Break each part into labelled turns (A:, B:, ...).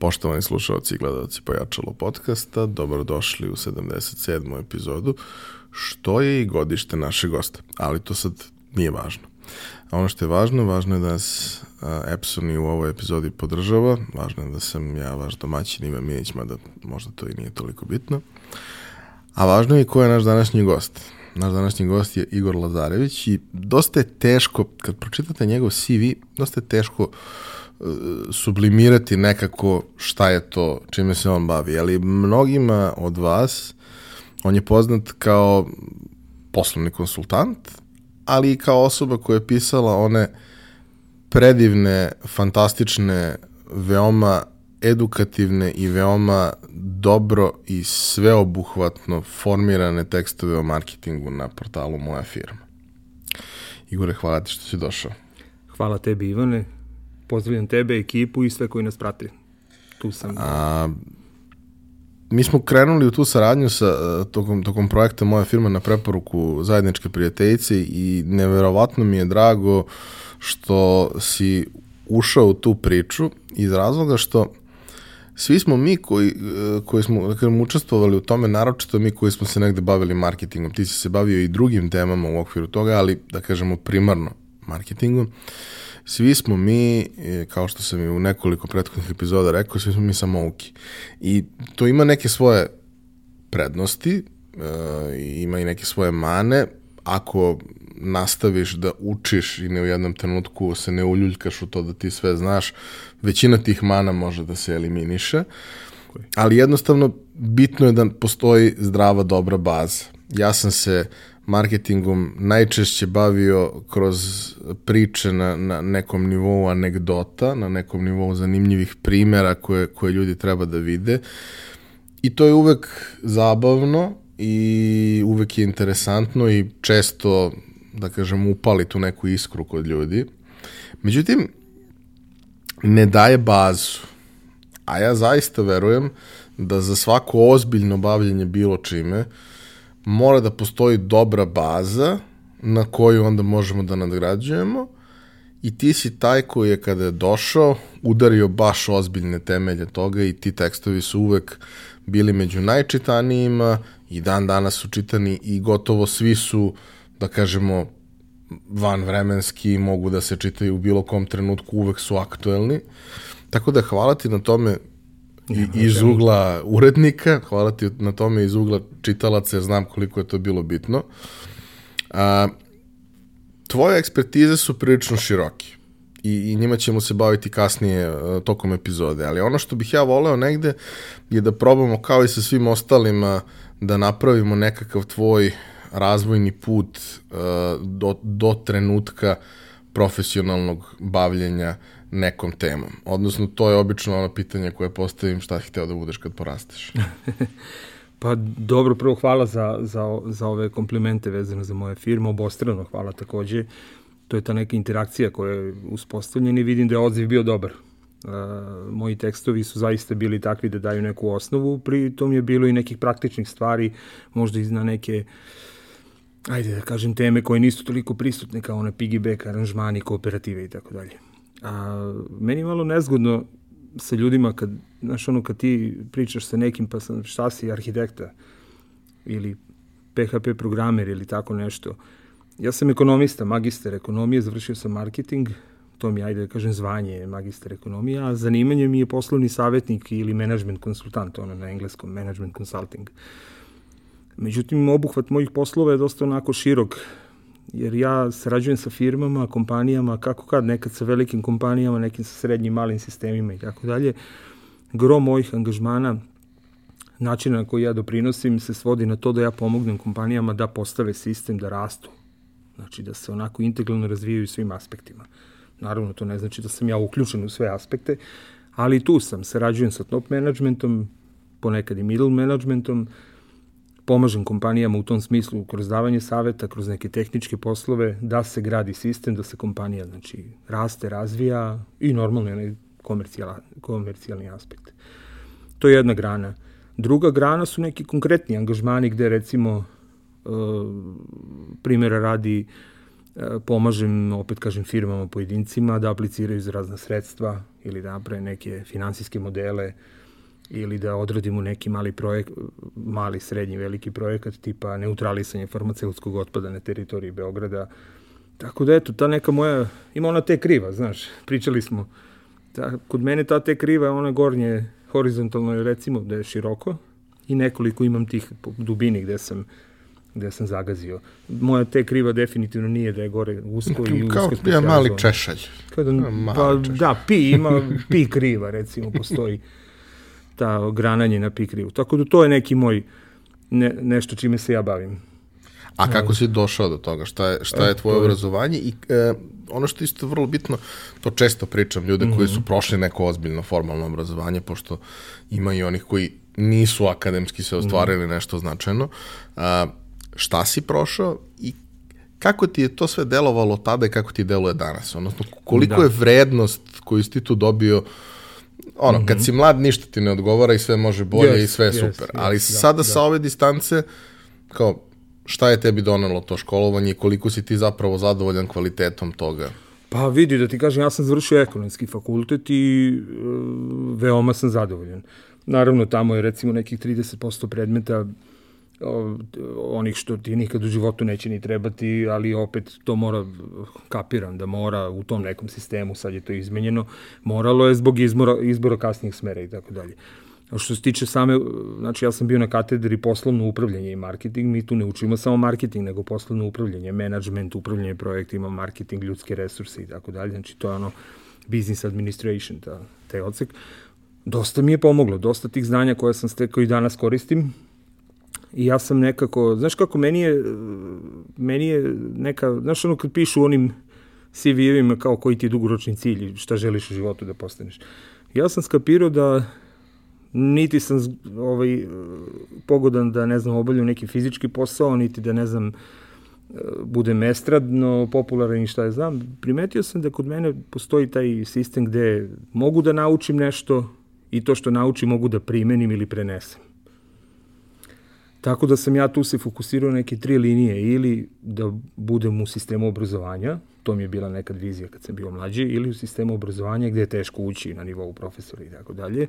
A: Poštovani slušalci i gledalci Pojačalo podcasta, dobrodošli u 77. epizodu, što je i godište naše gosta, ali to sad nije važno. A ono što je važno, važno je da nas Epson i u ovoj epizodi podržava, važno je da sam ja vaš domaćin Ivan Mijeć, mada možda to i nije toliko bitno. A važno je ko je naš današnji gost. Naš današnji gost je Igor Lazarević i dosta je teško, kad pročitate njegov CV, dosta je teško sublimirati nekako šta je to, čime se on bavi. Ali mnogima od vas on je poznat kao poslovni konsultant, ali i kao osoba koja je pisala one predivne, fantastične, veoma edukativne i veoma dobro i sveobuhvatno formirane tekstove o marketingu na portalu Moja firma. Igore, hvala ti što si došao.
B: Hvala tebi, Ivane. Pozdravljam tebe, ekipu i sve koji nas prati. Tu sam. A,
A: mi smo krenuli u tu saradnju sa e, tokom, tokom projekta Moja firma na preporuku zajedničke prijateljice i neverovatno mi je drago što si ušao u tu priču iz razloga što svi smo mi koji, e, koji smo da kažem, učestvovali u tome, naročito mi koji smo se negde bavili marketingom. Ti si se bavio i drugim temama u okviru toga, ali da kažemo primarno marketingom. Svi smo mi, e, kao što sam i u nekoliko prethodnih epizoda rekao, svi smo mi samouki. I to ima neke svoje prednosti, e, ima i neke svoje mane, ako nastaviš da učiš i ne u jednom trenutku se ne uljuljkaš u to da ti sve znaš, većina tih mana može da se eliminiše, ali jednostavno bitno je da postoji zdrava, dobra baza. Ja sam se marketingom najčešće bavio kroz priče na, na nekom nivou anegdota, na nekom nivou zanimljivih primera koje, koje ljudi treba da vide. I to je uvek zabavno i uvek je interesantno i često, da kažem, upali tu neku iskru kod ljudi. Međutim, ne daje bazu. A ja zaista verujem da za svako ozbiljno bavljanje bilo čime mora da postoji dobra baza na koju onda možemo da nadgrađujemo i ti si taj koji je kada je došao udario baš ozbiljne temelje toga i ti tekstovi su uvek bili među najčitanijima i dan danas su čitani i gotovo svi su, da kažemo, van vremenski, mogu da se čitaju u bilo kom trenutku, uvek su aktuelni. Tako da hvala ti na tome i, iz ugla urednika, hvala ti na tome iz ugla čitalaca, jer znam koliko je to bilo bitno. A, tvoje ekspertize su prilično široke i, i njima ćemo se baviti kasnije uh, tokom epizode, ali ono što bih ja voleo negde je da probamo kao i sa svim ostalima da napravimo nekakav tvoj razvojni put uh, do, do trenutka profesionalnog bavljenja nekom temom. Odnosno, to je obično ono pitanje koje postavim šta hteo da budeš kad porasteš.
B: pa dobro, prvo hvala za, za, za ove komplimente vezane za moje firme, obostrano hvala takođe. To je ta neka interakcija koja je uspostavljena i vidim da je odziv bio dobar. Uh, moji tekstovi su zaista bili takvi da daju neku osnovu, pri tom je bilo i nekih praktičnih stvari, možda i na neke ajde da kažem teme koje nisu toliko prisutne kao one piggyback, aranžmani, kooperative i tako dalje. A meni je malo nezgodno sa ljudima kad, znaš ono, kad ti pričaš sa nekim pa sam, šta si arhitekta ili PHP programer ili tako nešto. Ja sam ekonomista, magister ekonomije, završio sam marketing, to mi ajde da kažem, zvanje magister ekonomije, a zanimanje mi je poslovni savjetnik ili management konsultant, ono na engleskom, management consulting. Međutim, obuhvat mojih poslova je dosta onako širok, jer ja sarađujem sa firmama, kompanijama, kako kad, nekad sa velikim kompanijama, nekim sa srednjim, malim sistemima i tako dalje. Gro mojih angažmana, načina na koji ja doprinosim se svodi na to da ja pomognem kompanijama da postave sistem, da rastu. Znači da se onako integralno razvijaju svim aspektima. Naravno, to ne znači da sam ja uključen u sve aspekte, ali tu sam, sarađujem sa top managementom, ponekad i middle managementom, pomažem kompanijama u tom smislu kroz davanje saveta, kroz neke tehničke poslove, da se gradi sistem, da se kompanija znači, raste, razvija i normalno je komercijalni aspekt. To je jedna grana. Druga grana su neki konkretni angažmani gde recimo uh, primjera radi pomažem, opet kažem, firmama, pojedincima da apliciraju za razna sredstva ili da naprave neke finansijske modele ili da odradimo neki mali projekt, mali, srednji, veliki projekat tipa neutralisanje farmaceutskog otpada na teritoriji Beograda. Tako da eto, ta neka moja, ima ona te kriva, znaš, pričali smo. Ta, kod mene ta te kriva je ona gornje horizontalno, recimo da je široko i nekoliko imam tih dubini gde sam gde sam zagazio. Moja te kriva definitivno nije da je gore usko i usko
A: Kao ja mali češalj.
B: Kada, pa, da, pi ima, pi kriva recimo postoji ta grananje na pi krivu. Tako da to je neki moj ne, nešto čime se ja bavim.
A: A kako si došao do toga? Šta je, šta je tvoje obrazovanje? I e, ono što je isto vrlo bitno, to često pričam ljude mm -hmm. koji su prošli neko ozbiljno formalno obrazovanje, pošto ima i onih koji nisu akademski se ostvarili mm -hmm. nešto značajno. A, šta si prošao i kako ti je to sve delovalo tada i kako ti deluje danas? Odnosno, koliko da. je vrednost koju si ti tu dobio ono, mm -hmm. kad mhm. si mlad ništa ti ne odgovara i sve može bolje yes, i sve je yes, super. Yes, Ali da, sada da. sa ove distance, kao, šta je tebi donelo to školovanje i koliko si ti zapravo zadovoljan kvalitetom toga?
B: Pa vidi, da ti kažem, ja sam završio ekonomski fakultet i e, veoma sam zadovoljan. Naravno, tamo je recimo nekih 30% predmeta onih što ti nikad u životu neće ni trebati, ali opet to mora, kapiram da mora u tom nekom sistemu, sad je to izmenjeno, moralo je zbog izbora, izbora kasnijih smera i tako dalje. Što se tiče same, znači ja sam bio na katedri poslovno upravljanje i marketing, mi tu ne učimo samo marketing, nego poslovno upravljanje, management, upravljanje projektima, marketing, ljudske resurse i tako dalje, znači to je ono business administration, ta, taj odsek. Dosta mi je pomoglo, dosta tih znanja koje sam stekao i danas koristim, I ja sam nekako, znaš kako, meni je, meni je neka, znaš ono kad pišu onim CV-evima kao koji ti je dugoročni cilj, šta želiš u životu da postaneš. Ja sam skapirao da niti sam ovaj, pogodan da, ne znam, obavljam neki fizički posao, niti da, ne znam, budem estradno popularan i šta je znam. Primetio sam da kod mene postoji taj sistem gde mogu da naučim nešto i to što naučim mogu da primenim ili prenesem. Tako da sam ja tu se fokusirao neke tri linije, ili da budem u sistemu obrazovanja, to mi je bila nekad vizija kad sam bio mlađi, ili u sistemu obrazovanja gde je teško ući na nivou profesora i tako dalje,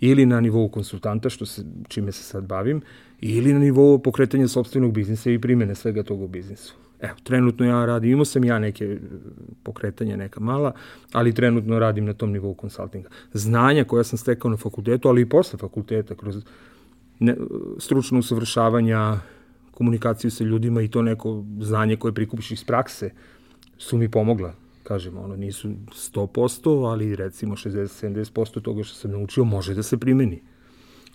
B: ili na nivou konsultanta, što se, čime se sad bavim, ili na nivou pokretanja sobstvenog biznisa i primene svega toga u biznisu. Evo, trenutno ja radim, imao sam ja neke pokretanja, neka mala, ali trenutno radim na tom nivou konsultinga. Znanja koja sam stekao na fakultetu, ali i posle fakulteta, kroz ne, stručno usavršavanja, komunikaciju sa ljudima i to neko znanje koje prikupiš iz prakse su mi pomogla. Kažem, ono, nisu 100%, ali recimo 60-70% toga što sam naučio može da se primeni.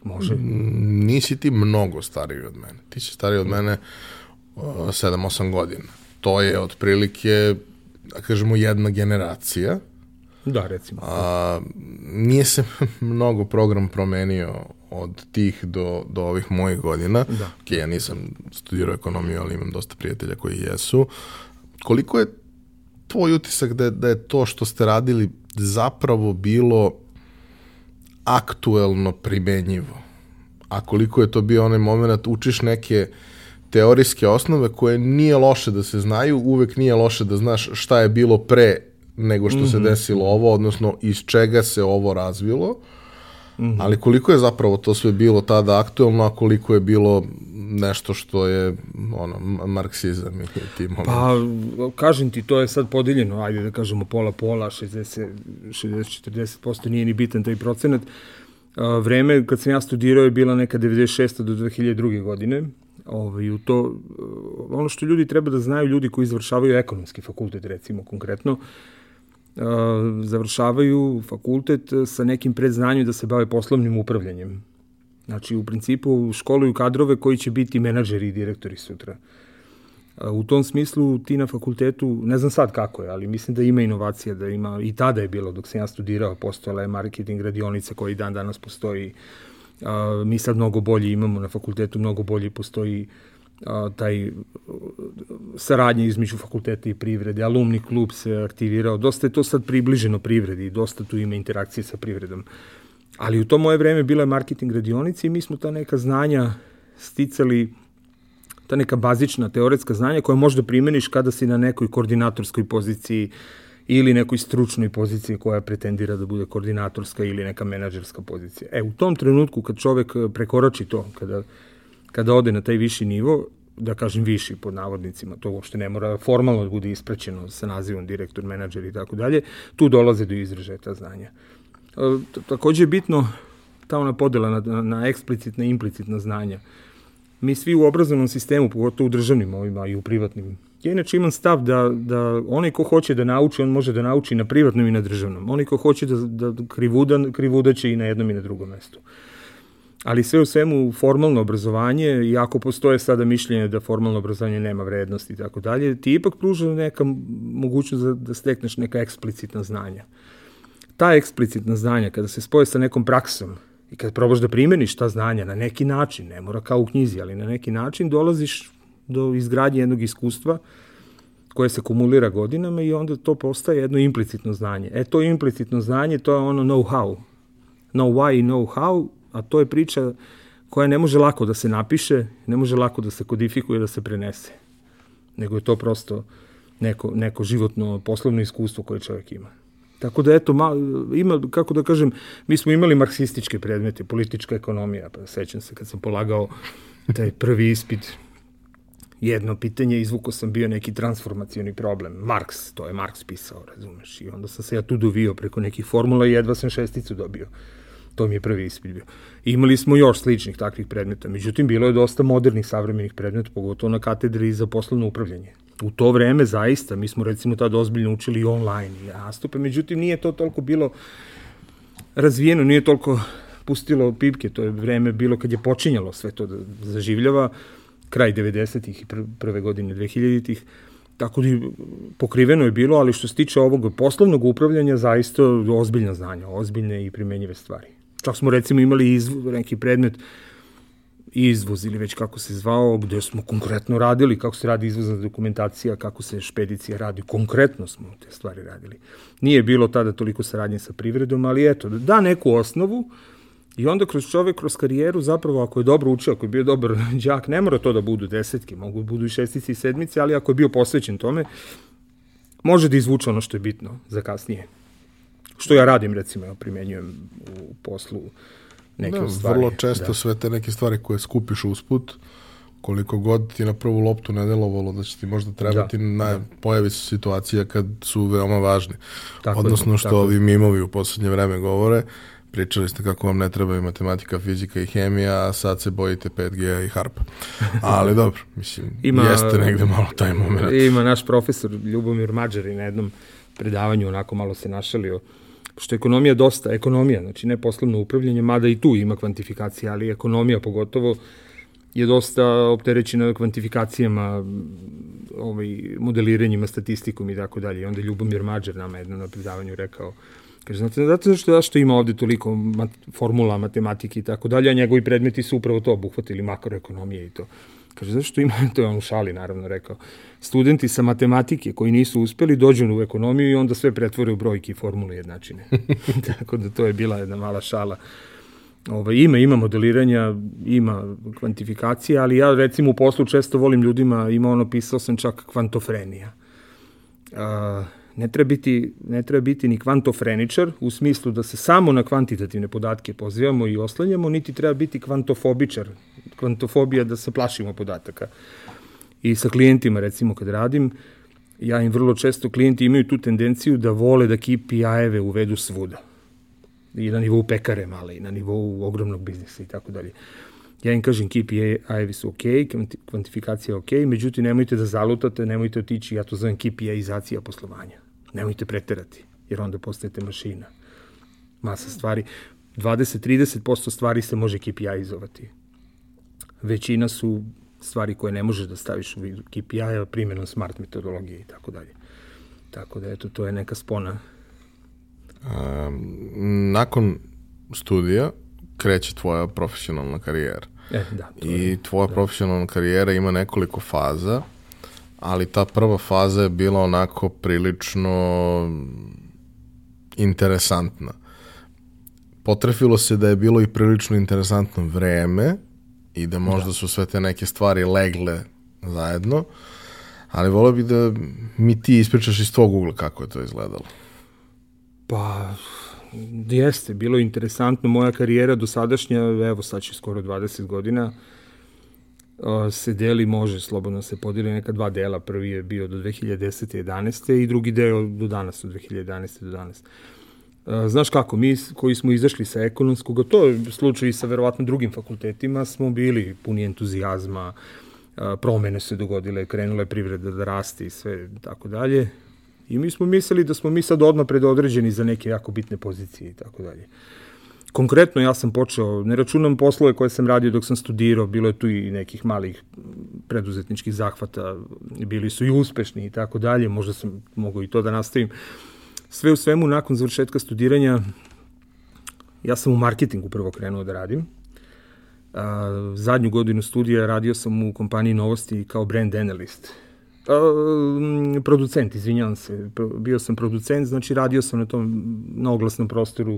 B: Može.
A: Mm, nisi ti mnogo stariji od mene. Ti si stariji od mene 7-8 godina. To je otprilike, da kažemo, jedna generacija.
B: Da, recimo.
A: A, nije se mnogo program promenio od tih do, do ovih mojih godina. Da. Ok, ja nisam studirao ekonomiju, ali imam dosta prijatelja koji jesu. Koliko je tvoj utisak da je, da je to što ste radili zapravo bilo aktuelno primenjivo? A koliko je to bio onaj moment, učiš neke teorijske osnove koje nije loše da se znaju, uvek nije loše da znaš šta je bilo pre nego što mm -hmm. se mhm. desilo ovo, odnosno iz čega se ovo razvilo. Mm -hmm. Ali koliko je zapravo to sve bilo tada aktuelno, a koliko je bilo nešto što je ono, marksizam i ti momenti?
B: Pa, kažem ti, to je sad podeljeno, ajde da kažemo pola-pola, 60-40% nije ni bitan taj procenat. Vreme kad sam ja studirao je bila neka 96. do 2002. godine. Ovaj, u to, ono što ljudi treba da znaju, ljudi koji izvršavaju ekonomski fakultet, recimo konkretno, završavaju fakultet sa nekim predznanjem da se bave poslovnim upravljanjem. Znači, u principu školuju kadrove koji će biti menadžeri i direktori sutra. U tom smislu ti na fakultetu, ne znam sad kako je, ali mislim da ima inovacija, da ima, i tada je bilo, dok sam ja studirao, postojala je marketing radionica koji dan danas postoji. Mi sad mnogo bolje imamo na fakultetu, mnogo bolje postoji a, taj saradnje između fakulteta i privrede, alumni klub se aktivirao, dosta je to sad približeno privredi, dosta tu ima interakcije sa privredom. Ali u to moje vreme bila je marketing radionica i mi smo ta neka znanja sticali ta neka bazična teoretska znanja koja možda primeniš kada si na nekoj koordinatorskoj poziciji ili nekoj stručnoj poziciji koja pretendira da bude koordinatorska ili neka menadžerska pozicija. E, u tom trenutku kad čovek prekorači to, kada, kada ode na taj viši nivo, da kažem viši pod navodnicima, to uopšte ne mora formalno da bude ispraćeno sa nazivom direktor, menadžer i tako dalje, tu dolaze do izražaja ta znanja. E, takođe je bitno ta ona podela na, na, na eksplicitna i implicitna znanja. Mi svi u obrazovnom sistemu, pogotovo u državnim ovima i u privatnim, ja inače imam stav da, da onaj ko hoće da nauči, on može da nauči na privatnom i na državnom. Onaj ko hoće da, da krivuda, krivuda će i na jednom i na drugom mestu. Ali sve u svemu formalno obrazovanje, iako postoje sada mišljenje da formalno obrazovanje nema vrednosti i tako dalje, ti ipak pruža neka mogućnost da, da stekneš neka eksplicitna znanja. Ta eksplicitna znanja, kada se spoje sa nekom praksom, I kad probaš da primeniš ta znanja na neki način, ne mora kao u knjizi, ali na neki način dolaziš do izgradnje jednog iskustva koje se kumulira godinama i onda to postaje jedno implicitno znanje. E, to implicitno znanje, to je ono know-how. Know why i know how, a to je priča koja ne može lako da se napiše, ne može lako da se kodifikuje, da se prenese. Nego je to prosto neko, neko životno poslovno iskustvo koje čovjek ima. Tako da, eto, ma, ima, kako da kažem, mi smo imali marksističke predmete, politička ekonomija, pa sećam se kad sam polagao taj prvi ispit, jedno pitanje, izvuko sam bio neki transformacioni problem. Marks, to je Marks pisao, razumeš, i onda sam se ja tu dovio preko nekih formula i jedva sam šesticu dobio. To mi je prvi ispit bio. Imali smo još sličnih takvih predmeta, međutim, bilo je dosta modernih savremenih predmeta, pogotovo na katedri za poslovno upravljanje u to vreme zaista, mi smo recimo tada ozbiljno učili i online i nastupe, međutim nije to toliko bilo razvijeno, nije toliko pustilo pipke, to je vreme bilo kad je počinjalo sve to da zaživljava, kraj 90-ih i prve godine 2000-ih, tako da pokriveno je bilo, ali što se tiče ovog poslovnog upravljanja, zaista ozbiljna znanja, ozbiljne i primenjive stvari. Čak smo recimo imali izv, neki predmet izvoz ili već kako se zvao, gde smo konkretno radili kako se radi izvozna dokumentacija, kako se špedicija radi, konkretno smo te stvari radili. Nije bilo tada toliko saradnje sa privredom, ali eto, da neku osnovu i onda kroz čovek, kroz karijeru, zapravo ako je dobro učio, ako je bio dobar đak, ne mora to da budu desetke, mogu da budu i šestici i sedmice, ali ako je bio posvećen tome, može da izvuče ono što je bitno za kasnije. Što ja radim, recimo, ja primenjujem u poslu neke da, stvari.
A: Vrlo često da. sve te neke stvari koje skupiš usput, koliko god ti na prvu loptu ne delovalo da će ti možda trebati, da, na, da. pojavi se situacija kad su veoma važni. Tako Odnosno što tako ovi mimovi u poslednje vreme govore, pričali ste kako vam ne treba i matematika, fizika i hemija, a sad se bojite 5G i harpa. Ali dobro, mislim, ima, jeste negde malo taj moment.
B: Ima naš profesor Ljubomir Mađari na jednom predavanju, onako malo se našalio, pošto ekonomija dosta, ekonomija, znači ne poslovno upravljanje, mada i tu ima kvantifikacija, ali ekonomija pogotovo je dosta opterećena kvantifikacijama, ovaj, modeliranjima, statistikom i tako dalje. I onda Ljubomir Mađer nama jedno na predavanju rekao, kaže, znate, zato zašto, zašto ima ovde toliko mat, formula, matematike i tako dalje, a njegovi predmeti su upravo to obuhvatili, makroekonomije i to. Kaže, zašto ima, to je on u šali naravno rekao, studenti sa matematike koji nisu uspeli dođu u ekonomiju i onda sve pretvore u brojke i formule jednačine. Tako da to je bila jedna mala šala. Ove, ima, ima modeliranja, ima kvantifikacije, ali ja recimo u poslu često volim ljudima, ima ono, pisao sam čak kvantofrenija. A, ne treba biti, ne treba biti ni kvantofreničar u smislu da se samo na kvantitativne podatke pozivamo i oslanjamo, niti treba biti kvantofobičar, kvantofobija da se plašimo podataka. I sa klijentima, recimo, kad radim, ja im vrlo često klijenti imaju tu tendenciju da vole da KPI-eve uvedu svuda. I na nivou pekare male, i na nivou ogromnog biznisa i tako dalje. Ja im kažem KPI-evi su ok, kvantifikacija je ok, međutim nemojte da zalutate, nemojte otići, ja to zovem KPI-izacija poslovanja. Nemojte preterati, jer onda postajete mašina. Masa stvari. 20-30% stvari se može KPI-izovati. Većina su stvari koje ne možeš da staviš u vidu KPI-a primjenom smart metodologije i tako dalje. Tako da, eto, to je neka spona.
A: Um, nakon studija kreće tvoja profesionalna karijera.
B: E, da,
A: I je, tvoja da. profesionalna karijera ima nekoliko faza, ali ta prva faza je bila onako prilično interesantna. Potrefilo se da je bilo i prilično interesantno vreme i da možda da. su sve te neke stvari legle zajedno, ali volio bih da mi ti ispričaš iz tvog ugla kako je to izgledalo.
B: Pa, jeste, bilo je interesantno. Moja karijera do sadašnja, evo sad će skoro 20 godina, se deli, može slobodno se podeli neka dva dela. Prvi je bio do 2010. 11. i drugi deo do danas, od 2011. do danas. Znaš kako, mi koji smo izašli sa ekonomskog, to je slučaj i sa verovatno drugim fakultetima, smo bili puni entuzijazma, promene se dogodile, krenula je privreda da raste i sve tako dalje. I mi smo mislili da smo mi sad odmah predodređeni za neke jako bitne pozicije i tako dalje. Konkretno ja sam počeo, ne računam poslove koje sam radio dok sam studirao, bilo je tu i nekih malih preduzetničkih zahvata, bili su i uspešni i tako dalje, možda sam mogao i to da nastavim. Sve u svemu, nakon završetka studiranja, ja sam u marketingu prvo krenuo da radim. Zadnju godinu studija radio sam u kompaniji Novosti kao brand analyst. A, producent, izvinjavam se. Bio sam producent, znači radio sam na tom na oglasnom prostoru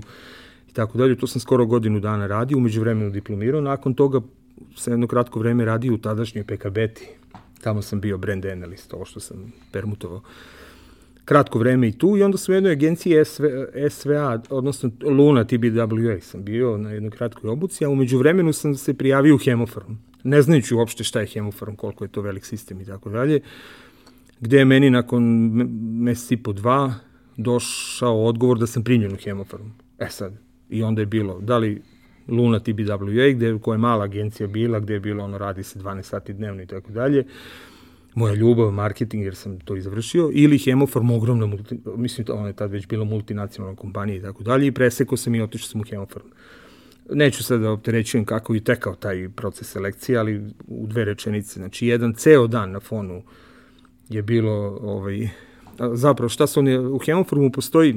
B: tako dalje. To sam skoro godinu dana radio, umeđu vremenu diplomirao. Nakon toga sam jedno kratko vreme radio u tadašnjoj PKB-ti. Tamo sam bio brand analyst, ovo što sam permutovao kratko vreme i tu i onda sam u jednoj agenciji SV, SVA, odnosno Luna TBWA sam bio na jednoj kratkoj obuci, a umeđu vremenu sam se prijavio u Hemofarm, ne znajući uopšte šta je Hemofarm, koliko je to velik sistem i tako dalje, gde je meni nakon meseci po dva došao odgovor da sam primljen u Hemofarm. E sad, i onda je bilo, da li Luna TBWA, gde, koja je mala agencija bila, gde je bilo ono radi se 12 sati dnevno i tako dalje, moja ljubav, marketing, jer sam to izvršio, ili Hemofarm, ogromna, multi, mislim, ona je tad već bila multinacionalna kompanija i tako dalje, i presekao sam i otišao sam u Hemofarm. Neću sad da opterećujem kako je tekao taj proces selekcije, ali u dve rečenice. Znači, jedan ceo dan na fonu je bilo, ovaj, zapravo, šta su oni, u Hemofarmu postoji,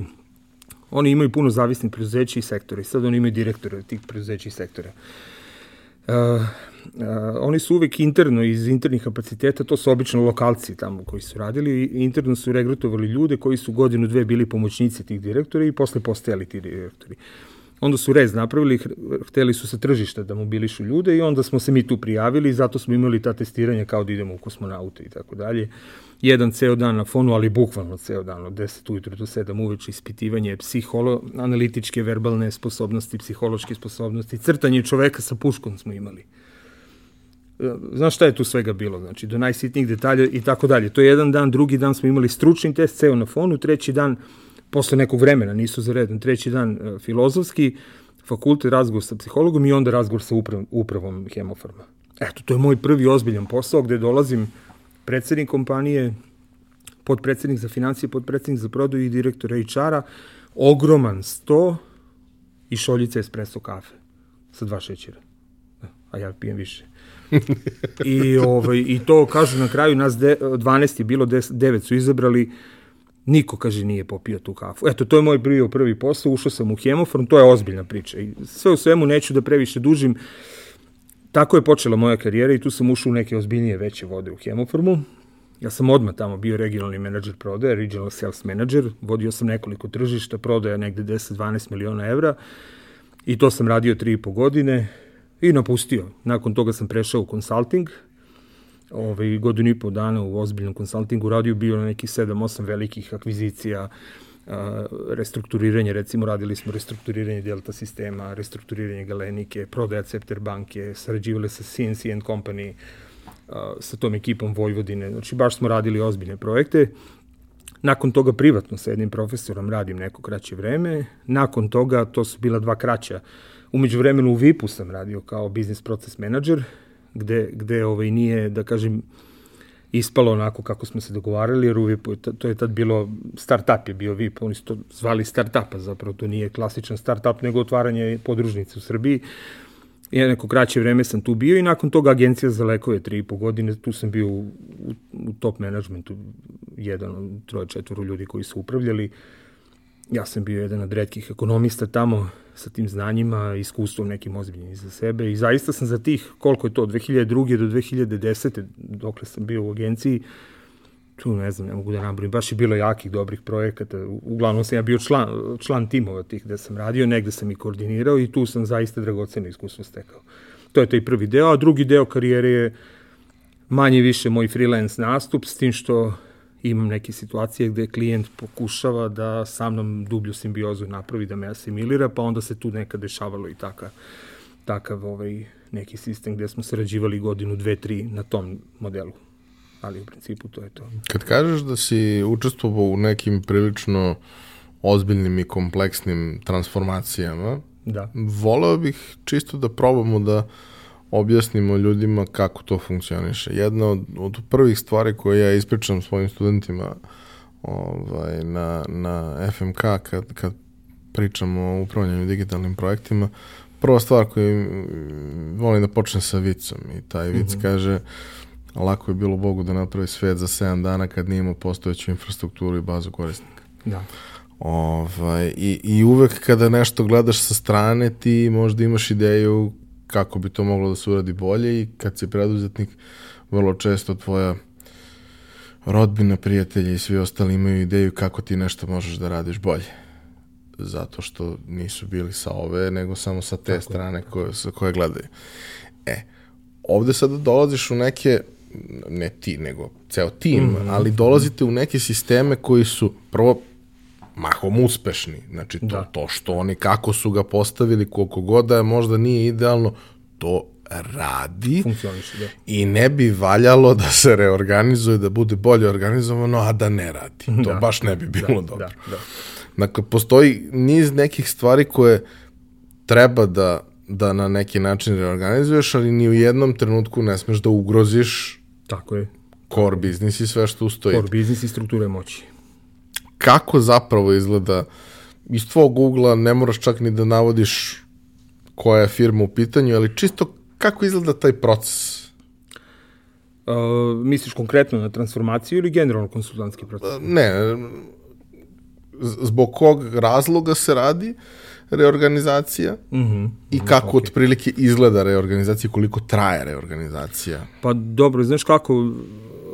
B: oni imaju puno zavisnih preduzeća i sektora i sad oni imaju direktore tih preduzeća i sektora. Uh, Uh, oni su uvek interno iz internih kapaciteta, to su obično lokalci tamo koji su radili, interno su regrutovali ljude koji su godinu dve bili pomoćnici tih direktora i posle postajali ti direktori. Onda su rez napravili, hteli su sa tržišta da mobilišu ljude i onda smo se mi tu prijavili i zato smo imali ta testiranja kao da idemo u kosmonaute i tako dalje. Jedan ceo dan na fonu, ali bukvalno ceo dan, od 10 ujutru do 7 uveče, ispitivanje psiholo, analitičke, verbalne sposobnosti, psihološke sposobnosti, crtanje čoveka sa puškom smo imali znaš šta je tu svega bilo, znači do najsitnijih detalja i tako dalje. To je jedan dan, drugi dan smo imali stručni test, ceo na fonu, treći dan, posle nekog vremena, nisu za redom, treći dan uh, filozofski, fakultet, razgovor sa psihologom i onda razgovor sa upravom, upravom hemofarma. Eto, to je moj prvi ozbiljan posao gde dolazim predsednik kompanije, podpredsednik za financije, podpredsednik za prodaju i direktor HR-a, ogroman sto i šoljica espresso kafe sa dva šećera. A ja pijem više. I, ovaj, I to, kažu, na kraju nas de, 12 je bilo, 10, 9 su izabrali, niko, kaže, nije popio tu kafu. Eto, to je moj bio prvi posao, ušao sam u hemofarm, to je ozbiljna priča. I sve u svemu neću da previše dužim, tako je počela moja karijera i tu sam ušao u neke ozbiljnije veće vode u hemofarmu. Ja sam odmah tamo bio regionalni menadžer prodaje, regional sales manager, vodio sam nekoliko tržišta, prodaja negde 10-12 miliona evra i to sam radio 3,5 godine i napustio. Nakon toga sam prešao u konsulting, ovaj, godinu i po dana u ozbiljnom konsultingu radio bio na nekih 7-8 velikih akvizicija, restrukturiranje, recimo radili smo restrukturiranje Delta sistema, restrukturiranje Galenike, prodaja Cepter banke, sarađivali sa CNC and Company, sa tom ekipom Vojvodine, znači baš smo radili ozbiljne projekte. Nakon toga privatno sa jednim profesorom radim neko kraće vreme. Nakon toga, to su bila dva kraća Umeđu vremenu u VIP-u sam radio kao biznis proces menadžer, gde, gde ovaj, nije, da kažem, ispalo onako kako smo se dogovarali, jer u to je tad bilo, start-up je bio VIP, oni su to zvali start-upa, zapravo to nije klasičan start-up, nego otvaranje podružnice u Srbiji. Ja neko kraće vreme sam tu bio i nakon toga agencija za lekove, tri i po godine, tu sam bio u, u, top managementu, jedan od troje, četvoro ljudi koji su upravljali. Ja sam bio jedan od redkih ekonomista tamo, sa tim znanjima, iskustvom nekim ozbiljnim za sebe i zaista sam za tih, koliko je to, 2002. do 2010. dokle sam bio u agenciji, tu ne znam, ne mogu da nabrojim, baš je bilo jakih dobrih projekata, uglavnom sam ja bio član, član timova tih gde sam radio, negde sam i koordinirao i tu sam zaista dragoceno iskustvo stekao. To je taj prvi deo, a drugi deo karijere je manje više moj freelance nastup, s tim što imam neke situacije gde klijent pokušava da sa mnom dublju simbiozu napravi, da me asimilira, pa onda se tu nekad dešavalo i takav, takav ovaj, neki sistem gde smo sarađivali godinu, dve, tri na tom modelu. Ali u principu to je to.
A: Kad kažeš da si učestvovao u nekim prilično ozbiljnim i kompleksnim transformacijama,
B: Da.
A: voleo bih čisto da probamo da objasnimo ljudima kako to funkcioniše. Jedna od, od prvih stvari koje ja ispričam svojim studentima ovaj, na, na FMK kad, kad pričamo o upravljanju digitalnim projektima, prva stvar koju volim da počne sa vicom i taj vic mm -hmm. kaže lako je bilo Bogu da napravi svet za 7 dana kad nije imao postojeću infrastrukturu i bazu korisnika.
B: Da.
A: Ovaj, i, I uvek kada nešto gledaš sa strane, ti možda imaš ideju kako bi to moglo da se uradi bolje i kad si preduzetnik, vrlo često tvoja rodbina, prijatelji i svi ostali imaju ideju kako ti nešto možeš da radiš bolje. Zato što nisu bili sa ove, nego samo sa te Tako strane koje, sa koje gledaju. E, ovde sada dolaziš u neke, ne ti, nego ceo tim, mm -hmm. ali dolazite u neke sisteme koji su prvo mahom uspešni. Znači, to, da. to što oni, kako su ga postavili, koliko god da je možda nije idealno, to radi
B: da.
A: i ne bi valjalo da se reorganizuje, da bude bolje organizovano, a da ne radi. To da. baš ne bi bilo
B: da,
A: dobro.
B: Da, da.
A: Dakle, postoji niz nekih stvari koje treba da, da na neki način reorganizuješ, ali ni u jednom trenutku ne smeš da ugroziš
B: Tako je.
A: core biznis i sve što ustoji.
B: Core biznis i strukture moći
A: kako zapravo izgleda iz tvog ugla ne moraš čak ni da navodiš koja je firma u pitanju, ali čisto kako izgleda taj proces?
B: Uh, misliš konkretno na transformaciju ili generalno konsultantski proces?
A: Ne, zbog kog razloga se radi reorganizacija mm -hmm. i kako okay. otprilike izgleda reorganizacija, koliko traje reorganizacija?
B: Pa dobro, znaš kako,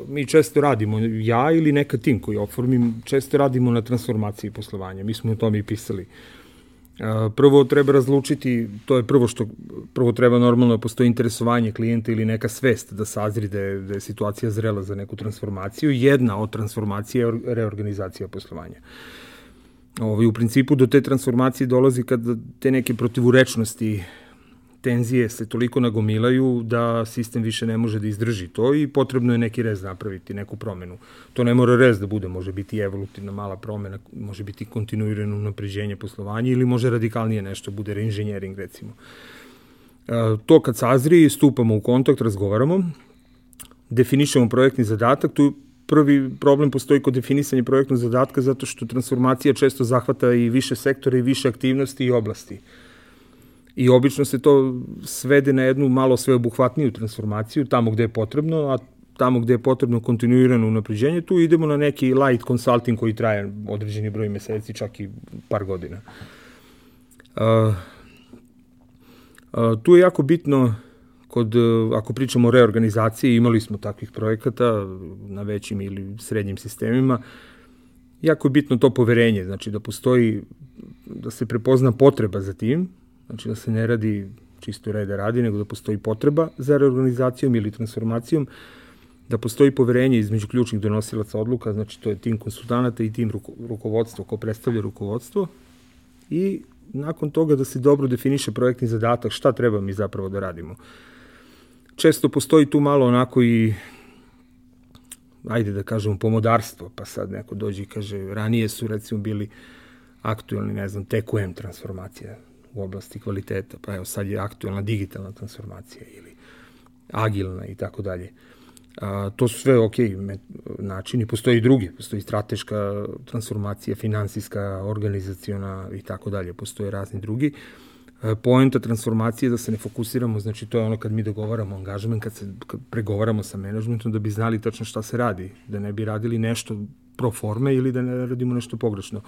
B: mi često radimo, ja ili neka tim koji oformim, često radimo na transformaciji poslovanja. Mi smo o tome i pisali. Prvo treba razlučiti, to je prvo što, prvo treba normalno da postoji interesovanje klijenta ili neka svest da sazri da je, da je situacija zrela za neku transformaciju. Jedna od transformacije je reorganizacija poslovanja. Ovi, u principu do te transformacije dolazi kad te neke protivurečnosti tenzije se toliko nagomilaju da sistem više ne može da izdrži to i potrebno je neki rez napraviti, neku promenu. To ne mora rez da bude, može biti evolutivna mala promena, može biti kontinuirano napređenje poslovanja ili može radikalnije nešto, bude reinženjering recimo. E, to kad sazri, stupamo u kontakt, razgovaramo, definišemo projektni zadatak, tu prvi problem postoji kod definisanja projektnog zadatka zato što transformacija često zahvata i više sektora i više aktivnosti i oblasti. I obično se to svede na jednu malo sveobuhvatniju transformaciju, tamo gde je potrebno, a tamo gde je potrebno kontinuirano unapređenje, tu idemo na neki light consulting koji traje određeni broj meseci, čak i par godina. Tu je jako bitno kod, ako pričamo o reorganizaciji, imali smo takvih projekata na većim ili srednjim sistemima, jako je bitno to poverenje, znači da postoji, da se prepozna potreba za tim, Znači da se ne radi čisto reda radi, nego da postoji potreba za reorganizacijom ili transformacijom, da postoji poverenje između ključnih donosilaca odluka, znači to je tim konsultanata i tim ruko, rukovodstvo ko predstavlja rukovodstvo i nakon toga da se dobro definiše projektni zadatak, šta treba mi zapravo da radimo. Često postoji tu malo onako i ajde da kažemo pomodarstvo, pa sad neko dođe i kaže ranije su recimo bili aktualni, ne znam, TQM transformacija, u oblasti kvaliteta, pa evo sad je aktualna digitalna transformacija ili agilna i tako dalje. A, to su sve ok načini, postoji i drugi, postoji strateška transformacija, finansijska, organizaciona i tako dalje, postoje razni drugi. Poenta transformacije je da se ne fokusiramo, znači to je ono kad mi dogovaramo angažment, kad se kad pregovaramo sa menadžmentom da bi znali tačno šta se radi, da ne bi radili nešto pro forme ili da ne radimo nešto pogrešno. Uh,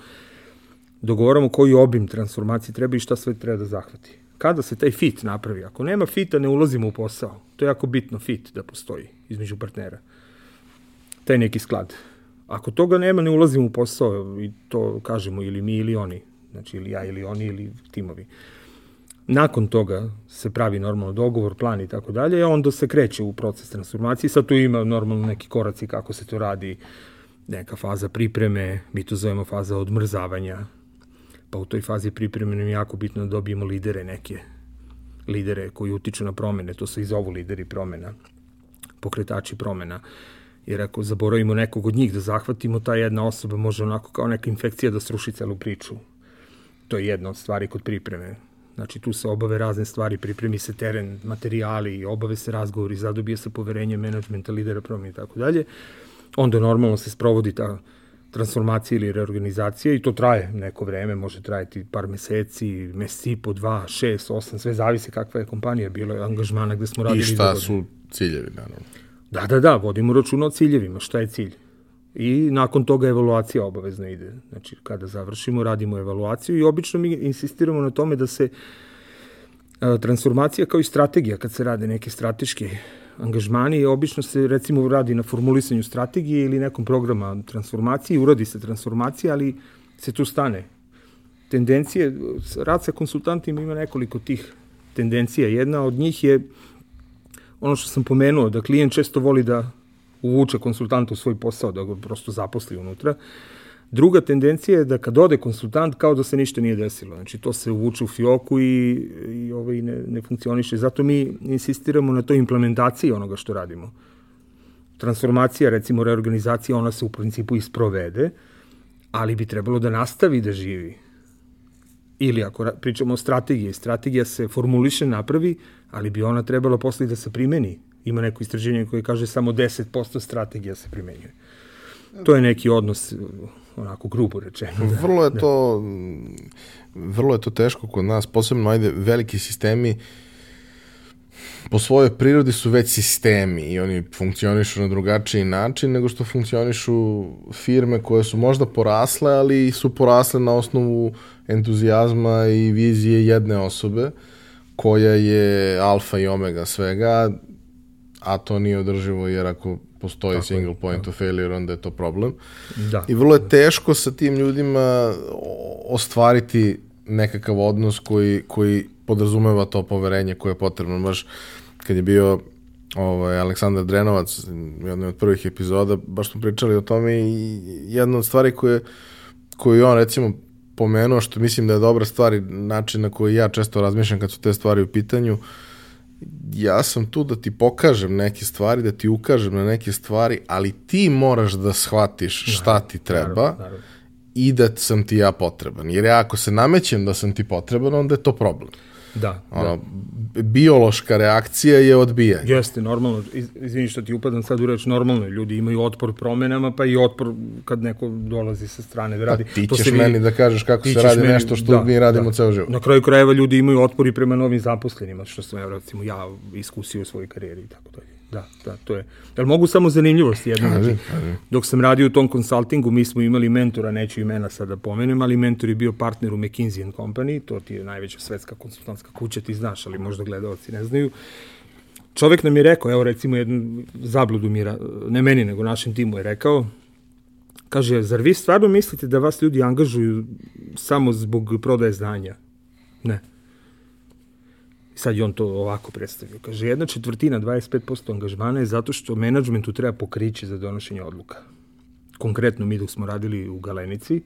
B: dogovoramo koji obim transformacije treba i šta sve treba da zahvati. Kada se taj fit napravi, ako nema fita ne ulazimo u posao. To je jako bitno fit da postoji između partnera. Taj neki sklad. Ako toga nema ne ulazimo u posao i to kažemo ili mi ili oni. Znači ili ja ili oni ili timovi. Nakon toga se pravi normalno dogovor, plan i tako dalje, a onda se kreće u proces transformacije. Sad tu ima normalno neki koraci kako se to radi, neka faza pripreme, mi to zovemo faza odmrzavanja, pa u toj fazi pripreme nam je jako bitno da dobijemo lidere neke, lidere koji utiču na promene, to se i zovu lideri promena, pokretači promena. Jer ako zaboravimo nekog od njih da zahvatimo, ta jedna osoba može onako kao neka infekcija da sruši celu priču. To je jedna od stvari kod pripreme. Znači tu se obave razne stvari, pripremi se teren, materijali, obave se razgovori, zadobije se poverenje menadžmenta, lidera promene i tako dalje. Onda normalno se sprovodi ta transformacija ili reorganizacija i to traje neko vreme, može trajati par meseci, meseci po dva, šest, osam, sve zavisi kakva je kompanija, bilo je angažmana gde smo radili.
A: I šta su ciljevi, naravno?
B: Da, da, da, vodimo računa o ciljevima, šta je cilj. I nakon toga evaluacija obavezno ide. Znači, kada završimo, radimo evaluaciju i obično mi insistiramo na tome da se transformacija kao i strategija, kad se rade neke strateške angažmani, obično se recimo radi na formulisanju strategije ili nekom programa transformacije, uradi se transformacija, ali se tu stane. Tendencije, rad sa konsultantima ima nekoliko tih tendencija. Jedna od njih je ono što sam pomenuo, da klijent često voli da uvuče konsultanta u svoj posao, da ga prosto zaposli unutra. Druga tendencija je da kad ode konsultant kao da se ništa nije desilo. Znači to se uvuče u fioku i, i ovaj ne, ne funkcioniše. Zato mi insistiramo na toj implementaciji onoga što radimo. Transformacija, recimo reorganizacija, ona se u principu isprovede, ali bi trebalo da nastavi da živi. Ili ako pričamo o strategiji, strategija se formuliše, napravi, ali bi ona trebala posle da se primeni. Ima neko istraženje koje kaže samo 10% strategija se primenjuje. To je neki odnos onako grubo rečeno.
A: Da, vrlo je da. to vrlo je to teško kod nas, posebno ajde veliki sistemi po svojoj prirodi su već sistemi i oni funkcionišu na drugačiji način nego što funkcionišu firme koje su možda porasle, ali su porasle na osnovu entuzijazma i vizije jedne osobe koja je alfa i omega svega, a to nije održivo jer ako postoji Tako single je, point da. of failure, onda je to problem. Da. I vrlo je teško sa tim ljudima ostvariti nekakav odnos koji, koji podrazumeva to poverenje koje je potrebno. Baš kad je bio ovaj, Aleksandar Drenovac u jednoj od prvih epizoda, baš smo pričali o tome i jedna od stvari koje, koju on recimo pomenuo, što mislim da je dobra stvar i način na koji ja često razmišljam kad su te stvari u pitanju, uh, ja sam tu da ti pokažem neke stvari, da ti ukažem na neke stvari, ali ti moraš da shvatiš šta ti treba naravno, naravno. i da sam ti ja potreban. Jer ja ako se namećem da sam ti potreban, onda je to problem.
B: Da,
A: ono, da. Biološka reakcija je odbijanje.
B: Jeste, normalno. Iz, izvini što ti upadam sad u reč, normalno. Ljudi imaju otpor promenama, pa i otpor kad neko dolazi sa strane da radi.
A: Pa ti to ćeš vi, meni da kažeš kako se radi meni, nešto što da, mi radimo da. ceo život.
B: Na kraju krajeva ljudi imaju otpor i prema novim zaposlenima, što sam ja, recimo, ja iskusio u svojoj karijeri i tako dalje. Da, da, to je. Jel mogu samo zanimljivosti jedno? Znači, dok sam radio u tom konsultingu, mi smo imali mentora, neću imena sada da pomenem, ali mentor je bio partner u McKinsey Company, to ti je najveća svetska konsultantska kuća, ti znaš, ali možda gledalci ne znaju. Čovek nam je rekao, evo recimo jednu zabludu mi, ne meni, nego našem timu je rekao, kaže, zar vi stvarno mislite da vas ljudi angažuju samo zbog prodaje znanja? Ne sad je on to ovako predstavio. Kaže, jedna četvrtina, 25% angažmana je zato što menadžmentu treba pokriće za donošenje odluka. Konkretno mi dok smo radili u Galenici,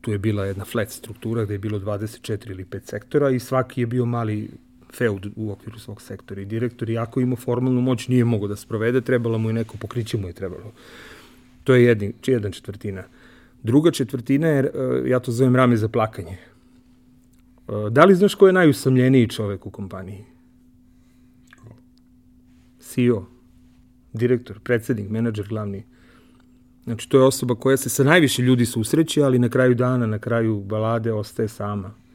B: tu je bila jedna flat struktura gde je bilo 24 ili 5 sektora i svaki je bio mali feud u okviru svog sektora i direktor, iako ima formalnu moć, nije mogo da sprovede, trebalo mu i neko pokriće mu je trebalo. To je jedni, jedna četvrtina. Druga četvrtina je, e, ja to zovem rame za plakanje. Uh, da li znaš ko je najusamljeniji čovek u kompaniji? CEO, direktor, predsednik, menadžer glavni. Znači, to je osoba koja se sa najviše ljudi susreće, ali na kraju dana, na kraju balade ostaje sama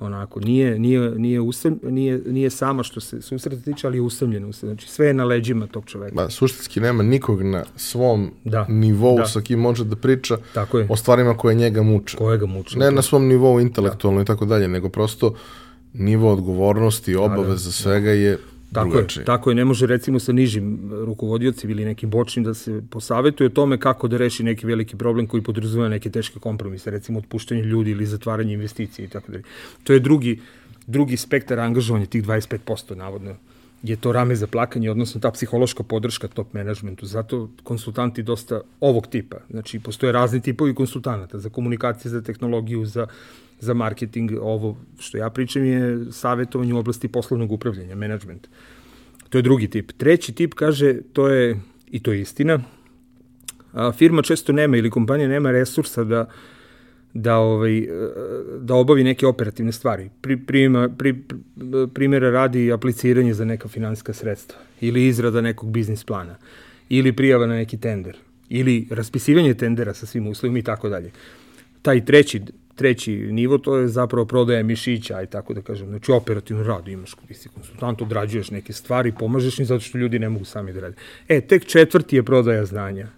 B: onako, nije, nije, nije, usam, nije, nije sama što se susreta tiče, ali je usamljena. Znači, sve je na leđima tog čoveka.
A: Ba, suštinski nema nikog na svom da, nivou da. sa kim može da priča tako je. o stvarima koje njega muče.
B: Koje ga muče.
A: Ne na svom nivou intelektualno da. i tako dalje, nego prosto nivo odgovornosti obaveza da, da, svega je
B: Tako drugačije. je, tako je, ne može recimo sa nižim rukovodiocima ili nekim bočnim da se posavetuje o tome kako da reši neki veliki problem koji podrazumeva neke teške kompromise, recimo otpuštanje ljudi ili zatvaranje investicije i tako dalje. To je drugi, drugi spektar angažovanja, tih 25% navodno, je to rame za plakanje, odnosno ta psihološka podrška top managementu. Zato konsultanti dosta ovog tipa. Znači, postoje razni tipovi konsultanata za komunikacije, za tehnologiju, za, za marketing. Ovo što ja pričam je savjetovanje u oblasti poslovnog upravljanja, management. To je drugi tip. Treći tip kaže, to je, i to je istina, a, firma često nema ili kompanija nema resursa da da ovaj da obavi neke operativne stvari. Pri, prima, pri, primjera radi apliciranje za neka finansijska sredstva ili izrada nekog biznis plana ili prijava na neki tender ili raspisivanje tendera sa svim uslovima i tako dalje. Taj treći treći nivo, to je zapravo prodaja mišića, aj tako da kažem, znači operativno rad imaš, ti si konsultant, odrađuješ neke stvari, pomažeš im zato što ljudi ne mogu sami da rade. E, tek četvrti je prodaja znanja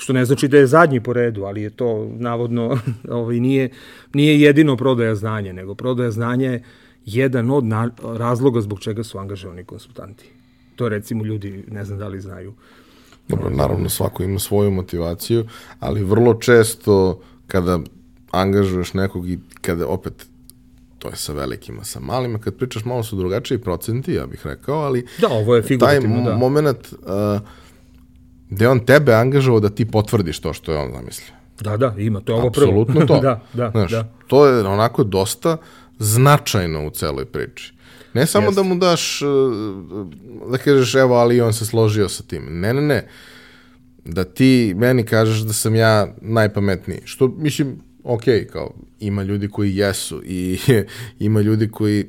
B: što ne znači da je zadnji po redu, ali je to navodno ovaj, nije, nije jedino prodaja znanja, nego prodaja znanja je jedan od na, razloga zbog čega su angažovani konsultanti. To recimo ljudi ne znam da li znaju.
A: Dobro, naravno svako ima svoju motivaciju, ali vrlo često kada angažuješ nekog i kada opet to je sa velikima, sa malima, kad pričaš malo su drugačiji procenti, ja bih rekao, ali
B: da, ovo je
A: taj
B: da.
A: moment uh, gde on tebe angažovao da ti potvrdiš to što je on zamislio.
B: Da, da, ima, to je ovo prvo.
A: Apsolutno to.
B: da, da,
A: Znaš,
B: da.
A: To je onako dosta značajno u celoj priči. Ne samo
B: Jeste.
A: da mu daš, uh, da kažeš evo, ali on se složio sa tim. Ne, ne, ne. Da ti meni kažeš da sam ja najpametniji. Što, mislim, ok, kao, ima ljudi koji jesu i ima ljudi koji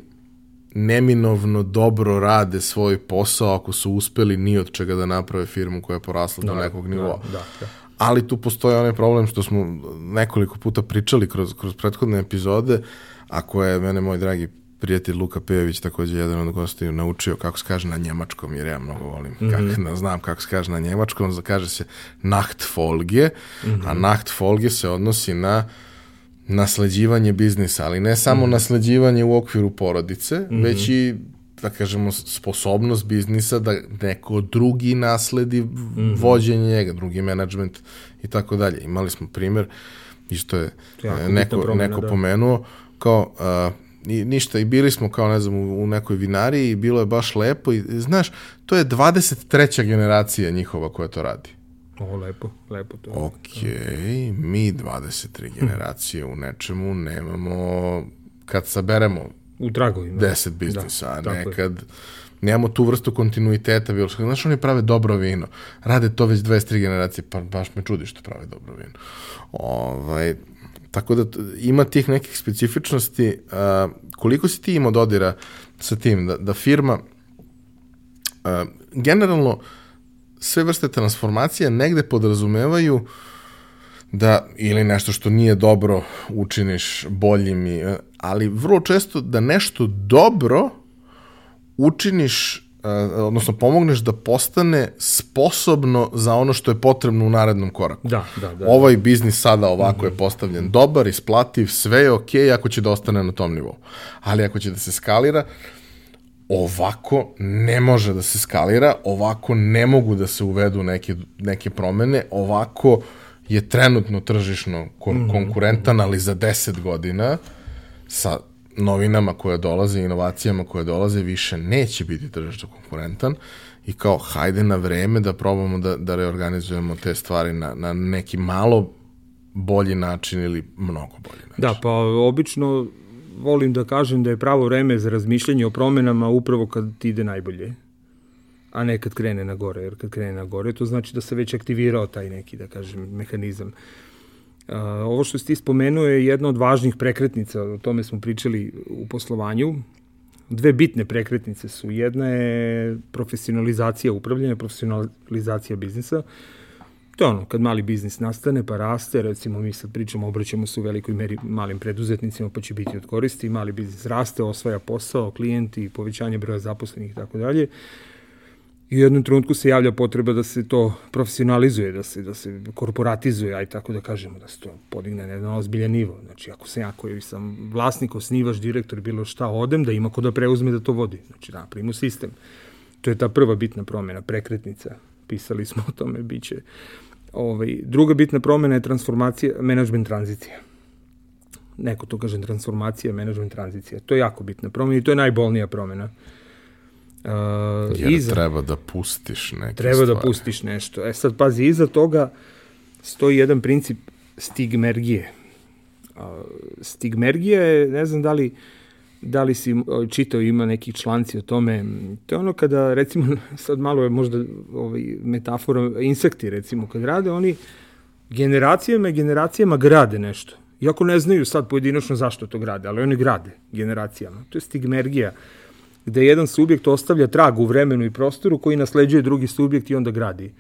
A: neminovno dobro rade svoj posao ako su uspeli ni od čega da naprave firmu koja je porasla do nekog nivoa.
B: Da, da.
A: Ali tu postoji onaj problem što smo nekoliko puta pričali kroz, kroz prethodne epizode, a koje je mene moj dragi prijatelj Luka Pejović, takođe jedan od gostiju, naučio kako se kaže na njemačkom, jer ja mnogo volim, mm -hmm. kako, da znam kako se kaže na njemačkom, kaže se Nachtfolge, mm -hmm. a Nachtfolge se odnosi na nasleđivanje biznisa, ali ne samo mm -hmm. nasleđivanje u okviru porodice, mm -hmm. već i da kažemo, sposobnost biznisa da neko drugi nasledi mm -hmm. vođenje njega, drugi menadžment i tako dalje. Imali smo primer, i što je
B: Jako
A: neko,
B: promjena,
A: neko
B: da.
A: pomenuo, kao, uh, i ništa, i bili smo kao, ne znam, u, u nekoj vinariji i bilo je baš lepo i, znaš, to je 23. generacija njihova koja to radi.
B: O, lepo, lepo to.
A: Ok, mi 23 generacije u nečemu nemamo, kad saberemo
B: U dragovima.
A: 10 biznisa,
B: Da,
A: a
B: tako je.
A: nekad nemamo tu vrstu kontinuiteta bilo što. Znaš, oni prave dobro vino. Rade to već 23 generacije, pa baš me čudi što prave dobro vino. Ovaj, tako da ima tih nekih specifičnosti. A, koliko si ti imao dodira sa tim da, da firma a, generalno sve vrste transformacije negde podrazumevaju da ili nešto što nije dobro učiniš boljim, i, ali vrlo često da nešto dobro učiniš, odnosno pomogneš da postane sposobno za ono što je potrebno u narednom koraku.
B: Da, da, da.
A: Ovaj biznis sada ovako je postavljen dobar, isplativ, sve je okej ako će da ostane na tom nivou. Ali ako će da se skalira, ovako ne može da se skalira, ovako ne mogu da se uvedu neke, neke promene, ovako je trenutno tržišno kon konkurentan, ali za 10 godina sa novinama koje dolaze, inovacijama koje dolaze, više neće biti tržišno konkurentan i kao hajde na vreme da probamo da, da reorganizujemo te stvari na, na neki malo bolji način ili mnogo bolji način.
B: Da, pa obično volim da kažem da je pravo vreme za razmišljanje o promenama upravo kad ti ide najbolje, a ne kad krene na gore, jer kad krene na gore to znači da se već aktivirao taj neki, da kažem, mehanizam. Uh, ovo što si ti spomenuo je jedna od važnih prekretnica, o tome smo pričali u poslovanju. Dve bitne prekretnice su. Jedna je profesionalizacija upravljanja, profesionalizacija biznisa. To je ono, kad mali biznis nastane pa raste, recimo mi sad pričamo, obraćamo se u velikoj meri malim preduzetnicima pa će biti od koristi, mali biznis raste, osvaja posao, klijenti, povećanje broja zaposlenih i tako dalje. I u jednom trenutku se javlja potreba da se to profesionalizuje, da se, da se korporatizuje, aj tako da kažemo, da se to podigne na jedan ozbiljan nivo. Znači, ako sam ja koji sam vlasnik, osnivač, direktor, bilo šta, odem, da ima ko da preuzme da to vodi. Znači, da napravimo sistem. To je ta prva bitna promjena, prekretnica. Pisali smo o tome, bit će. Ovaj, druga bitna promjena je transformacija, management tranzicija. neko to kaže transformacija, management tranzicija. To je jako bitna promena i to je najbolnija promena.
A: Uh, Jer iza, treba da pustiš neke
B: Treba
A: stvari.
B: da pustiš nešto. E sad, pazi, iza toga stoji jedan princip stigmergije. Uh, stigmergija je, ne znam da li, da li si čitao, ima neki članci o tome. To je ono kada, recimo, sad malo je možda ovaj, metafora, insekti, recimo, kad rade, oni generacijama i generacijama grade nešto. Iako ne znaju sad pojedinačno zašto to grade, ali oni grade generacijama. To je stigmergija, gde jedan subjekt ostavlja trag u vremenu i prostoru koji nasleđuje drugi subjekt i onda gradi.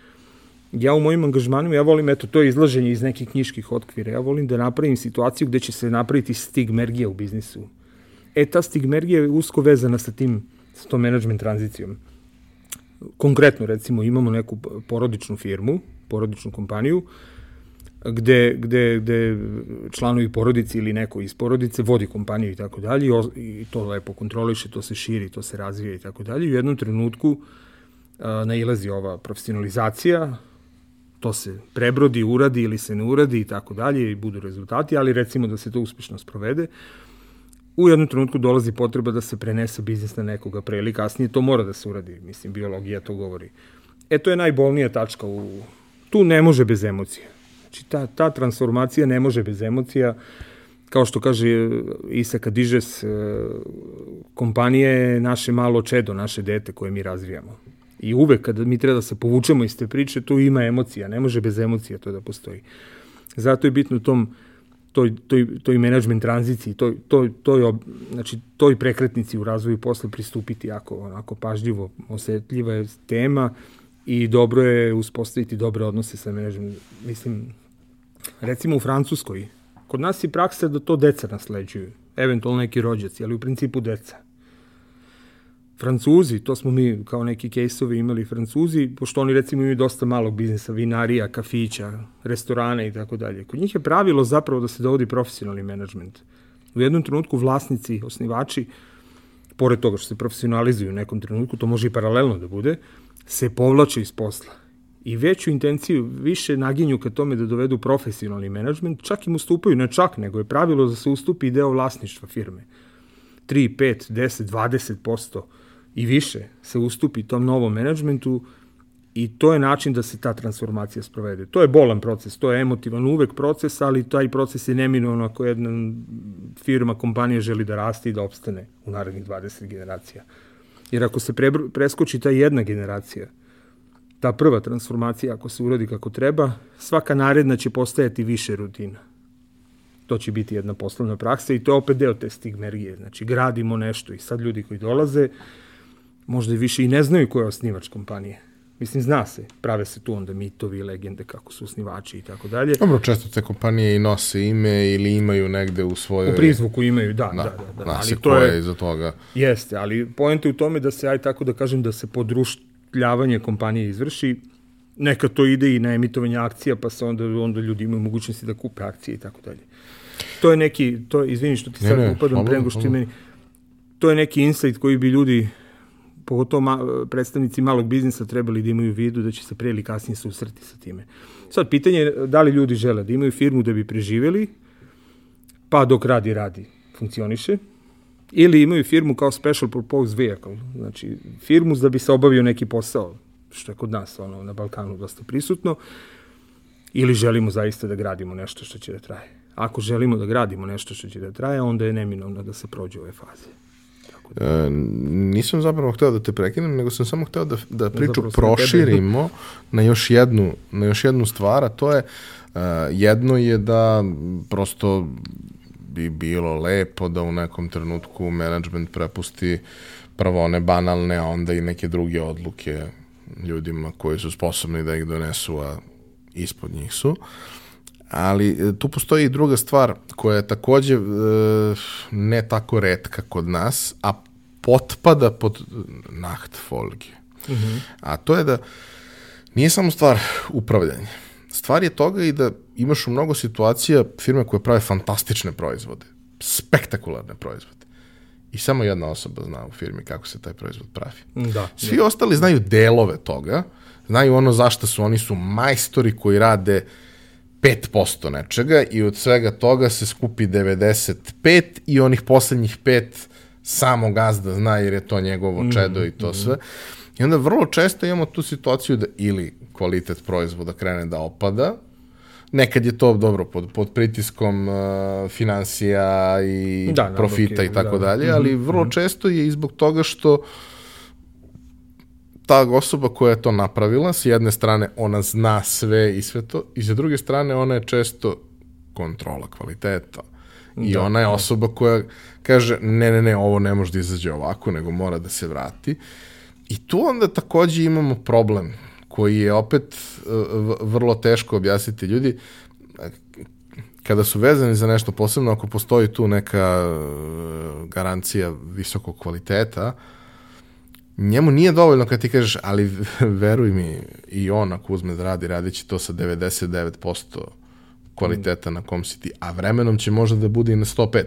B: Ja u mojim angažmanima, ja volim, eto, to je izlaženje iz nekih knjiških otkvira, ja volim da napravim situaciju gde će se napraviti stigmergija u biznisu. E, ta stigmergija je usko vezana sa tim, sa tom management tranzicijom. Konkretno, recimo, imamo neku porodičnu firmu, porodičnu kompaniju, gde, gde, gde članovi porodice ili neko iz porodice vodi kompaniju i tako dalje i to lepo kontroliše, to se širi, to se razvija i tako dalje. U jednom trenutku a, nailazi ova profesionalizacija, to se prebrodi, uradi ili se ne uradi i tako dalje i budu rezultati, ali recimo da se to uspešno sprovede. U jednom trenutku dolazi potreba da se prenese biznis na nekoga pre ili kasnije, to mora da se uradi, mislim, biologija to govori. E, to je najbolnija tačka u... Tu ne može bez emocija Znači, ta, ta transformacija ne može bez emocija. Kao što kaže Isaka Dižes, e, kompanije je naše malo čedo, naše dete koje mi razvijamo. I uvek kada mi treba da se povučemo iz te priče, tu ima emocija, ne može bez emocija to da postoji. Zato je bitno tom toj, toj, toj management tranziciji, toj, toj, toj, znači, toj prekretnici u razvoju posle pristupiti jako onako pažljivo, osetljiva je tema i dobro je uspostaviti dobre odnose sa management. Mislim, recimo u Francuskoj, kod nas je praksa da to deca nasleđuju, eventualno neki rođaci, ali u principu deca. Francuzi, to smo mi kao neki kejsovi imali Francuzi, pošto oni recimo imaju dosta malog biznisa, vinarija, kafića, restorane i tako dalje. Kod njih je pravilo zapravo da se dovodi profesionalni menadžment. U jednom trenutku vlasnici, osnivači, pored toga što se profesionalizuju u nekom trenutku, to može i paralelno da bude, se povlače iz posla i veću intenciju, više naginju ka tome da dovedu profesionalni menadžment, čak im ustupaju, ne čak, nego je pravilo da se ustupi deo vlasništva firme. 3, 5, 10, 20% i više se ustupi tom novom menadžmentu i to je način da se ta transformacija sprovede. To je bolan proces, to je emotivan uvek proces, ali taj proces je neminovno ako jedna firma, kompanija želi da raste i da opstane u narednih 20 generacija. Jer ako se pre, preskoči ta jedna generacija, ta prva transformacija, ako se uradi kako treba, svaka naredna će postajati više rutina. To će biti jedna poslovna praksa i to je opet deo te stigmergije. Znači, gradimo nešto i sad ljudi koji dolaze, možda i više i ne znaju ko je osnivač kompanije. Mislim, zna se, prave se tu onda mitovi, legende kako su osnivači i tako dalje.
A: Dobro, često te kompanije i nose ime ili imaju negde u svojoj...
B: U prizvuku imaju, da, da, da. da,
A: da. ali to je iza toga.
B: Jeste, ali pojente u tome da se, aj tako da kažem, da se podruš, pljavanje kompanije izvrši, neka to ide i na emitovanje akcija, pa se onda, onda ljudi imaju mogućnosti da kupe akcije i tako dalje. To je neki, to je, izvini što ti sad ne, upadam pre nego što meni, to je neki insight koji bi ljudi, pogotovo ma, predstavnici malog biznisa, trebali da imaju u vidu da će se pre ili kasnije susreti sa time. Sad, pitanje je da li ljudi žele da imaju firmu da bi preživeli, pa dok radi, radi, funkcioniše, ili imaju firmu kao special purpose vehicle, znači firmu da bi se obavio neki posao, što je kod nas ono, na Balkanu dosta prisutno, ili želimo zaista da gradimo nešto što će da traje. Ako želimo da gradimo nešto što će da traje, onda je neminovno da se prođe ove faze.
A: Da. E, nisam zapravo hteo da te prekinem, nego sam samo hteo da, da priču proširimo na još jednu, na još jednu stvar, a to je uh, jedno je da prosto bi bilo lepo da u nekom trenutku management prepusti prvo one banalne, a onda i neke druge odluke ljudima koji su sposobni da ih donesu, a ispod njih su. Ali e, tu postoji i druga stvar koja je takođe e, ne tako redka kod nas, a potpada pod nachtfolge. Mm -hmm. A to je da nije samo stvar upravljanja stvar je toga i da imaš u mnogo situacija firme koje prave fantastične proizvode, spektakularne proizvode. I samo jedna osoba zna u firmi kako se taj proizvod pravi.
B: Da,
A: Svi da. ostali znaju delove toga, znaju ono zašto su, oni su majstori koji rade 5% nečega i od svega toga se skupi 95 i onih poslednjih 5 samo gazda zna jer je to njegovo mm, čedo mm, i to mm. sve. I onda vrlo često imamo tu situaciju da ili kvalitet proizvoda krene da opada, nekad je to dobro pod, pod pritiskom uh, financija i da, profita i tako da. dalje, ali mhm, vrlo mhm. često je i zbog toga što ta osoba koja je to napravila, s jedne strane ona zna sve i sve to, i sa druge strane ona je često kontrola kvaliteta. I da, ona je da. osoba koja kaže, ne, ne, ne, ovo ne može da izađe ovako, nego mora da se vrati. I tu onda takođe imamo problem koji je opet e, vrlo teško objasniti ljudi kada su vezani za nešto posebno, ako postoji tu neka e, garancija visokog kvaliteta, njemu nije dovoljno kad ti kažeš, ali veruj mi, i on ako uzme da radi, radit će to sa 99% kvaliteta na kom si ti, a vremenom će možda da bude i na 105.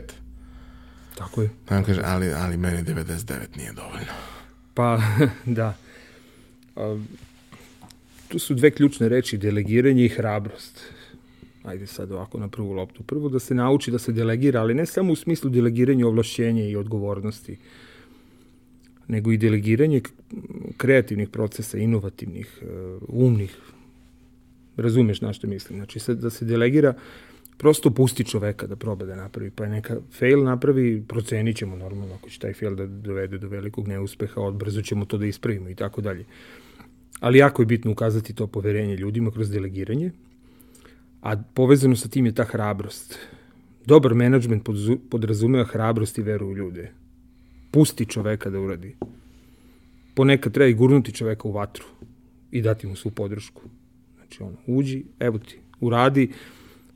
B: Tako je.
A: On kaže, ali, ali meni 99 nije dovoljno.
B: Pa, da. A, tu su dve ključne reči, delegiranje i hrabrost. Ajde sad ovako na prvu loptu. Prvo da se nauči da se delegira, ali ne samo u smislu delegiranja ovlašćenja i odgovornosti, nego i delegiranje kreativnih procesa, inovativnih, e, umnih. Razumeš na što mislim. Znači, da se delegira, prosto pusti čoveka da proba da napravi, pa neka fail napravi, procenit ćemo normalno ako će taj fail da dovede do velikog neuspeha, odbrzo ćemo to da ispravimo i tako dalje. Ali jako je bitno ukazati to poverenje ljudima kroz delegiranje, a povezano sa tim je ta hrabrost. Dobar menadžment podrazumeva hrabrost i veru u ljude pusti čoveka da uradi. Ponekad treba i gurnuti čoveka u vatru i dati mu svu podršku. Znači, ono, uđi, evo ti, uradi,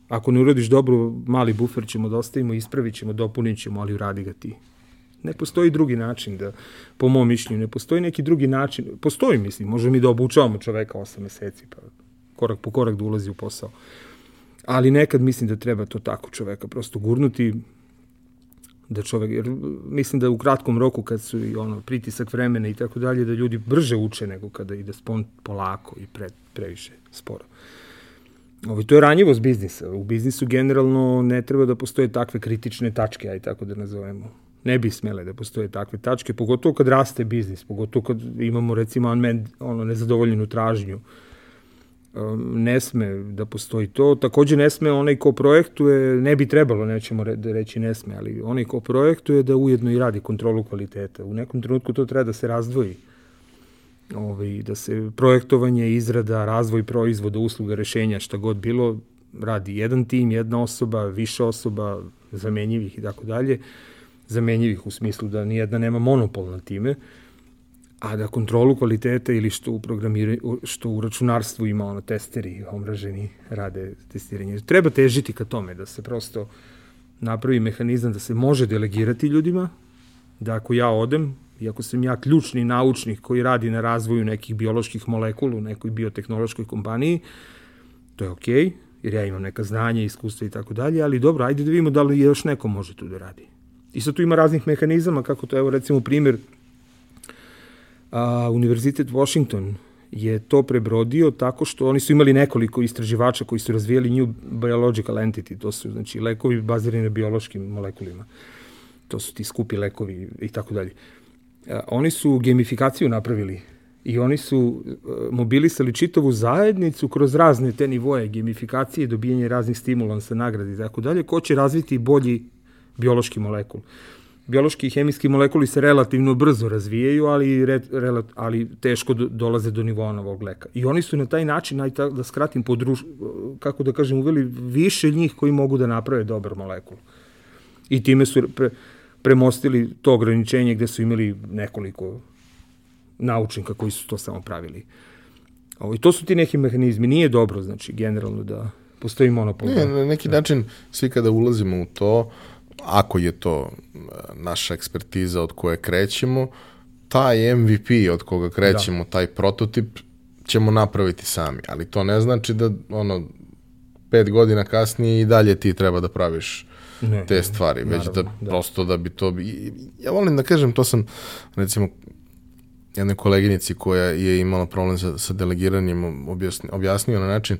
B: ako ne uradiš dobro, mali bufer ćemo da ostavimo, ispravit ćemo, dopunit ćemo, ali uradi ga ti. Ne postoji drugi način da, po mom mišljenju, ne postoji neki drugi način, postoji, mislim, možemo mi da obučavamo čoveka 8 meseci, pa korak po korak da ulazi u posao. Ali nekad mislim da treba to tako čoveka prosto gurnuti, da čovek, jer mislim da u kratkom roku kad su i ono pritisak vremena i tako dalje, da ljudi brže uče nego kada ide spon polako i pre, previše sporo. Ovo, to je ranjivost biznisa. U biznisu generalno ne treba da postoje takve kritične tačke, aj tako da nazovemo. Ne bi smele da postoje takve tačke, pogotovo kad raste biznis, pogotovo kad imamo recimo unmet, ono, nezadovoljenu tražnju. Um, ne sme da postoji to. Takođe ne sme onaj ko projektuje, ne bi trebalo, nećemo re, da reći ne sme, ali onaj ko projektuje da ujedno i radi kontrolu kvaliteta. U nekom trenutku to treba da se razdvoji. Ovaj, da se projektovanje, izrada, razvoj proizvoda, usluga, rešenja, šta god bilo, radi jedan tim, jedna osoba, više osoba, zamenjivih i tako dalje. Zamenjivih u smislu da nijedna nema monopol na time. A da kontrolu kvaliteta ili što u što u računarstvu ima ono testeri omraženi rade testiranje. Treba težiti ka tome da se prosto napravi mehanizam da se može delegirati ljudima, da ako ja odem, i ako sam ja ključni naučnik koji radi na razvoju nekih bioloških molekula u nekoj biotehnološkoj kompaniji, to je okej, okay, jer ja imam neka znanja, iskustva i tako dalje, ali dobro, ajde da vidimo da li još neko može tu da radi. I sad tu ima raznih mehanizama, kako to, evo recimo primjer, a, Univerzitet Washington je to prebrodio tako što oni su imali nekoliko istraživača koji su razvijali new biological entity, to su znači lekovi bazirani na biološkim molekulima. To su ti skupi lekovi i tako dalje. Oni su gamifikaciju napravili i oni su e, mobilisali čitavu zajednicu kroz razne te nivoje gamifikacije, dobijanje raznih stimulansa, nagrade i tako dalje, ko će razviti bolji biološki molekul biološki i hemijski molekuli se relativno brzo razvijaju, ali, re, rela, ali teško do, dolaze do nivoa novog leka. I oni su na taj način, aj da skratim, podruž, kako da kažem, uveli više njih koji mogu da naprave dobar molekul. I time su pre, premostili to ograničenje gde su imali nekoliko naučnika koji su to samo pravili. Ovo, I to su ti neki mehanizmi. Nije dobro, znači, generalno da postoji monopol.
A: Ne, na neki način, svi kada ulazimo u to, uh, ako je to e, naša ekspertiza od koje krećemo, taj MVP od koga krećemo, da. taj prototip, ćemo napraviti sami. Ali to ne znači da ono, pet godina kasnije i dalje ti treba da praviš ne, te stvari, ne, već da, da prosto da bi to... Ja volim da kažem, to sam recimo jednoj koleginici koja je imala problem sa, sa delegiranjem objasnio, objasnio na način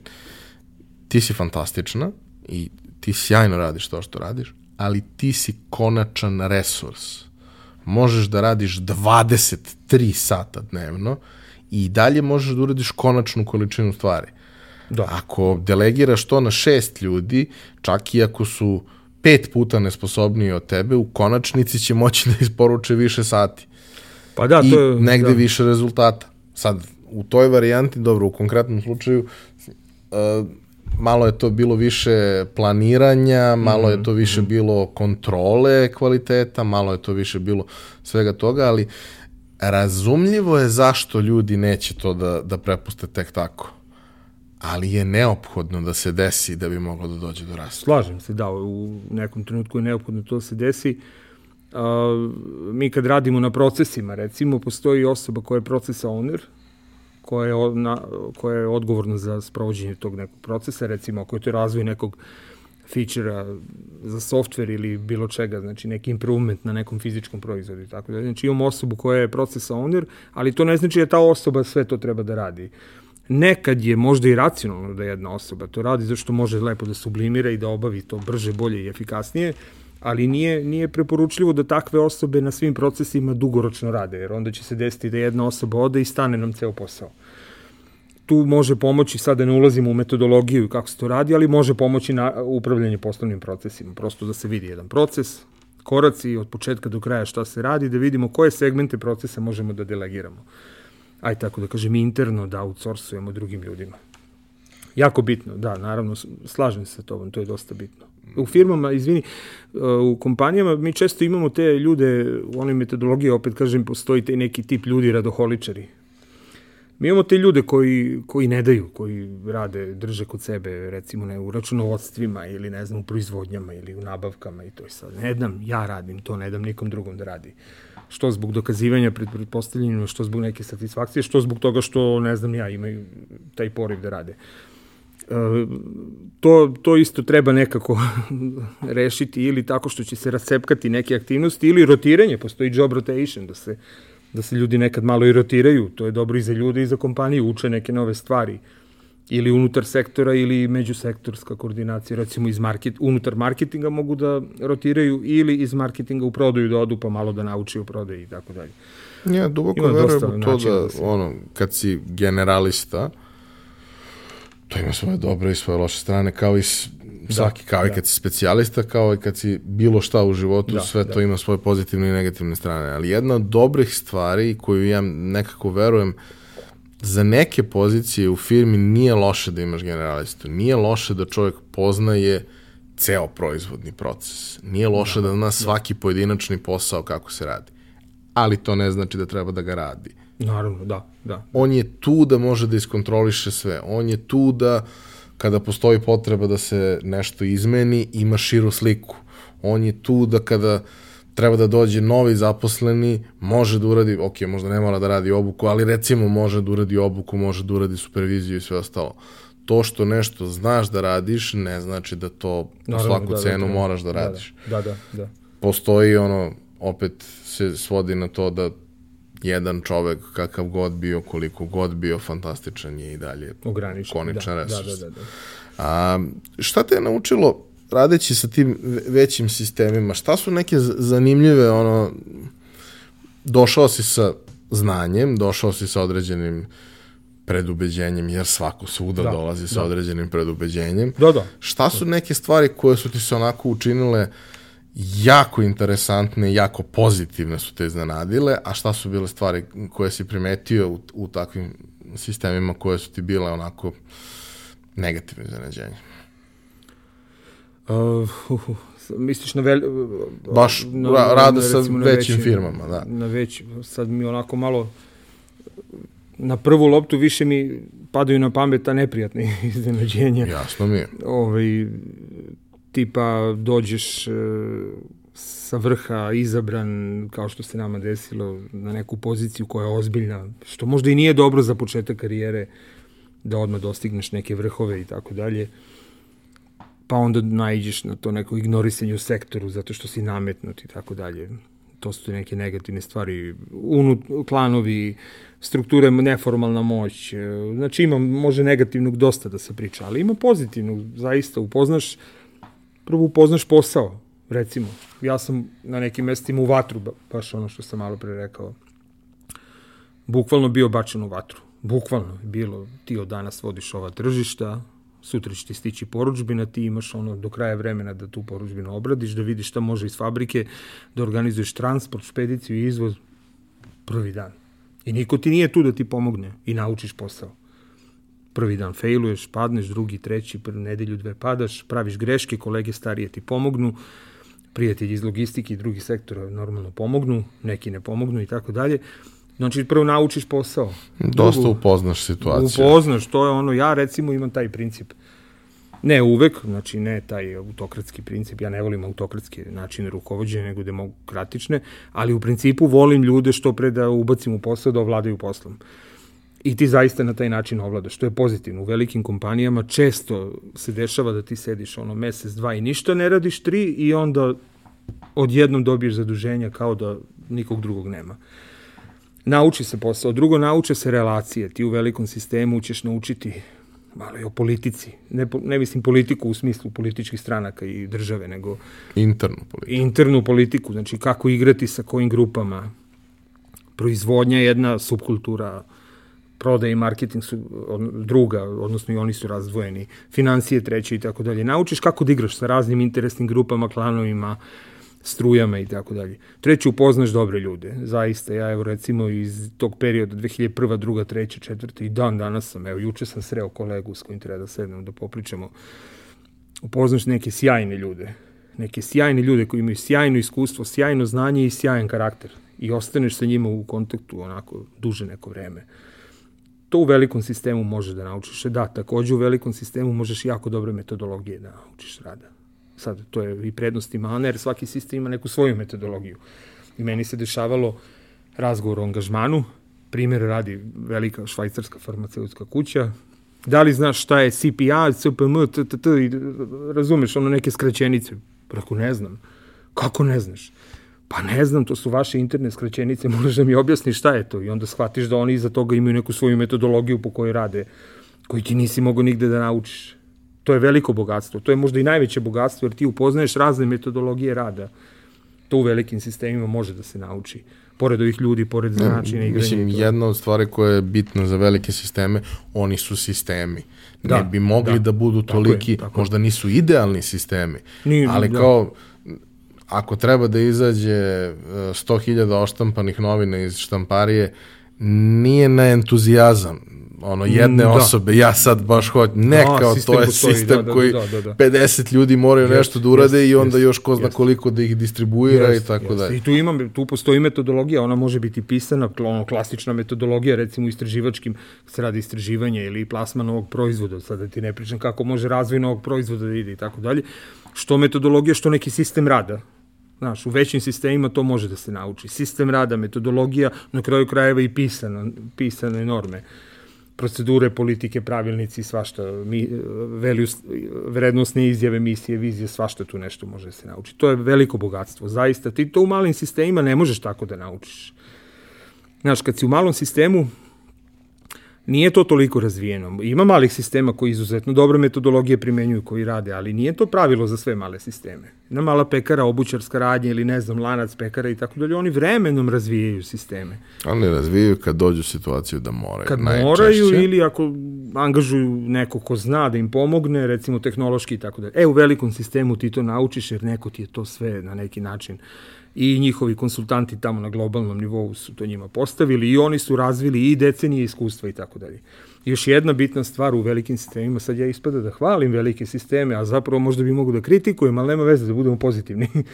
A: ti si fantastična i ti sjajno radiš to što radiš, ali ti si konačan resurs. Možeš da radiš 23 sata dnevno i dalje možeš da uradiš konačnu količinu stvari.
B: Da.
A: Ako delegiraš to na šest ljudi, čak i ako su pet puta nesposobniji od tebe, u konačnici će moći da isporuče više sati.
B: Pa da,
A: I
B: to je...
A: negde
B: da.
A: više rezultata. Sad, u toj varijanti, dobro, u konkretnom slučaju, uh, malo je to bilo više planiranja, malo je to više bilo kontrole kvaliteta, malo je to više bilo svega toga, ali razumljivo je zašto ljudi neće to da, da prepuste tek tako. Ali je neophodno da se desi da bi moglo da dođe do rasta.
B: Slažem se, da, u nekom trenutku je neophodno to se desi. A, mi kad radimo na procesima, recimo, postoji osoba koja je proces owner, koja je, na, koja je odgovorna za sprovođenje tog nekog procesa, recimo ako je to razvoj nekog feature za software ili bilo čega, znači neki improvement na nekom fizičkom proizvodu i tako da. Znači imamo osobu koja je process owner, ali to ne znači da ta osoba sve to treba da radi. Nekad je možda i racionalno da jedna osoba to radi, zašto može lepo da sublimira i da obavi to brže, bolje i efikasnije, ali nije, nije preporučljivo da takve osobe na svim procesima dugoročno rade, jer onda će se desiti da jedna osoba ode i stane nam ceo posao tu može pomoći, sada ne ulazimo u metodologiju i kako se to radi, ali može pomoći na upravljanje poslovnim procesima, prosto da se vidi jedan proces, koraci od početka do kraja šta se radi, da vidimo koje segmente procesa možemo da delegiramo. Aj tako da kažem interno da outsourcujemo drugim ljudima. Jako bitno, da, naravno, slažem se sa tobom, to je dosta bitno. U firmama, izvini, uh, u kompanijama mi često imamo te ljude, u onoj metodologiji, opet kažem, postoji taj neki tip ljudi radoholičari, Mi imamo te ljude koji, koji ne daju, koji rade, drže kod sebe, recimo ne, u računovodstvima ili ne znam, u proizvodnjama ili u nabavkama i to je sad. Ne dam, ja radim to, ne dam nikom drugom da radi. Što zbog dokazivanja pred pretpostavljenima, što zbog neke satisfakcije, što zbog toga što, ne znam, ja imaju taj poriv da rade. E, to, to isto treba nekako rešiti ili tako što će se rasepkati neke aktivnosti ili rotiranje, postoji job rotation, da se da se ljudi nekad malo i rotiraju, to je dobro i za ljude i za kompaniju, uče neke nove stvari. Ili unutar sektora ili međusektorska koordinacija, recimo iz market, unutar marketinga mogu da rotiraju ili iz marketinga u prodaju da odu pa malo da nauči o prodaji i tako dalje.
A: Ja duboko
B: Ima
A: verujem u to da,
B: da se-
A: ono, kad si generalista, to ima svoje dobre i svoje loše strane, kao i s, svaki, kao i
B: da.
A: kad si specijalista, kao i kad si bilo šta u životu,
B: Da,
A: sve
B: da.
A: to ima svoje pozitivne i negativne strane. Ali jedna od dobrih stvari koju ja nekako verujem, za neke pozicije u firmi nije loše da imaš generalistu. Nije loše da čovjek poznaje ceo proizvodni proces. Nije loše da, zna svaki pojedinačni posao kako se radi. Ali to ne znači da treba da ga radi.
B: Naravno, da, da.
A: On je tu da može da iskontroliše sve. On je tu da kada postoji potreba da se nešto izmeni, ima širu sliku. On je tu da kada treba da dođe novi zaposleni, može da uradi, ok, možda ne mora da radi obuku, ali recimo može da uradi obuku, može da uradi superviziju i sve ostalo. To što nešto znaš da radiš, ne znači da to
B: Naravno,
A: svaku
B: da, da,
A: cenu
B: da,
A: moraš da
B: da,
A: radiš.
B: Da, da, da.
A: Postoji ono, opet se svodi na to da jedan čovek, kakav god bio, koliko god bio, fantastičan je i dalje
B: Ograničen.
A: koničan
B: da,
A: resurs.
B: Da, da, da, da.
A: A, šta te je naučilo radeći sa tim ve- većim sistemima? Šta su neke zanimljive, ono, došao si sa znanjem, došao si sa određenim predubeđenjem, jer svako svuda
B: Da,
A: dolazi sa
B: da.
A: određenim predubeđenjem.
B: Da, da.
A: Šta su neke stvari koje su ti se onako učinile jako interesantne, jako pozitivne su te iznenadile, a šta su bile stvari koje si primetio u, u takvim sistemima koje su ti bile onako negativne iznenađenje?
B: Uh, uh, uh, misliš na vel...
A: Baš ra- rada sa većim firmama, da.
B: Na već, sad mi onako malo na prvu loptu više mi padaju na pamet ta neprijatna iznenađenja.
A: Jasno mi je.
B: Ovaj, tipa dođeš e, sa vrha izabran, kao što se nama desilo, na neku poziciju koja je ozbiljna, što možda i nije dobro za početak karijere, da odmah dostigneš neke vrhove i tako dalje pa onda naiđeš na to neko ignorisanje u sektoru zato što si nametnut i tako dalje. to su neke negativne stvari, unut, klanovi, strukture, neformalna moć, e, znači ima, može negativnog dosta da se priča, ali ima pozitivnog, zaista, upoznaš, prvo upoznaš posao, recimo, ja sam na nekim mestima u vatru, baš ono što sam malo pre rekao, bukvalno bio bačen u vatru, bukvalno bilo, ti od danas vodiš ova tržišta, sutra će ti stići poručbina, ti imaš ono do kraja vremena da tu poručbinu obradiš, da vidiš šta može iz fabrike, da organizuješ transport, špediciju i izvoz prvi dan. I niko ti nije tu da ti pomogne i naučiš posao. Prvi dan failuješ, padneš, drugi, treći, prvi nedelju, dve padaš, praviš greške, kolege starije ti pomognu, prijatelji iz logistike i drugih sektora normalno pomognu, neki ne pomognu i tako dalje. Znači, prvo naučiš posao.
A: Dosta Drugo, upoznaš situaciju.
B: Upoznaš, to je ono, ja recimo imam taj princip. Ne uvek, znači ne taj autokratski princip, ja ne volim autokratske načine rukovodđenja, nego demokratične, ali u principu volim ljude što pre da ubacim u posao da ovladaju poslom. I ti zaista na taj način ovladaš, što je pozitivno. U velikim kompanijama često se dešava da ti sediš ono mesec, dva i ništa ne radiš, tri i onda odjednom dobiješ zaduženja kao da nikog drugog nema. Nauči se posao. Drugo, nauče se relacije. Ti u velikom sistemu ćeš naučiti malo i o politici. Ne, ne mislim politiku u smislu političkih stranaka i države, nego...
A: Internu politiku.
B: Internu politiku, znači kako igrati sa kojim grupama. Proizvodnja je jedna subkultura, prodaje i marketing su druga, odnosno i oni su razdvojeni, financije treće i tako dalje. Naučiš kako da igraš sa raznim interesnim grupama, klanovima, strujama i tako dalje. Treće, upoznaš dobre ljude. Zaista, ja evo recimo iz tog perioda 2001. 2. 3. 4. i dan danas sam, evo juče sam sreo kolegu s kojim treba da sednemo da popričamo. Upoznaš neke sjajne ljude. Neke sjajne ljude koji imaju sjajno iskustvo, sjajno znanje i sjajan karakter. I ostaneš sa njima u kontaktu onako duže neko vreme. To u velikom sistemu može da naučiš. Da, takođe u velikom sistemu možeš jako dobre metodologije da naučiš rada sad to je i prednost i mana, jer svaki sistem ima neku svoju metodologiju. I meni se dešavalo razgovor o angažmanu, primjer radi velika švajcarska farmaceutska kuća, da li znaš šta je CPA, CPM, TTT, i razumeš ono neke skraćenice? Prako ne znam. Kako ne znaš? Pa ne znam, to su vaše interne skraćenice, moraš da mi objasniš šta je to. I onda shvatiš da oni iza toga imaju neku svoju metodologiju po kojoj rade, koju ti nisi mogao nigde da naučiš. To je veliko bogatstvo. To je možda i najveće bogatstvo, jer ti upoznaješ razne metodologije rada. To u velikim sistemima može da se nauči. Pored ovih ljudi, pored načina igranja.
A: Mislim, jedna od stvari koja je bitna za velike sisteme, oni su sistemi. Da, ne bi mogli da, da budu toliki, tako je, tako možda nisu idealni sistemi, Ni, ali da. kao ako treba da izađe 100.000 e, oštampanih novina iz štamparije, nije na entuzijazam ono jedne da. osobe, ja sad baš hoćem, ne da, kao to je postoji, sistem da, da, koji da, da, da. 50 ljudi moraju yes, nešto da urade yes, i onda još ko zna yes. koliko da ih distribuira yes, i tako yes. dalje.
B: I tu imam, tu postoji metodologija, ona može biti pisana, ono klasična metodologija, recimo u istraživačkim, se radi istraživanje ili plasma novog proizvoda, sad da ti ne pričam kako može razvoj novog proizvoda da ide i tako dalje, što metodologija, što neki sistem rada, Znaš, u većim sistemima to može da se nauči. Sistem rada, metodologija, na kraju krajeva i pisana, pisane norme procedure, politike, pravilnici, svašta, mi, values, vrednostne izjave, misije, vizije, svašta tu nešto može da se nauči. To je veliko bogatstvo, zaista. Ti to u malim sistemima ne možeš tako da naučiš. Znaš, kad si u malom sistemu, Nije to toliko razvijeno. Ima malih sistema koji izuzetno dobre metodologije primenjuju, koji rade, ali nije to pravilo za sve male sisteme. Na mala pekara, obućarska radnja ili ne znam, lanac pekara i tako dalje, oni vremenom razvijaju sisteme.
A: Oni razvijaju kad dođu situaciju da moraju.
B: Kad najčešće. moraju ili ako angažuju neko ko zna da im pomogne, recimo tehnološki i tako dalje. E, u velikom sistemu ti to naučiš jer neko ti je to sve na neki način i njihovi konsultanti tamo na globalnom nivou su to njima postavili i oni su razvili i decenije iskustva i tako dalje. Još jedna bitna stvar u velikim sistemima, sad ja ispada da hvalim velike sisteme, a zapravo možda bi mogu da kritikujem, ali nema veze da budemo pozitivni.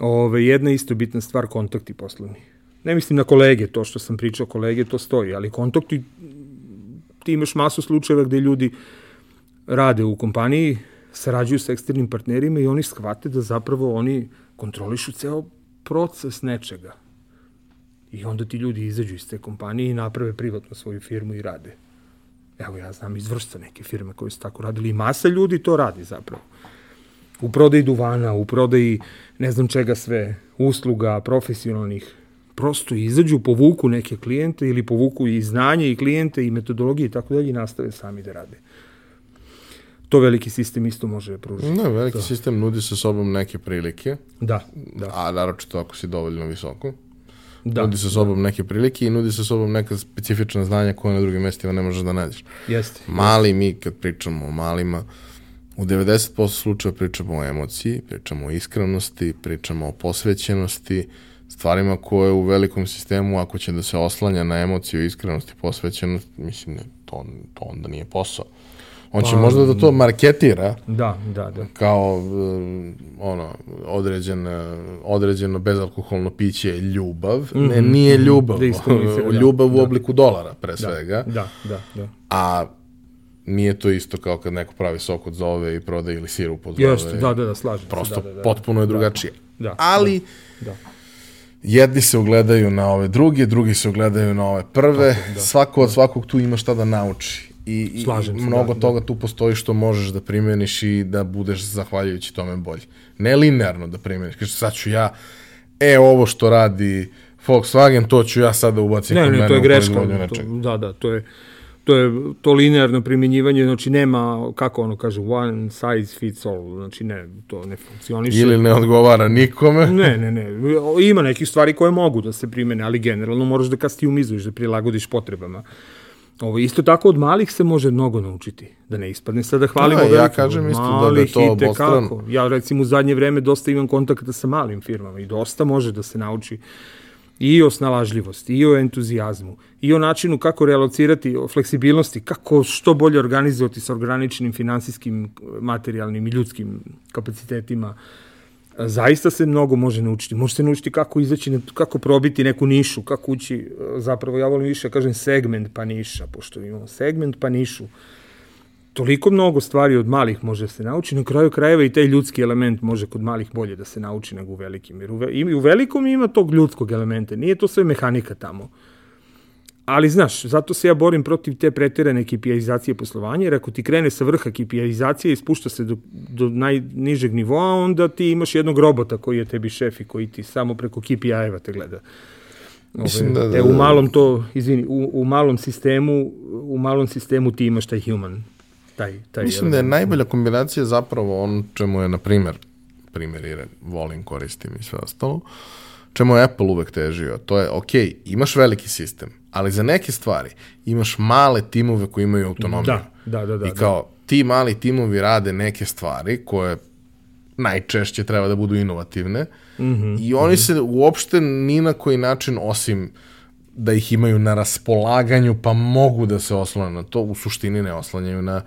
B: Ove, jedna isto bitna stvar, kontakti poslovni. Ne mislim na kolege, to što sam pričao kolege, to stoji, ali kontakti, ti imaš masu slučajeva gde ljudi rade u kompaniji, sarađuju sa eksternim partnerima i oni shvate da zapravo oni kontrolišu ceo proces nečega. I onda ti ljudi izađu iz te kompanije i naprave privatno svoju firmu i rade. Evo ja znam iz vrsta neke firme koje su tako radili i masa ljudi to radi zapravo. u prodaji duvana, u prodaji ne znam čega sve, usluga, profesionalnih, prosto izađu, povuku neke klijente ili povuku i znanje i klijente i metodologije i tako dalje i nastave sami da rade. To veliki sistem isto može pružiti.
A: Ne, veliki to. sistem nudi sa sobom neke prilike.
B: Da, da.
A: A naročito ako si dovoljno visoko. Da, nudi sa sobom da. neke prilike i nudi sa sobom neka specifična znanja koje na drugim mestima ne možeš da nađeš.
B: Jeste.
A: Mali mi, kad pričamo o malima, u 90% slučaja pričamo o emociji, pričamo o iskrenosti, pričamo o posvećenosti, stvarima koje u velikom sistemu, ako će da se oslanja na emociju, iskrenost i posvećenost, mislim, to, to onda nije posao. On će pa, možda da to marketira.
B: Da, da, da.
A: Kao um, ono, određen, određeno bezalkoholno piće je ljubav. Mm -hmm, ne, mhm, nije mhm. ljubav. Da ljubav da, u obliku dolara, pre
B: da,
A: svega.
B: Da, da, da.
A: A nije to isto kao kad neko pravi sok od zove i proda ili sirup od zove.
B: Jeste, da, da, da, slažem
A: Prosto
B: se. Da, da,
A: da, potpuno je drugačije.
B: Da,
A: Ali,
B: da, da.
A: jedni se ugledaju na ove druge, drugi se ugledaju na ove prve. Tako, da. Svako od svakog tu ima šta da nauči. I, i
B: Slažem
A: mnogo
B: da,
A: toga da. tu postoji što možeš da primeniš i da budeš zahvaljujući tome bolji. Ne linearno da primeniš. Kaže, sad ću ja, e, ovo što radi Volkswagen, to ću ja sada ubaciti
B: ne, ne, to je greška. To, da, da, to je, to je to linearno primjenjivanje, znači nema, kako ono kaže, one size fits all, znači ne, to ne funkcioniše.
A: Ili ne odgovara nikome.
B: Ne, ne, ne, ima nekih stvari koje mogu da se primene, ali generalno moraš da kastimizuješ, da prilagodiš potrebama. Ovo, isto tako od malih se može mnogo naučiti. Da ne ispadne sad da hvalimo
A: da, ja kažem isto da, da je to obostrano.
B: Ja recimo u zadnje vreme dosta imam kontakta sa malim firmama i dosta može da se nauči i o snalažljivosti, i o entuzijazmu, i o načinu kako realocirati, o fleksibilnosti, kako što bolje organizovati sa ograničenim finansijskim, materijalnim i ljudskim kapacitetima. Zaista se mnogo može naučiti. Može se naučiti kako izaći, kako probiti neku nišu, kako ući, zapravo ja volim više, kažem segment pa niša, pošto imamo segment pa nišu toliko mnogo stvari od malih može da se nauči, na kraju krajeva i taj ljudski element može kod malih bolje da se nauči nego u velikim. Jer u, ve, i u velikom ima tog ljudskog elementa, nije to sve mehanika tamo. Ali znaš, zato se ja borim protiv te pretirane KPI-izacije poslovanja, jer ako ti krene sa vrha KPI-izacije i spušta se do, do najnižeg nivoa, onda ti imaš jednog robota koji je tebi šef i koji ti samo preko KPI-eva te gleda. Mislim da, da, e, u malom to, izvini, u, u malom sistemu, u malom sistemu ti imaš taj human taj, taj
A: Mislim da je najbolja kombinacija zapravo on čemu je, na primer, primjer volim, koristim i sve ostalo, čemu je Apple uvek težio. To je, ok, imaš veliki sistem, ali za neke stvari imaš male timove koji imaju autonomiju.
B: Da, da, da. da
A: I kao, da. ti mali timovi rade neke stvari koje najčešće treba da budu inovativne mm -hmm, i oni mm -hmm. se uopšte ni na koji način, osim da ih imaju na raspolaganju, pa mogu da se oslone na to, u suštini ne oslanjaju na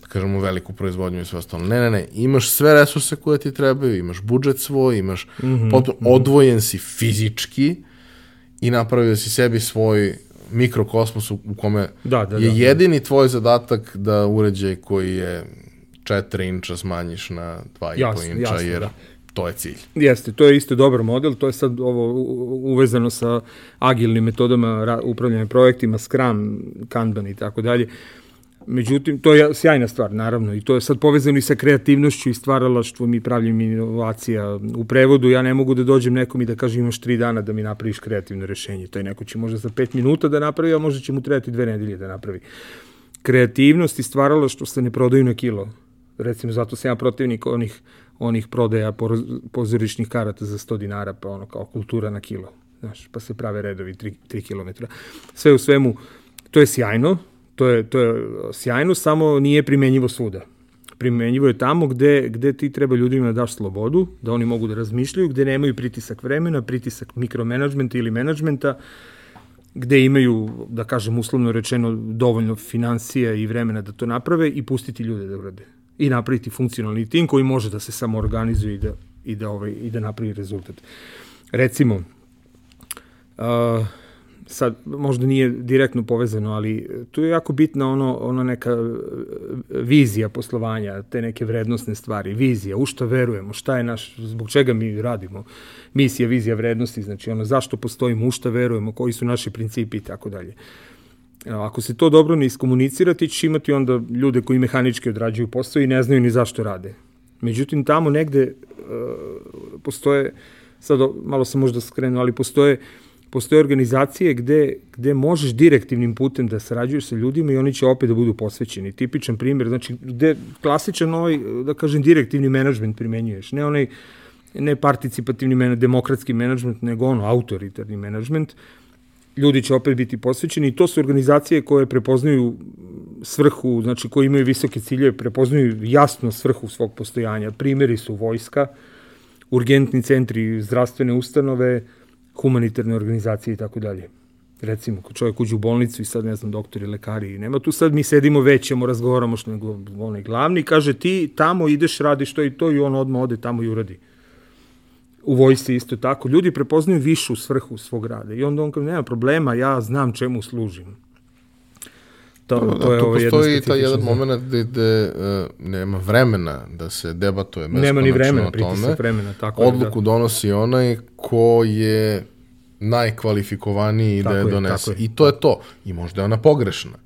A: da kažemo veliku proizvodnju i sve ostalo. Ne, ne, ne, imaš sve resurse koje ti trebaju, imaš budžet svoj, imaš mm -hmm, potom, mm -hmm. odvojen si fizički i napravio si sebi svoj mikrokosmos u kome
B: da, da,
A: je
B: da,
A: jedini da. tvoj zadatak da uređaj koji je 4 inča smanjiš na 2,5 inča, jasno, jer da to je cilj.
B: Jeste, to je isto dobar model, to je sad ovo uvezano sa agilnim metodama upravljanja projektima, Scrum, Kanban i tako dalje. Međutim, to je sjajna stvar, naravno, i to je sad povezano i sa kreativnošću i stvaralaštvom i pravljenjem inovacija. U prevodu ja ne mogu da dođem nekom i da kažem imaš tri dana da mi napraviš kreativno rešenje. To je neko će možda za pet minuta da napravi, a možda će mu trebati dve nedelje da napravi. Kreativnost i stvaralaštvo se ne prodaju na kilo. Recimo, zato sam ja protivnik onih onih prodaja pozorišnih karata za 100 dinara, pa ono kao kultura na kilo. Znaš, pa se prave redovi 3, 3 km. Sve u svemu, to je sjajno, to je, to je sjajno, samo nije primenjivo svuda. Primenjivo je tamo gde, gde ti treba ljudima da daš slobodu, da oni mogu da razmišljaju, gde nemaju pritisak vremena, pritisak mikromanagementa ili menadžmenta, gde imaju, da kažem uslovno rečeno, dovoljno financija i vremena da to naprave i pustiti ljude da urade i napraviti funkcionalni tim koji može da se samo organizuje i da, i da, ovaj, i da napravi rezultat. Recimo, uh, sad možda nije direktno povezano, ali tu je jako bitna ono, ono neka vizija poslovanja, te neke vrednostne stvari, vizija, u šta verujemo, šta je naš, zbog čega mi radimo, misija, vizija, vrednosti, znači ono zašto postojimo, u šta verujemo, koji su naši principi i tako dalje. Ako se to dobro ne iskomunicira, ti ćeš imati onda ljude koji mehanički odrađuju posao i ne znaju ni zašto rade. Međutim, tamo negde uh, postoje, sad malo sam možda skrenuo, ali postoje postoje organizacije gde, gde možeš direktivnim putem da sarađuješ sa ljudima i oni će opet da budu posvećeni. Tipičan primjer, znači gde klasičan ovaj, da kažem, direktivni menadžment primenjuješ, ne onaj ne participativni menadžment, demokratski menadžment, nego ono, autoritarni menadžment, ljudi će opet biti posvećeni i to su organizacije koje prepoznaju svrhu, znači koji imaju visoke ciljeve, prepoznaju jasno svrhu svog postojanja. Primeri su vojska, urgentni centri, zdravstvene ustanove, humanitarne organizacije i tako dalje. Recimo, ko čovjek uđe u bolnicu i sad, ne znam, doktori, lekari, nema tu sad mi sedimo većemo, razgovaramo što nego onaj glavni, kaže ti tamo ideš, radiš to i to i on odmah ode tamo i uradi. U vojsci isto tako. Ljudi prepoznaju višu svrhu svog rada i onda on kaže, nema problema, ja znam čemu služim.
A: To, to, to je to postoji ta jedan moment gde, gde uh, nema vremena da se debatuje
B: nema ni vremena, o tome. vremena, tako
A: Odluku je, da. donosi onaj ko je najkvalifikovaniji tako da je donese. Je, I to je to. I možda je ona pogrešna.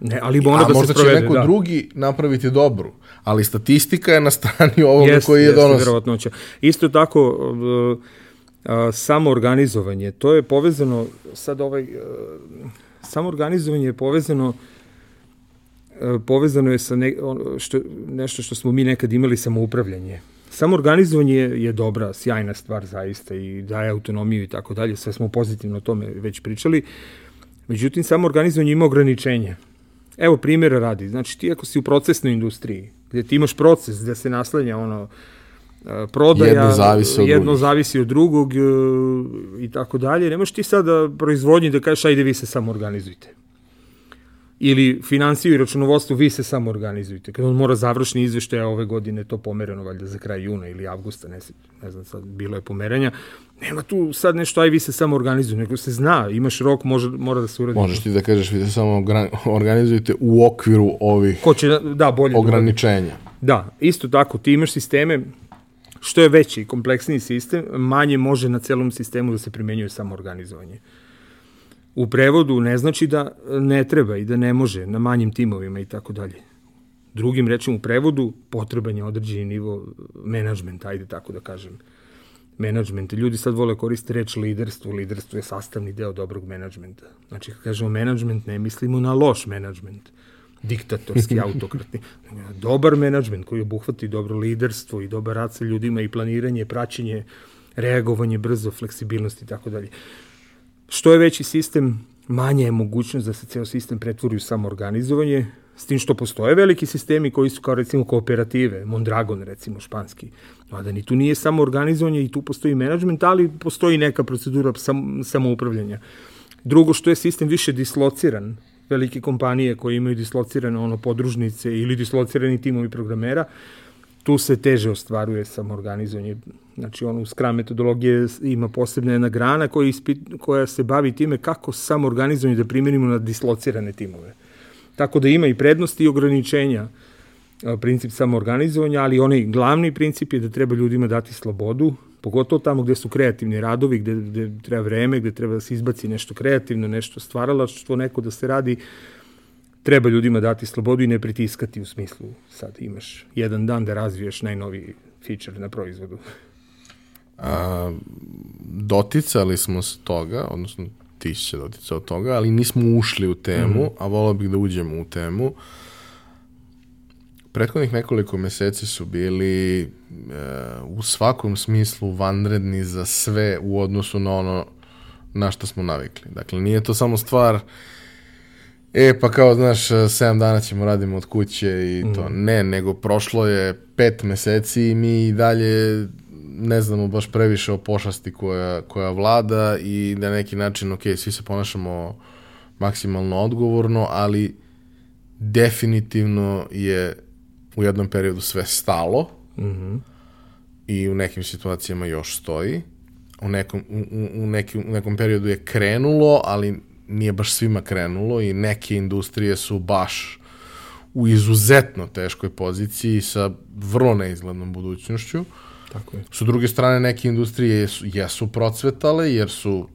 B: Ne, ali ona da se sprovede,
A: će neko
B: da.
A: drugi napraviti dobru. Ali statistika je na strani ovoga jest, koji je jest, donosi.
B: Verovatnoća. Isto tako, uh, uh, samo organizovanje, to je povezano, sad ovaj, uh, samo organizovanje je povezano uh, povezano je sa ne, što, nešto što smo mi nekad imali samoupravljanje. Samo organizovanje je, dobra, sjajna stvar zaista i daje autonomiju i tako dalje, sve smo pozitivno o tome već pričali. Međutim, samo organizovanje ima ograničenja. Evo primjera radi, znači ti ako si u procesnoj industriji, gde ti imaš proces gde se naslanja ono, e, prodaja,
A: jedno zavisi od,
B: jedno zavisi od drugog e, i tako dalje, nemaš ti sad da proizvodnji da kažeš ajde vi se samo organizujte ili finansiju i računovodstvo, vi se samo organizujete. Kad on mora završni izveštaj, a ove godine to pomereno valjda za kraj juna ili avgusta, ne, ne znam sad, bilo je pomeranja, nema tu sad nešto, aj vi se samo organizujete, nego se zna, imaš rok, može, mora da se uradi.
A: Možeš ti da kažeš, vi se samo organizujete u okviru ovih
B: Ko će, da, bolje
A: da ograničenja.
B: Da, isto tako, ti imaš sisteme, što je veći i kompleksniji sistem, manje može na celom sistemu da se primenjuje samo organizovanje. U prevodu ne znači da ne treba i da ne može na manjim timovima i tako dalje. Drugim rečima u prevodu potreban je određeni nivo menadžmenta, ajde tako da kažem. Menadžment. Ljudi sad vole koriste reč liderstvo. Liderstvo je sastavni deo dobrog menadžmenta. Znači, kad kažemo menadžment, ne mislimo na loš menadžment diktatorski, autokratni. Dobar menadžment koji obuhvati dobro liderstvo i dobar rad sa ljudima i planiranje, praćenje, reagovanje brzo, fleksibilnost i tako dalje. Što je veći sistem, manje je mogućnost da se ceo sistem pretvori u samoorganizovanje, s tim što postoje veliki sistemi koji su kao recimo kooperative, Mondragon recimo španski, a da ni tu nije samo organizovanje i tu postoji menadžment, ali postoji neka procedura sam, samoupravljanja. Drugo što je sistem više dislociran, velike kompanije koje imaju dislocirane ono podružnice ili dislocirani timovi programera, tu se teže ostvaruje samorganizovanje. Znači, on u Scrum metodologije ima posebna jedna grana koja, ispit, koja se bavi time kako samorganizovanje da primjenimo na dislocirane timove. Tako da ima i prednosti i ograničenja princip samoorganizovanja, ali onaj glavni princip je da treba ljudima dati slobodu, pogotovo tamo gde su kreativni radovi, gde, gde treba vreme, gde treba da se izbaci nešto kreativno, nešto stvaralaštvo, neko da se radi, treba ljudima dati slobodu i ne pritiskati u smislu sad imaš jedan dan da razviješ najnoviji feature na proizvodu.
A: A, doticali smo se toga, odnosno ti si se doticao toga, ali nismo ušli u temu, mm. a volao bih da uđemo u temu. Prethodnih nekoliko meseci su bili e, u svakom smislu vanredni za sve u odnosu na ono na što smo navikli. Dakle, nije to samo stvar E, pa kao, znaš, 7 dana ćemo radimo od kuće i to. Mm. Ne, nego prošlo je pet meseci i mi i dalje ne znamo baš previše o pošasti koja, koja vlada i na neki način, ok, svi se ponašamo maksimalno odgovorno, ali definitivno je u jednom periodu sve stalo mm -hmm. i u nekim situacijama još stoji. U nekom, u, u, nekim, u nekom periodu je krenulo, ali nije baš svima krenulo i neke industrije su baš u izuzetno teškoj poziciji sa vrlo neizglednom budućnošću.
B: Tako je.
A: Su druge strane neke industrije jesu, jesu procvetale jer su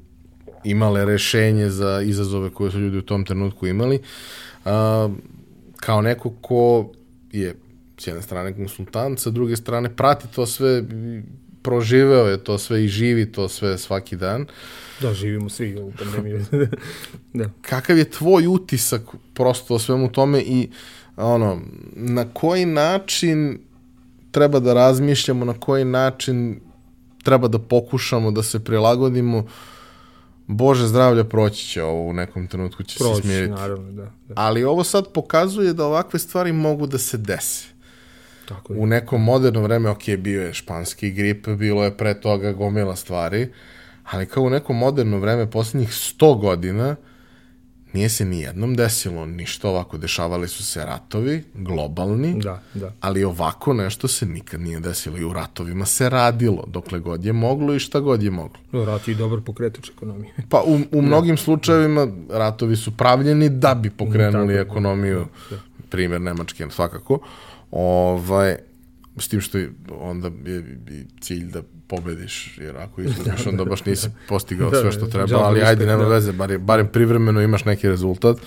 A: imale rešenje za izazove koje su ljudi u tom trenutku imali. A, kao neko ko je s jedne strane konsultant, sa druge strane prati to sve, proživeo je to sve i živi to sve svaki dan.
B: Da, živimo svi u pandemiji.
A: da. Kakav je tvoj utisak prosto o svemu tome i ono, na koji način treba da razmišljamo, na koji način treba da pokušamo da se prilagodimo Bože zdravlja proći će ovo u nekom trenutku će proći, se smiriti.
B: naravno, da, da.
A: Ali ovo sad pokazuje da ovakve stvari mogu da se dese.
B: Tako
A: je. U nekom moderno vreme, ok, bio je španski grip, bilo je pre toga gomila stvari, ali kao u nekom moderno vreme, poslednjih 100 godina, nije se ni jednom desilo ništa ovako. Dešavali su se ratovi, globalni,
B: da, da.
A: ali ovako nešto se nikad nije desilo. I u ratovima se radilo, dokle god je moglo i šta god je moglo.
B: No, rat je dobar pokretač ekonomije.
A: Pa u, u mnogim da. slučajevima ratovi su pravljeni da bi pokrenuli da, ekonomiju. Da. Primer Nemačke, svakako. Ovaj, s tim što je, onda je cilj da pobediš, jer ako izgubiš, onda baš nisi postigao sve što treba, ali ajde, nema veze, bar, barem privremeno imaš neki rezultat,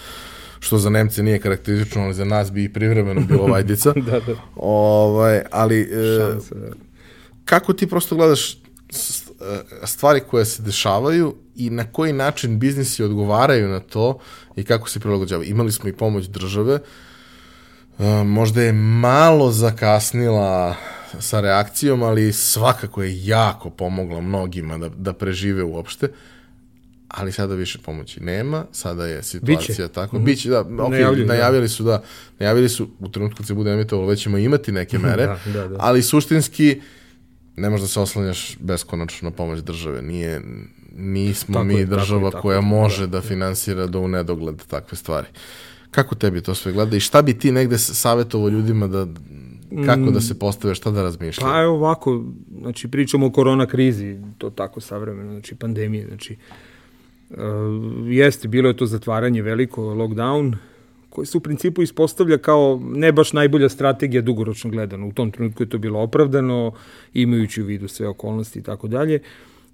A: što za Nemce nije karakteristično, ali za nas bi i privremeno bilo vajdica.
B: da, da.
A: Ovaj, ali, e, da. kako ti prosto gledaš e, stvari koje se dešavaju i na koji način biznisi odgovaraju na to i kako se prilagođavaju. Imali smo i pomoć države, možda je malo zakasnila sa reakcijom, ali svakako je jako pomogla mnogima da, da prežive uopšte ali sada više pomoći nema, sada je situacija Biće. tako. Mm -hmm. Biće, da, ok, najavili, da. najavili su da, najavili su u trenutku kad se bude emitovalo, već ćemo imati neke mere, da, da, da. ali suštinski ne možeš da se oslanjaš beskonačno na pomoć države. Nije, nismo tako mi je, država tako koja tako, može da, da finansira do u nedogled takve stvari. Kako tebi to sve gleda i šta bi ti negde savjetovo ljudima da Kako da se postave, šta da razmišljaju?
B: Pa evo ovako, znači pričamo o korona krizi, to tako savremeno, znači pandemije, znači uh, jeste, bilo je to zatvaranje veliko, lockdown, koji se u principu ispostavlja kao ne baš najbolja strategija dugoročno gledano. U tom trenutku je to bilo opravdano, imajući u vidu sve okolnosti i tako dalje.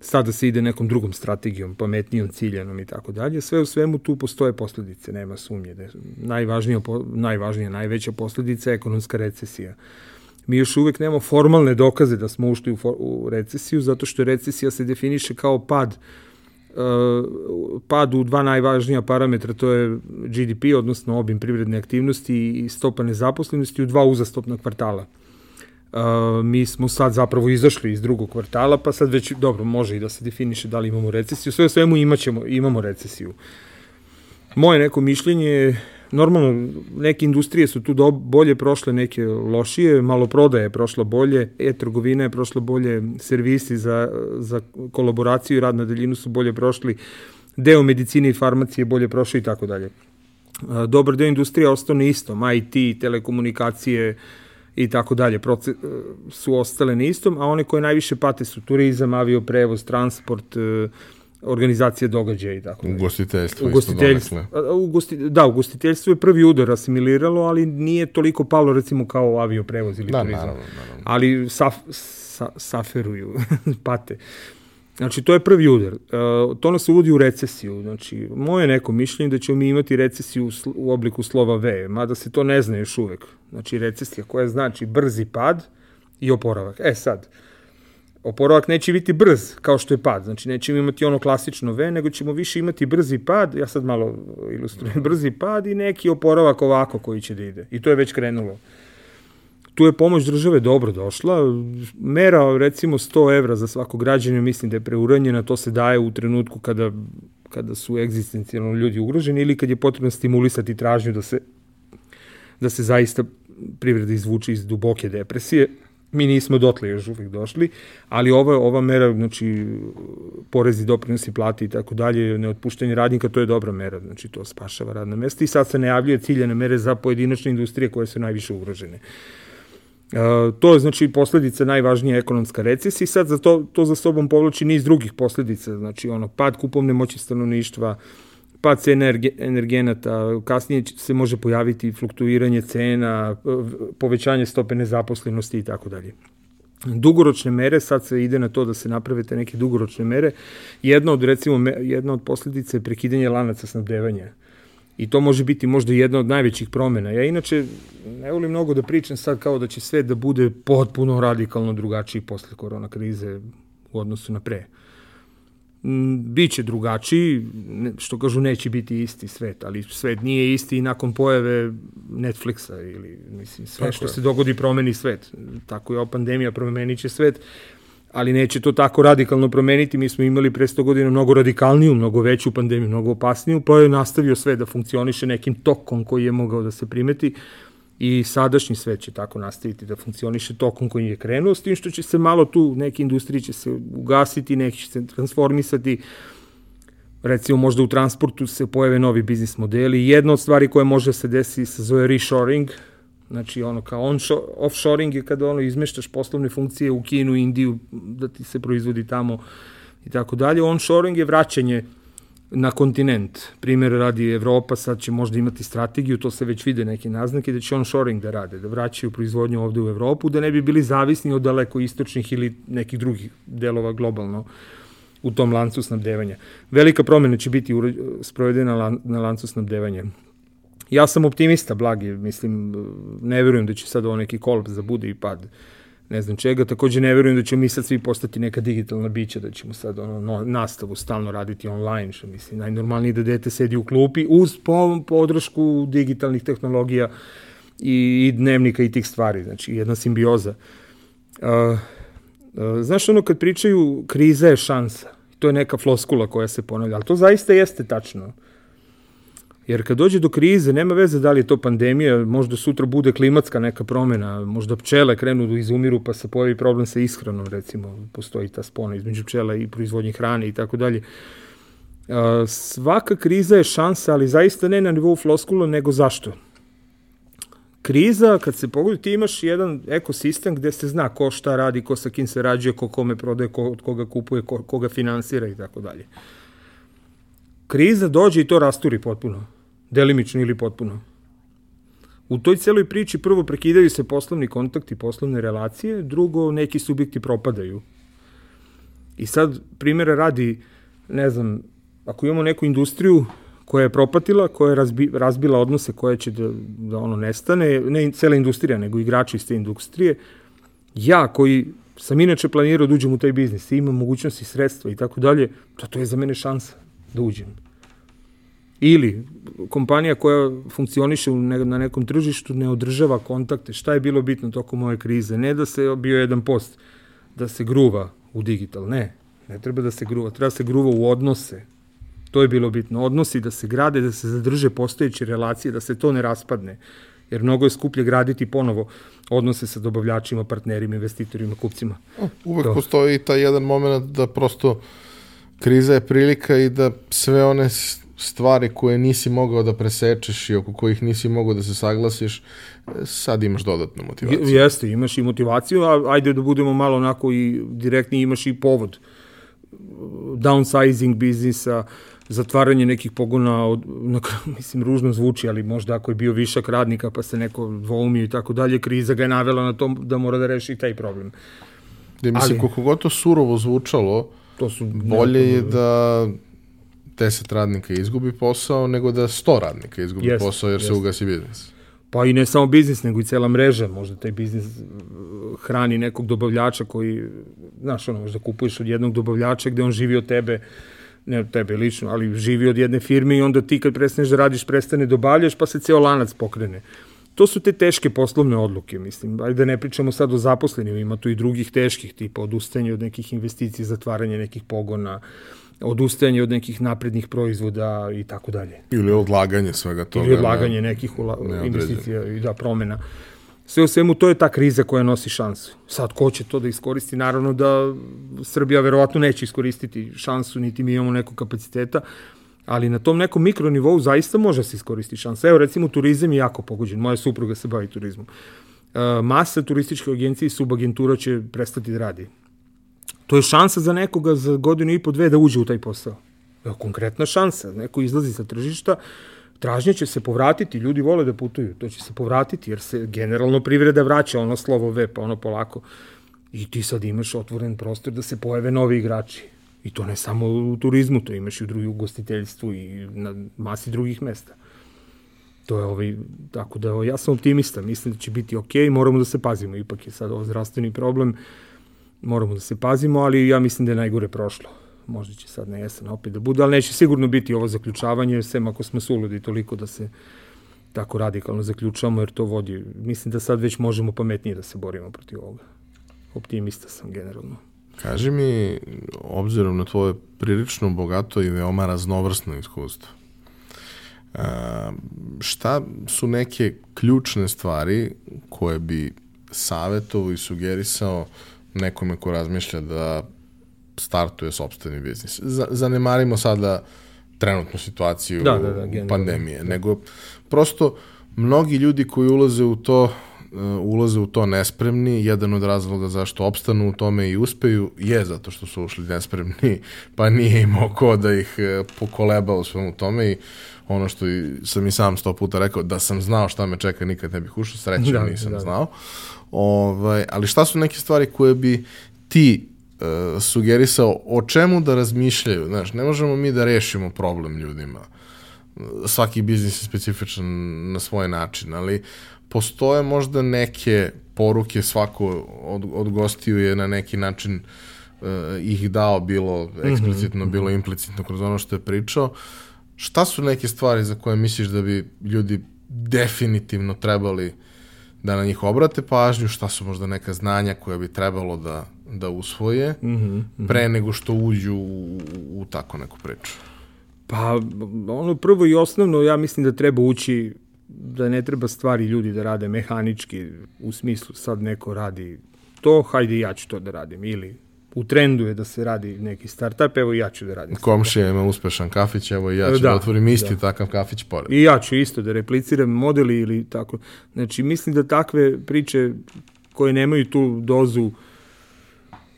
B: Sada se ide nekom drugom strategijom, pametnijom, ciljanom i tako dalje. Sve u svemu tu postoje posledice, nema sumnje. Da najvažnija, najvažnija, najveća posledica je ekonomska recesija. Mi još uvek nemamo formalne dokaze da smo ušli u, for, u recesiju, zato što recesija se definiše kao pad uh, pad u dva najvažnija parametra, to je GDP, odnosno obim privredne aktivnosti i stopa nezaposlenosti u dva uzastopna kvartala. Mi smo sad zapravo izašli iz drugog kvartala, pa sad već, dobro, može i da se definiše da li imamo recesiju. Sve svemu imaćemo, imamo recesiju. Moje neko mišljenje normalno, neke industrije su tu do, bolje prošle, neke lošije, malo prodaje je prošla bolje, e-trgovina je prošla bolje, servisi za, za kolaboraciju i rad na daljinu su bolje prošli, deo medicine i farmacije bolje prošli i tako dalje. Dobar deo industrije ostane istom, IT, telekomunikacije, i tako dalje, proces, su ostale na istom, a one koje najviše pate su turizam, avioprevoz, transport, organizacije događaja i tako.
A: Ugostiteljstvo.
B: Ugostiteljstvo. Ugosti, da, ugostiteljstvo je prvi udar asimiliralo, ali nije toliko palo recimo kao avioprevoz ili
A: da,
B: turizam.
A: Naravno, naravno.
B: Ali saf, sa, saferuju, pate. Znači, to je prvi udar. E, to nas uvodi u recesiju. Znači, moje neko mišljenje da ćemo mi imati recesiju u, obliku slova V, mada se to ne zna još uvek. Znači, recesija koja znači brzi pad i oporavak. E sad, oporavak neće biti brz kao što je pad. Znači, nećemo imati ono klasično V, nego ćemo više imati brzi pad, ja sad malo ilustrujem, brzi pad i neki oporavak ovako koji će da ide. I to je već krenulo tu je pomoć države dobro došla. Mera, recimo, 100 evra za svakog građana, mislim da je preuranjena, to se daje u trenutku kada, kada su egzistencijalno ljudi ugroženi ili kad je potrebno stimulisati tražnju da se, da se zaista privreda izvuče iz duboke depresije. Mi nismo dotle još uvijek došli, ali ova, ova mera, znači, porezi, doprinosi, plati i tako dalje, neotpuštanje radnika, to je dobra mera, znači to spašava radna mesta i sad se najavljuje ciljene mere za pojedinačne industrije koje su najviše ugrožene. Uh, to je znači posledica najvažnija ekonomska recesija i sad za to, to za sobom povlači niz drugih posledica, znači ono pad kupovne moći stanovništva, pad cene energe, energenata, kasnije se može pojaviti fluktuiranje cena, povećanje stope nezaposlenosti i tako dalje. Dugoročne mere, sad se ide na to da se napravite neke dugoročne mere. Jedna od, recimo, jedna od posledica je prekidanje lanaca snabdevanja I to može biti možda jedna od najvećih promena. Ja inače ne volim mnogo da pričam sad kao da će svet da bude potpuno radikalno drugačiji posle korona krize u odnosu na pre. Biće drugačiji, što kažu neće biti isti svet, ali svet nije isti i nakon pojave Netflixa ili mislim sve Tako što je. se dogodi promeni svet. Tako je ova pandemija promenit će svet ali neće to tako radikalno promeniti. Mi smo imali pre 100 godina mnogo radikalniju, mnogo veću pandemiju, mnogo opasniju, pa je nastavio sve da funkcioniše nekim tokom koji je mogao da se primeti i sadašnji svet će tako nastaviti da funkcioniše tokom koji je krenuo, s tim što će se malo tu, neke industrije će se ugasiti, neki će se transformisati, recimo možda u transportu se pojave novi biznis modeli. Jedna od stvari koja može da se desi se zove reshoring, Znači, ono, kao on offshoring je kada ono izmeštaš poslovne funkcije u Kinu, Indiju, da ti se proizvodi tamo i tako dalje. Onshoring je vraćanje na kontinent. Primjer radi Evropa, sad će možda imati strategiju, to se već vide neke naznake, da će onshoring da rade, da vraćaju proizvodnju ovde u Evropu, da ne bi bili zavisni od daleko istočnih ili nekih drugih delova globalno u tom lancu snabdevanja. Velika promena će biti sprovedena na lancu snabdevanja. Ja sam optimista, blagi, mislim, ne verujem da će sad ovo neki kolaps da bude i pad ne znam čega, takođe ne verujem da ćemo mi sad svi postati neka digitalna bića, da ćemo sad ono, no, nastavu stalno raditi online, što mislim, najnormalnije da dete sedi u klupi uz podršku digitalnih tehnologija i, i dnevnika i tih stvari, znači jedna simbioza. Uh, uh, znaš ono kad pričaju kriza je šansa, to je neka floskula koja se ponavlja, ali to zaista jeste tačno. Uh, Jer kad dođe do krize, nema veze da li je to pandemija, možda sutra bude klimatska neka promena, možda pčele krenu da izumiru pa se pojavi problem sa ishranom, recimo, postoji ta spona između pčela i proizvodnje hrane i tako dalje. Svaka kriza je šansa, ali zaista ne na nivou floskula, nego zašto? Kriza, kad se pogodi, ti imaš jedan ekosistem gde se zna ko šta radi, ko sa kim se rađuje, ko kome prodaje, ko, od koga kupuje, ko, koga finansira i tako dalje. Kriza dođe i to rasturi potpuno delimično ili potpuno. U toj celoj priči prvo prekidaju se poslovni kontakti, poslovne relacije, drugo neki subjekti propadaju. I sad primjera radi, ne znam, ako imamo neku industriju koja je propatila, koja je razbi, razbila odnose koje će da, da ono nestane, ne cela industrija, nego igrači iz te industrije, ja koji sam inače planirao da uđem u taj biznis, imam mogućnosti, sredstva i tako dalje, to, to je za mene šansa da uđem. Ili kompanija koja funkcioniše na nekom tržištu ne održava kontakte. Šta je bilo bitno tokom ove krize? Ne da se bio jedan post, da se gruva u digital. Ne, ne treba da se gruva. Treba da se gruva u odnose. To je bilo bitno. Odnosi da se grade, da se zadrže postojeće relacije, da se to ne raspadne. Jer mnogo je skuplje graditi ponovo odnose sa dobavljačima, partnerima, investitorima, kupcima.
A: Uvek to. postoji taj jedan moment da prosto kriza je prilika i da sve one stvari koje nisi mogao da presečeš i oko kojih nisi mogao da se saglasiš, sad imaš dodatnu motivaciju.
B: Jeste, imaš i motivaciju, a ajde da budemo malo onako i direktni, imaš i povod. Downsizing biznisa, zatvaranje nekih pogona, od, na, mislim, ružno zvuči, ali možda ako je bio višak radnika pa se neko dvoumio i tako dalje, kriza ga je navela na tom da mora da reši taj problem.
A: Da, mislim, ali, koliko god to surovo zvučalo, to su bolje je da 10 radnika izgubi posao, nego da 100 radnika izgubi jest, posao jer jest. se ugasi biznis.
B: Pa i ne samo biznis, nego i cela mreža. Možda taj biznis uh, hrani nekog dobavljača koji, znaš, ono, možda kupuješ od jednog dobavljača gde on živi od tebe, ne od tebe lično, ali živi od jedne firme i onda ti kad prestaneš da radiš, prestane dobavljaš, pa se ceo lanac pokrene. To su te teške poslovne odluke, mislim. Ajde da ne pričamo sad o zaposlenim, ima tu i drugih teških, tipa odustajanje od nekih investicija, zatvaranje nekih pogona, uh, odustajanje od nekih naprednih proizvoda i tako dalje.
A: Ili odlaganje svega toga.
B: Ili odlaganje ne, nekih ula, investicija i da promena. Sve u svemu, to je ta kriza koja nosi šansu. Sad, ko će to da iskoristi? Naravno da Srbija verovatno neće iskoristiti šansu, niti mi imamo nekog kapaciteta, ali na tom nekom mikronivou zaista može se iskoristiti šansa. Evo, recimo, turizam je jako pogođen. Moja supruga se bavi turizmom. E, masa turističke agencije i subagentura će prestati da radi. To je šansa za nekoga za godinu i po dve da uđe u taj posao. Evo, konkretna šansa. Neko izlazi sa tržišta, tražnje će se povratiti, ljudi vole da putuju, to će se povratiti, jer se generalno privreda vraća, ono slovo V, pa ono polako. I ti sad imaš otvoren prostor da se pojave novi igrači. I to ne samo u turizmu, to imaš i u drugim ugostiteljstvu i na masi drugih mesta. To je ovaj, tako da ja sam optimista, mislim da će biti ok, moramo da se pazimo, ipak je sad ovo zdravstveni problem, moramo da se pazimo, ali ja mislim da je najgore prošlo. Možda će sad na jesen opet da bude, ali neće sigurno biti ovo zaključavanje, sem ako smo suludi toliko da se tako radikalno zaključamo, jer to vodi, mislim da sad već možemo pametnije da se borimo protiv ovoga. Optimista sam generalno.
A: Kaži mi, obzirom na tvoje prilično bogato i veoma raznovrsno iskustvo, šta su neke ključne stvari koje bi savjetovo i sugerisao nekome ko razmišlja da startuje sobstveni biznis. Zanemarimo sada trenutnu situaciju
B: da, da, da,
A: pandemije, da. nego prosto mnogi ljudi koji ulaze u to uh, ulaze u to nespremni, jedan od razloga zašto opstanu u tome i uspeju je zato što su ušli nespremni, pa nije imao ko da ih uh, pokoleba u svemu tome i ono što sam i sam sto puta rekao, da sam znao šta me čeka, nikad ne bih ušao, srećno da, nisam da. znao. Ovaj, ali šta su neke stvari koje bi ti uh, sugerisao o čemu da razmišljaju? Znaš, ne možemo mi da rešimo problem ljudima. Svaki biznis je specifičan na svoj način, ali postoje možda neke poruke, svako od, od gostiju je na neki način uh, ih dao, bilo eksplicitno, mm -hmm. bilo implicitno kroz ono što je pričao. Šta su neke stvari za koje misliš da bi ljudi definitivno trebali da na njih obrate pažnju, šta su možda neka znanja koja bi trebalo da da usvoje mm -hmm, pre nego što uđu u, u tako neku priču?
B: Pa, ono prvo i osnovno, ja mislim da treba ući da ne treba stvari ljudi da rade mehanički, u smislu sad neko radi to, hajde ja ću to da radim, ili u trendu je da se radi neki startup, evo ja ću da radim.
A: Komšija ima uspešan kafić, evo ja ću da, da otvorim isti da. takav kafić pored.
B: I ja ću isto da repliciram modeli ili tako. Znači, mislim da takve priče koje nemaju tu dozu uh,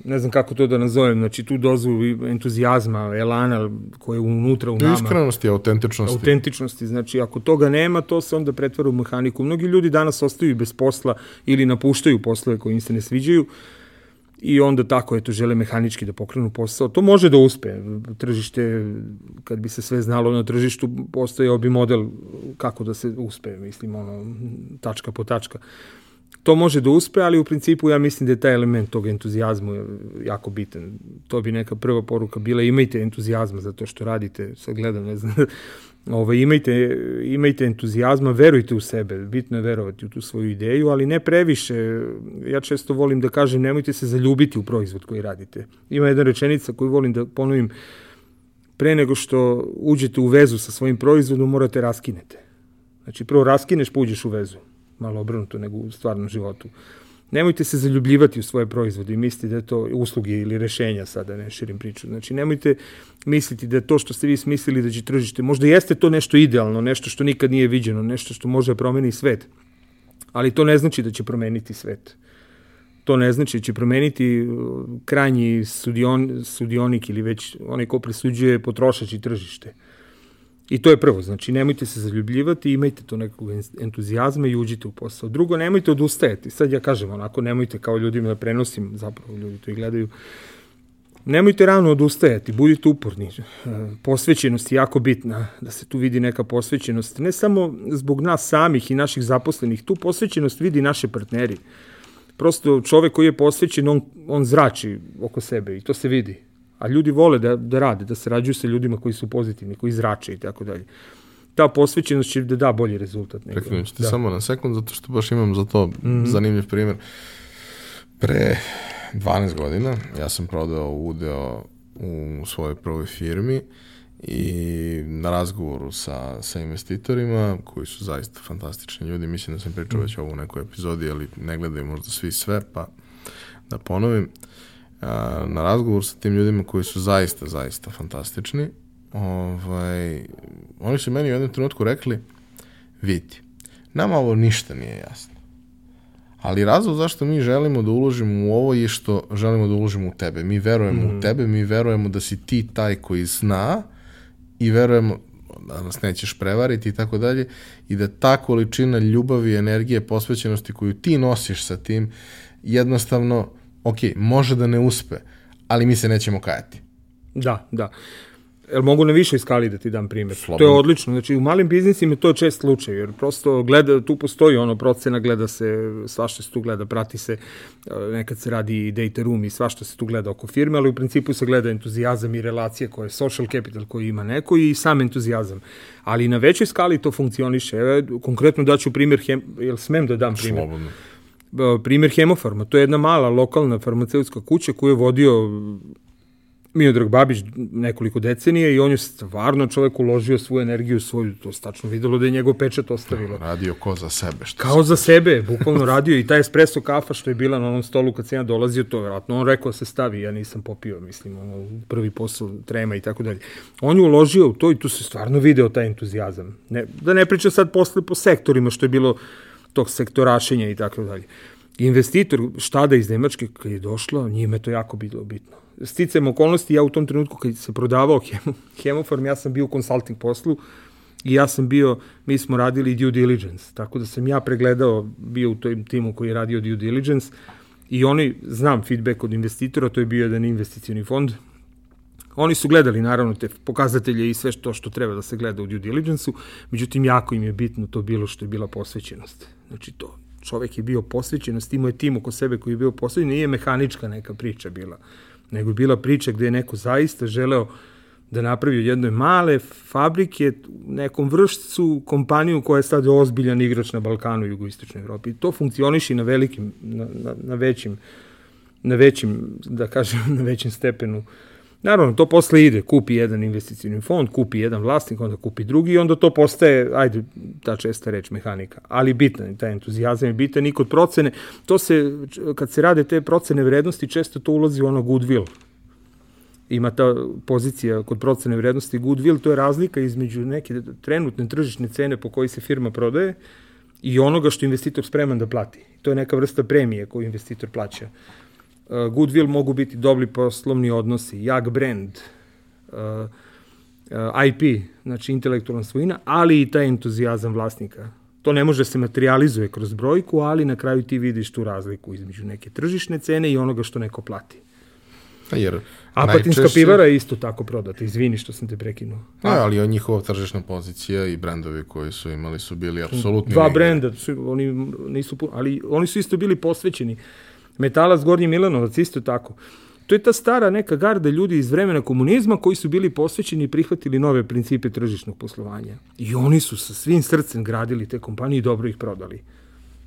B: ne znam kako to da nazovem, znači tu dozu entuzijazma, elana koje je unutra u nama.
A: Iskrenosti, autentičnosti.
B: Autentičnosti, znači ako toga nema, to se onda pretvara u mehaniku. Mnogi ljudi danas ostaju bez posla ili napuštaju poslove koji im se ne sviđaju i onda tako, eto, žele mehanički da pokrenu posao. To može da uspe. Tržište, kad bi se sve znalo na tržištu, postoje obi model kako da se uspe, mislim, ono, tačka po tačka to može da uspe, ali u principu ja mislim da je taj element tog entuzijazma jako bitan. To bi neka prva poruka bila, imajte entuzijazma za to što radite, sad gledam, ne znam, Ove, ovaj, imajte, imajte entuzijazma, verujte u sebe, bitno je verovati u tu svoju ideju, ali ne previše. Ja često volim da kažem, nemojte se zaljubiti u proizvod koji radite. Ima jedna rečenica koju volim da ponovim, pre nego što uđete u vezu sa svojim proizvodom, morate raskinete. Znači, prvo raskineš, pa uđeš u vezu malo obrnuto nego u stvarnom životu. Nemojte se zaljubljivati u svoje proizvode i misliti da je to usluge ili rešenja, sada ne širim priču. Znači, nemojte misliti da to što ste vi smislili da će tržište, možda jeste to nešto idealno, nešto što nikad nije viđeno, nešto što može promeni svet, ali to ne znači da će promeniti svet. To ne znači da će promeniti uh, krajnji sudion, sudionik ili već onaj ko presuđuje potrošač i tržište. I to je prvo, znači nemojte se zaljubljivati, imajte to nekog entuzijazma i uđite u posao. Drugo, nemojte odustajati. Sad ja kažem onako, nemojte kao ljudima da prenosim, zapravo ljudi to i gledaju, Nemojte rano odustajati, budite uporni. E, posvećenost je jako bitna, da se tu vidi neka posvećenost. Ne samo zbog nas samih i naših zaposlenih, tu posvećenost vidi naše partneri. Prosto čovek koji je posvećen, on, on zrači oko sebe i to se vidi a ljudi vole da, da rade, da sarađuju sa ljudima koji su pozitivni, koji zrače i tako dalje. Ta posvećenost će da da bolji rezultat.
A: Nego. Prekinem ti da. samo na sekund, zato što baš imam za to mm -hmm. zanimljiv primjer. Pre 12 godina ja sam prodao udeo u svojoj prvoj firmi i na razgovoru sa, sa investitorima koji su zaista fantastični ljudi, mislim da sam pričao već ovo u nekoj epizodi, ali ne gledaju možda svi sve, pa da ponovim. Uh, na razgovor sa tim ljudima koji su zaista, zaista fantastični, ovaj, oni su meni u jednom trenutku rekli, vidi, nama ovo ništa nije jasno. Ali razlog zašto mi želimo da uložimo u ovo je što želimo da uložimo u tebe. Mi verujemo mm. u mhm. tebe, mi verujemo da si ti taj koji zna i verujemo da nas nećeš prevariti i tako dalje i da ta količina ljubavi, energije, posvećenosti koju ti nosiš sa tim jednostavno ok, može da ne uspe, ali mi se nećemo kajati.
B: Da, da. Jel mogu na višoj skali da ti dam primjer?
A: Slobodno.
B: To je odlično. Znači, u malim biznisima to je čest slučaj, jer prosto gleda, tu postoji ono procena, gleda se, svašta se tu gleda, prati se, e, nekad se radi i data room i svašta se tu gleda oko firme, ali u principu se gleda entuzijazam i relacije koje je social capital koji ima neko i sam entuzijazam. Ali na većoj skali to funkcioniše. Evo, konkretno daću primjer, hem, jel smem da dam primjer?
A: Slobodno.
B: Primjer Hemofarma, to je jedna mala lokalna farmaceutska kuća koju je vodio Miodrag Babić nekoliko decenija i on je stvarno čovek uložio svoju energiju, svoju, to se tačno videlo da je njegov pečat ostavilo.
A: Radio ko za sebe. Što
B: Kao za sebe, bukvalno radio i taj espresso kafa što je bila na onom stolu kad sam ja dolazio, to verovatno on rekao da se stavi, ja nisam popio, mislim, ono, prvi posao trema i tako dalje. On je uložio u to i tu se stvarno video taj entuzijazam. Ne, da ne pričam sad posle po sektorima što je bilo tog sektorašenja i tako dalje. Investitor štada iz Nemačke kad je došla, njime to jako bilo bitno sticam okolnosti, ja u tom trenutku kad se prodavao hemo, hemofarm, ja sam bio u consulting poslu i ja sam bio, mi smo radili due diligence, tako da sam ja pregledao, bio u tom timu koji je radio due diligence i oni, znam feedback od investitora, to je bio jedan investicioni fond, Oni su gledali naravno te pokazatelje i sve što što treba da se gleda u due diligence-u, međutim jako im je bitno to bilo što je bila posvećenost. Znači to, čovek je bio posvećenost, imao je tim oko sebe koji je bio posvećen, nije mehanička neka priča bila nego je bila priča gde je neko zaista želeo da napravi od jednoj male fabrike, nekom vršcu, kompaniju koja je sad ozbiljan igrač na Balkanu i jugoistočnoj Evropi. I to funkcioniši na velikim, na, na, na većim, na većim, da kažem, na većim stepenu. Naravno, to posle ide, kupi jedan investicijni fond, kupi jedan vlasnik, onda kupi drugi i onda to postaje, ajde, ta česta reč, mehanika. Ali bitan, taj entuzijazam je bitan i kod procene, to se, kad se rade te procene vrednosti, često to ulazi u ono goodwill. Ima ta pozicija kod procene vrednosti goodwill, to je razlika između neke trenutne tržišne cene po kojoj se firma prodaje i onoga što investitor spreman da plati. To je neka vrsta premije koju investitor plaća. Uh, goodwill mogu biti dobri poslovni odnosi, jak brand, uh, uh, IP, znači intelektualna svojina, ali i taj entuzijazam vlasnika. To ne može se materializuje kroz brojku, ali na kraju ti vidiš tu razliku između neke tržišne cene i onoga što neko plati.
A: Pa Jer
B: Apatinska najčešće... pivara je isto tako prodata, izvini što sam te prekinuo.
A: A, ali njihova tržišna pozicija i brendovi koji su imali su bili apsolutni.
B: Dva brenda, su, oni nisu, ali oni su isto bili posvećeni. Metalac Gornji Milanovac isto tako. To je ta stara neka garda ljudi iz vremena komunizma koji su bili posvećeni i prihvatili nove principe tržišnog poslovanja. I oni su sa svim srcem gradili te kompanije i dobro ih prodali.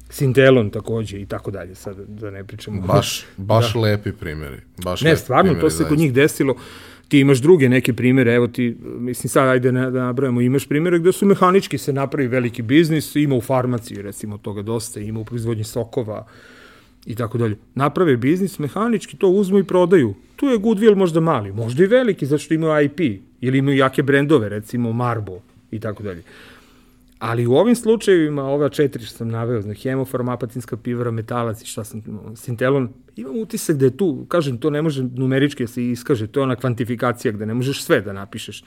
B: Sintelon takođe i tako dalje, sad da ne pričamo.
A: Baš, baš da. lepi primjeri. Baš
B: ne, stvarno, primjeri, to se kod njih desilo. Ti imaš druge neke primere, evo ti, mislim sad ajde da nabrajamo, imaš primere gde su mehanički se napravi veliki biznis, ima u farmaciji recimo toga dosta, ima u proizvodnji sokova, i tako dalje. Naprave biznis, mehanički to uzmu i prodaju. Tu je goodwill možda mali, možda i veliki, zato što imaju IP, ili imaju jake brendove, recimo Marbo i tako dalje. Ali u ovim slučajevima, ova četiri što sam naveo, znači hemofarm, apatinska pivara, metalac i šta sam, sintelon, imam utisak da je tu, kažem, to ne može numerički da se iskaže, to je ona kvantifikacija gde ne možeš sve da napišeš.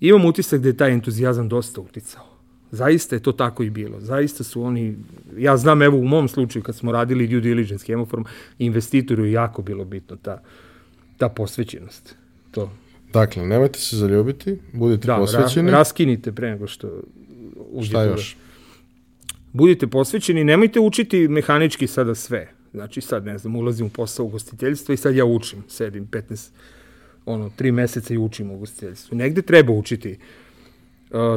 B: Imam utisak da je taj entuzijazam dosta uticao. Zaista je to tako i bilo. Zaista su oni, ja znam evo u mom slučaju kad smo radili due diligence hemoform, investitoru je jako bilo bitno ta, ta posvećenost. To.
A: Dakle, nemojte se zaljubiti, budite da, posvećeni.
B: Ra, raskinite pre nego što
A: uđete. Šta još?
B: Budite posvećeni, nemojte učiti mehanički sada sve. Znači sad, ne znam, ulazim u posao ugostiteljstva i sad ja učim, sedim 15, ono, 3 meseca i učim ugostiteljstvo. Negde treba učiti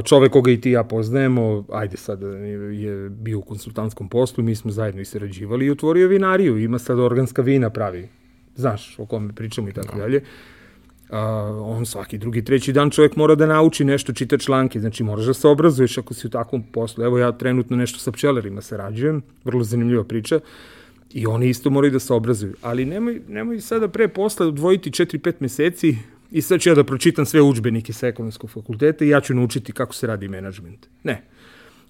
B: čovek koga i ti ja poznajemo, ajde sad je bio u konsultantskom poslu, mi smo zajedno i sarađivali i otvorio vinariju, ima sad organska vina pravi, znaš o kome pričamo i tako da. dalje. Uh, on svaki drugi, treći dan čovjek mora da nauči nešto, čita članke, znači moraš da se obrazuješ ako si u takvom poslu. Evo ja trenutno nešto sa pčelarima sarađujem, vrlo zanimljiva priča, i oni isto moraju da se obrazuju. Ali nemoj, nemoj sada pre posla odvojiti 4-5 meseci i sad ću ja da pročitam sve učbenike sa ekonomskog fakulteta i ja ću naučiti kako se radi menadžment. Ne.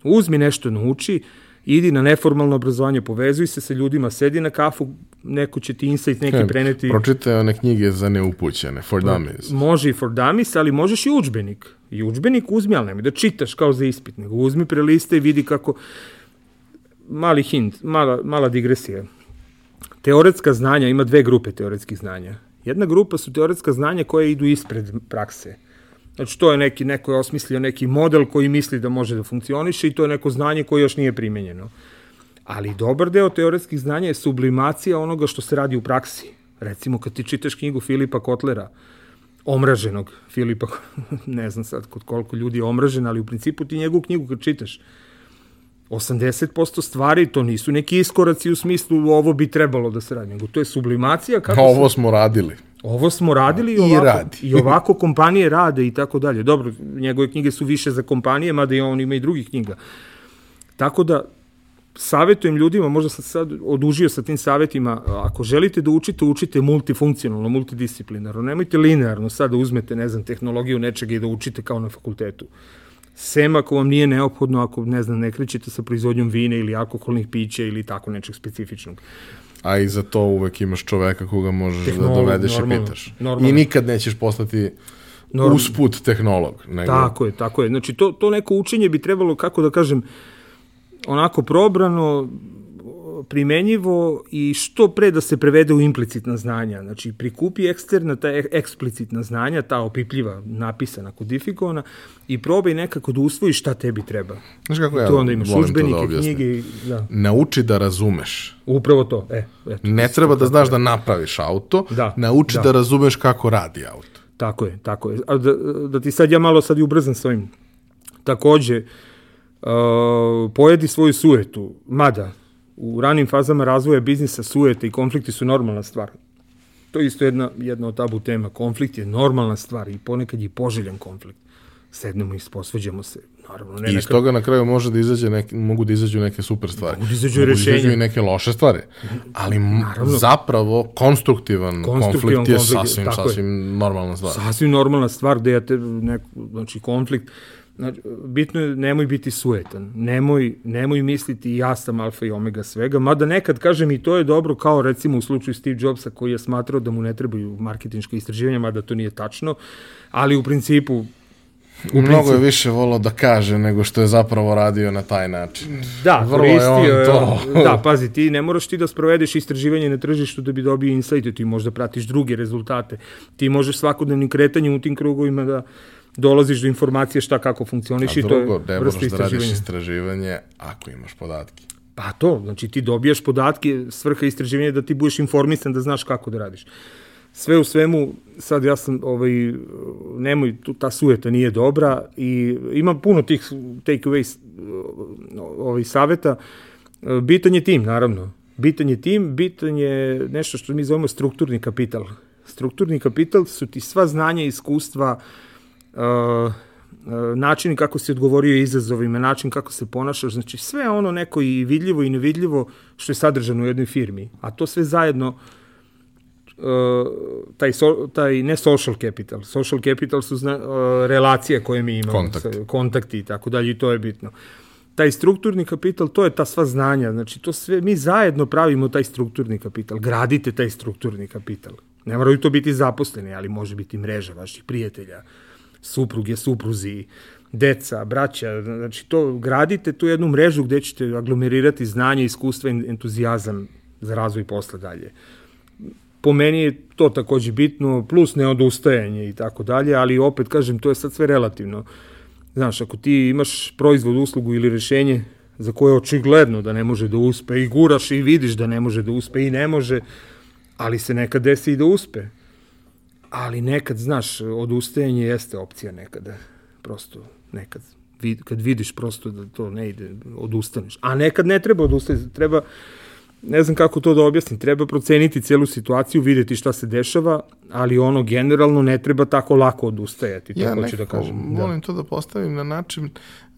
B: Uzmi nešto nauči, idi na neformalno obrazovanje, povezuj se sa ljudima, sedi na kafu, neko će ti insight neki He, preneti.
A: Pročitaj one knjige za neupućene, for dummies.
B: Može i for dummies, ali možeš i učbenik. I učbenik uzmi, ali nemoj da čitaš kao za ispit, nego uzmi preliste i vidi kako... Mali hint, mala, mala digresija. Teoretska znanja, ima dve grupe teoretskih znanja Jedna grupa su teoretska znanja koje idu ispred prakse. Znači, to je neki, neko je osmislio neki model koji misli da može da funkcioniše i to je neko znanje koje još nije primenjeno. Ali dobar deo teoretskih znanja je sublimacija onoga što se radi u praksi. Recimo, kad ti čitaš knjigu Filipa Kotlera, omraženog Filipa, ne znam sad kod koliko ljudi je omražen, ali u principu ti njegovu knjigu kad čitaš, 80% stvari to nisu neki iskoraci u smislu ovo bi trebalo da se radi, nego to je sublimacija kako
A: Ovo smo radili.
B: ovo smo radili i
A: I
B: ovako,
A: radi.
B: i ovako kompanije rade i tako dalje. Dobro, njegove knjige su više za kompanije, mada i on ima i drugih knjiga. Tako da, savjetujem ljudima, možda sam sad odužio sa tim savjetima, ako želite da učite, učite multifunkcionalno, multidisciplinarno. Nemojte linearno sad da uzmete, ne znam, tehnologiju nečega i da učite kao na fakultetu. Sem ako vam nije neophodno, ako, ne znam, ne krećete sa proizvodnjom vine ili alkoholnih pića ili tako nečeg specifičnog.
A: A i za to uvek imaš čoveka koga možeš
B: Tehnolog,
A: da dovedeš
B: normalno,
A: i pitaš.
B: normalno.
A: I nikad nećeš postati
B: Norm-
A: usput tehnolog. Nego,
B: Tako je, tako je. Znači, to, to neko učenje bi trebalo, kako da kažem, onako probrano, primenjivo i što pre da se prevede u implicitna znanja. Znači, prikupi eksterna, ta ek- eksplicitna znanja, ta opipljiva, napisana, kodifikovana i probaj nekako da usvojiš šta tebi treba.
A: Znaš kako ja
B: tu onda imaš
A: to da
B: učbenike,
A: objasnim?
B: knjige, da.
A: Nauči da razumeš.
B: Upravo to. E, eto.
A: Ne treba da znaš da napraviš auto,
B: Da,
A: nauči
B: da.
A: da razumeš kako radi auto.
B: Tako je, tako je. A da, da ti sad ja malo sad i ubrzam s ovim. Takođe, uh, pojedi svoju sujetu, mada u ranim fazama razvoja biznisa sujete i konflikti su normalna stvar. To je isto jedna, jedna od tabu tema. Konflikt je normalna stvar i ponekad je poželjan konflikt. Sednemo i posveđamo se. Naravno, ne
A: I iz toga na kraju može da izađe neke, mogu da izađu neke super stvari.
B: Mogu da izađu
A: Mogu
B: rešenja.
A: izađu i neke loše stvari. Ali m- zapravo konstruktivan,
B: Konstruktivan
A: konflikt je
B: konflikt,
A: sasvim,
B: tako je.
A: sasvim normalna stvar.
B: sasvim normalna stvar da ja te, neko, znači konflikt, znači, bitno je nemoj biti sujetan, nemoj, nemoj misliti ja sam alfa i omega svega, mada nekad kažem i to je dobro kao recimo u slučaju Steve Jobsa koji je smatrao da mu ne trebaju marketinška istraživanja, mada to nije tačno, ali u principu
A: Mnogo je više volao da kaže nego što je zapravo radio na taj način.
B: Da,
A: Vrlo je on
B: koristio je,
A: to.
B: da, pazi, ti ne moraš ti da sprovedeš istraživanje na tržištu da bi dobio insajte, ti možda pratiš druge rezultate. Ti možeš svakodnevnim kretanjem u tim krugovima da dolaziš do informacije šta kako funkcioniš
A: A
B: i to je
A: drugo, ne moraš
B: vrsta
A: da radiš
B: istraživanja.
A: istraživanje ako imaš podatke.
B: Pa to, znači ti dobijaš podatke, svrha istraživanja je da ti budeš informisan da znaš kako da radiš. Sve u svemu, sad ja sam, ovaj, nemoj, ta sujeta nije dobra i ima puno tih take-away ovaj, saveta. Bitan je tim, naravno. Bitan je tim, bitan je nešto što mi zovemo strukturni kapital. Strukturni kapital su ti sva znanja i iskustva, uh, način kako si odgovorio izazovima, način kako se ponašaš, znači sve ono neko i vidljivo i nevidljivo što je sadržano u jednoj firmi. A to sve zajedno uh, taj, so, taj ne social capital, social capital su zna, uh, relacije koje mi imamo,
A: Kontakti.
B: sa- kontakti i tako dalje i to je bitno. Taj strukturni kapital, to je ta sva znanja, znači to sve, mi zajedno pravimo taj strukturni kapital, gradite taj strukturni kapital. Ne moraju to biti zaposleni, ali može biti mreža vaših prijatelja, supruge, supruzi, deca, braća, znači to gradite tu jednu mrežu gde ćete aglomerirati znanje, iskustva i entuzijazam za razvoj posla dalje po meni je to takođe bitno, plus neodustajanje i tako dalje, ali opet kažem, to je sad sve relativno. Znaš, ako ti imaš proizvod, uslugu ili rešenje za koje je očigledno da ne može da uspe i guraš i vidiš da ne može da uspe i ne može, ali se nekad desi i da uspe. Ali nekad, znaš, odustajanje jeste opcija nekada. Prosto, nekad. Kad vidiš prosto da to ne ide, odustaneš. A nekad ne treba odustati, treba ne znam kako to da objasnim, treba proceniti celu situaciju, videti šta se dešava, ali ono generalno ne treba tako lako odustajati,
A: Ja
B: hoću
A: nekako
B: da kažem.
A: volim to da postavim na način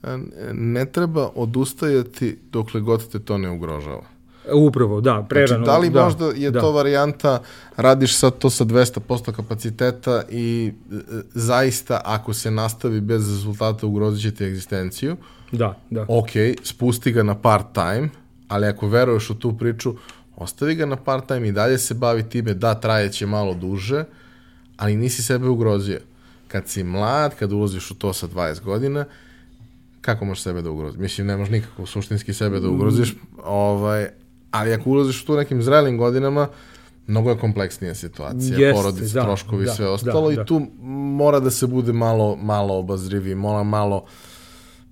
A: e, ne treba odustajati dokle god te to ne ugrožava.
B: Upravo, da, prerano.
A: Znači, da li
B: da,
A: možda je
B: da.
A: to varijanta, radiš sad to sa 200% kapaciteta i e, zaista ako se nastavi bez rezultata ugrozit će ti egzistenciju,
B: Da, da.
A: ok, spusti ga na part time, ali ako veruješ u tu priču, ostavi ga na part time i dalje se bavi time, da, trajeće malo duže, ali nisi sebe ugrozio. Kad si mlad, kad ulaziš u to sa 20 godina, kako možeš sebe da ugroziš? Mislim, ne možeš nikako suštinski sebe da ugroziš, ovaj, ali ako ulaziš u to nekim zrelim godinama, mnogo je kompleksnija situacija,
B: Jeste,
A: porodice,
B: da,
A: troškovi
B: da,
A: sve
B: da,
A: ostalo
B: da.
A: i tu mora da se bude malo, malo obazrivi, mora malo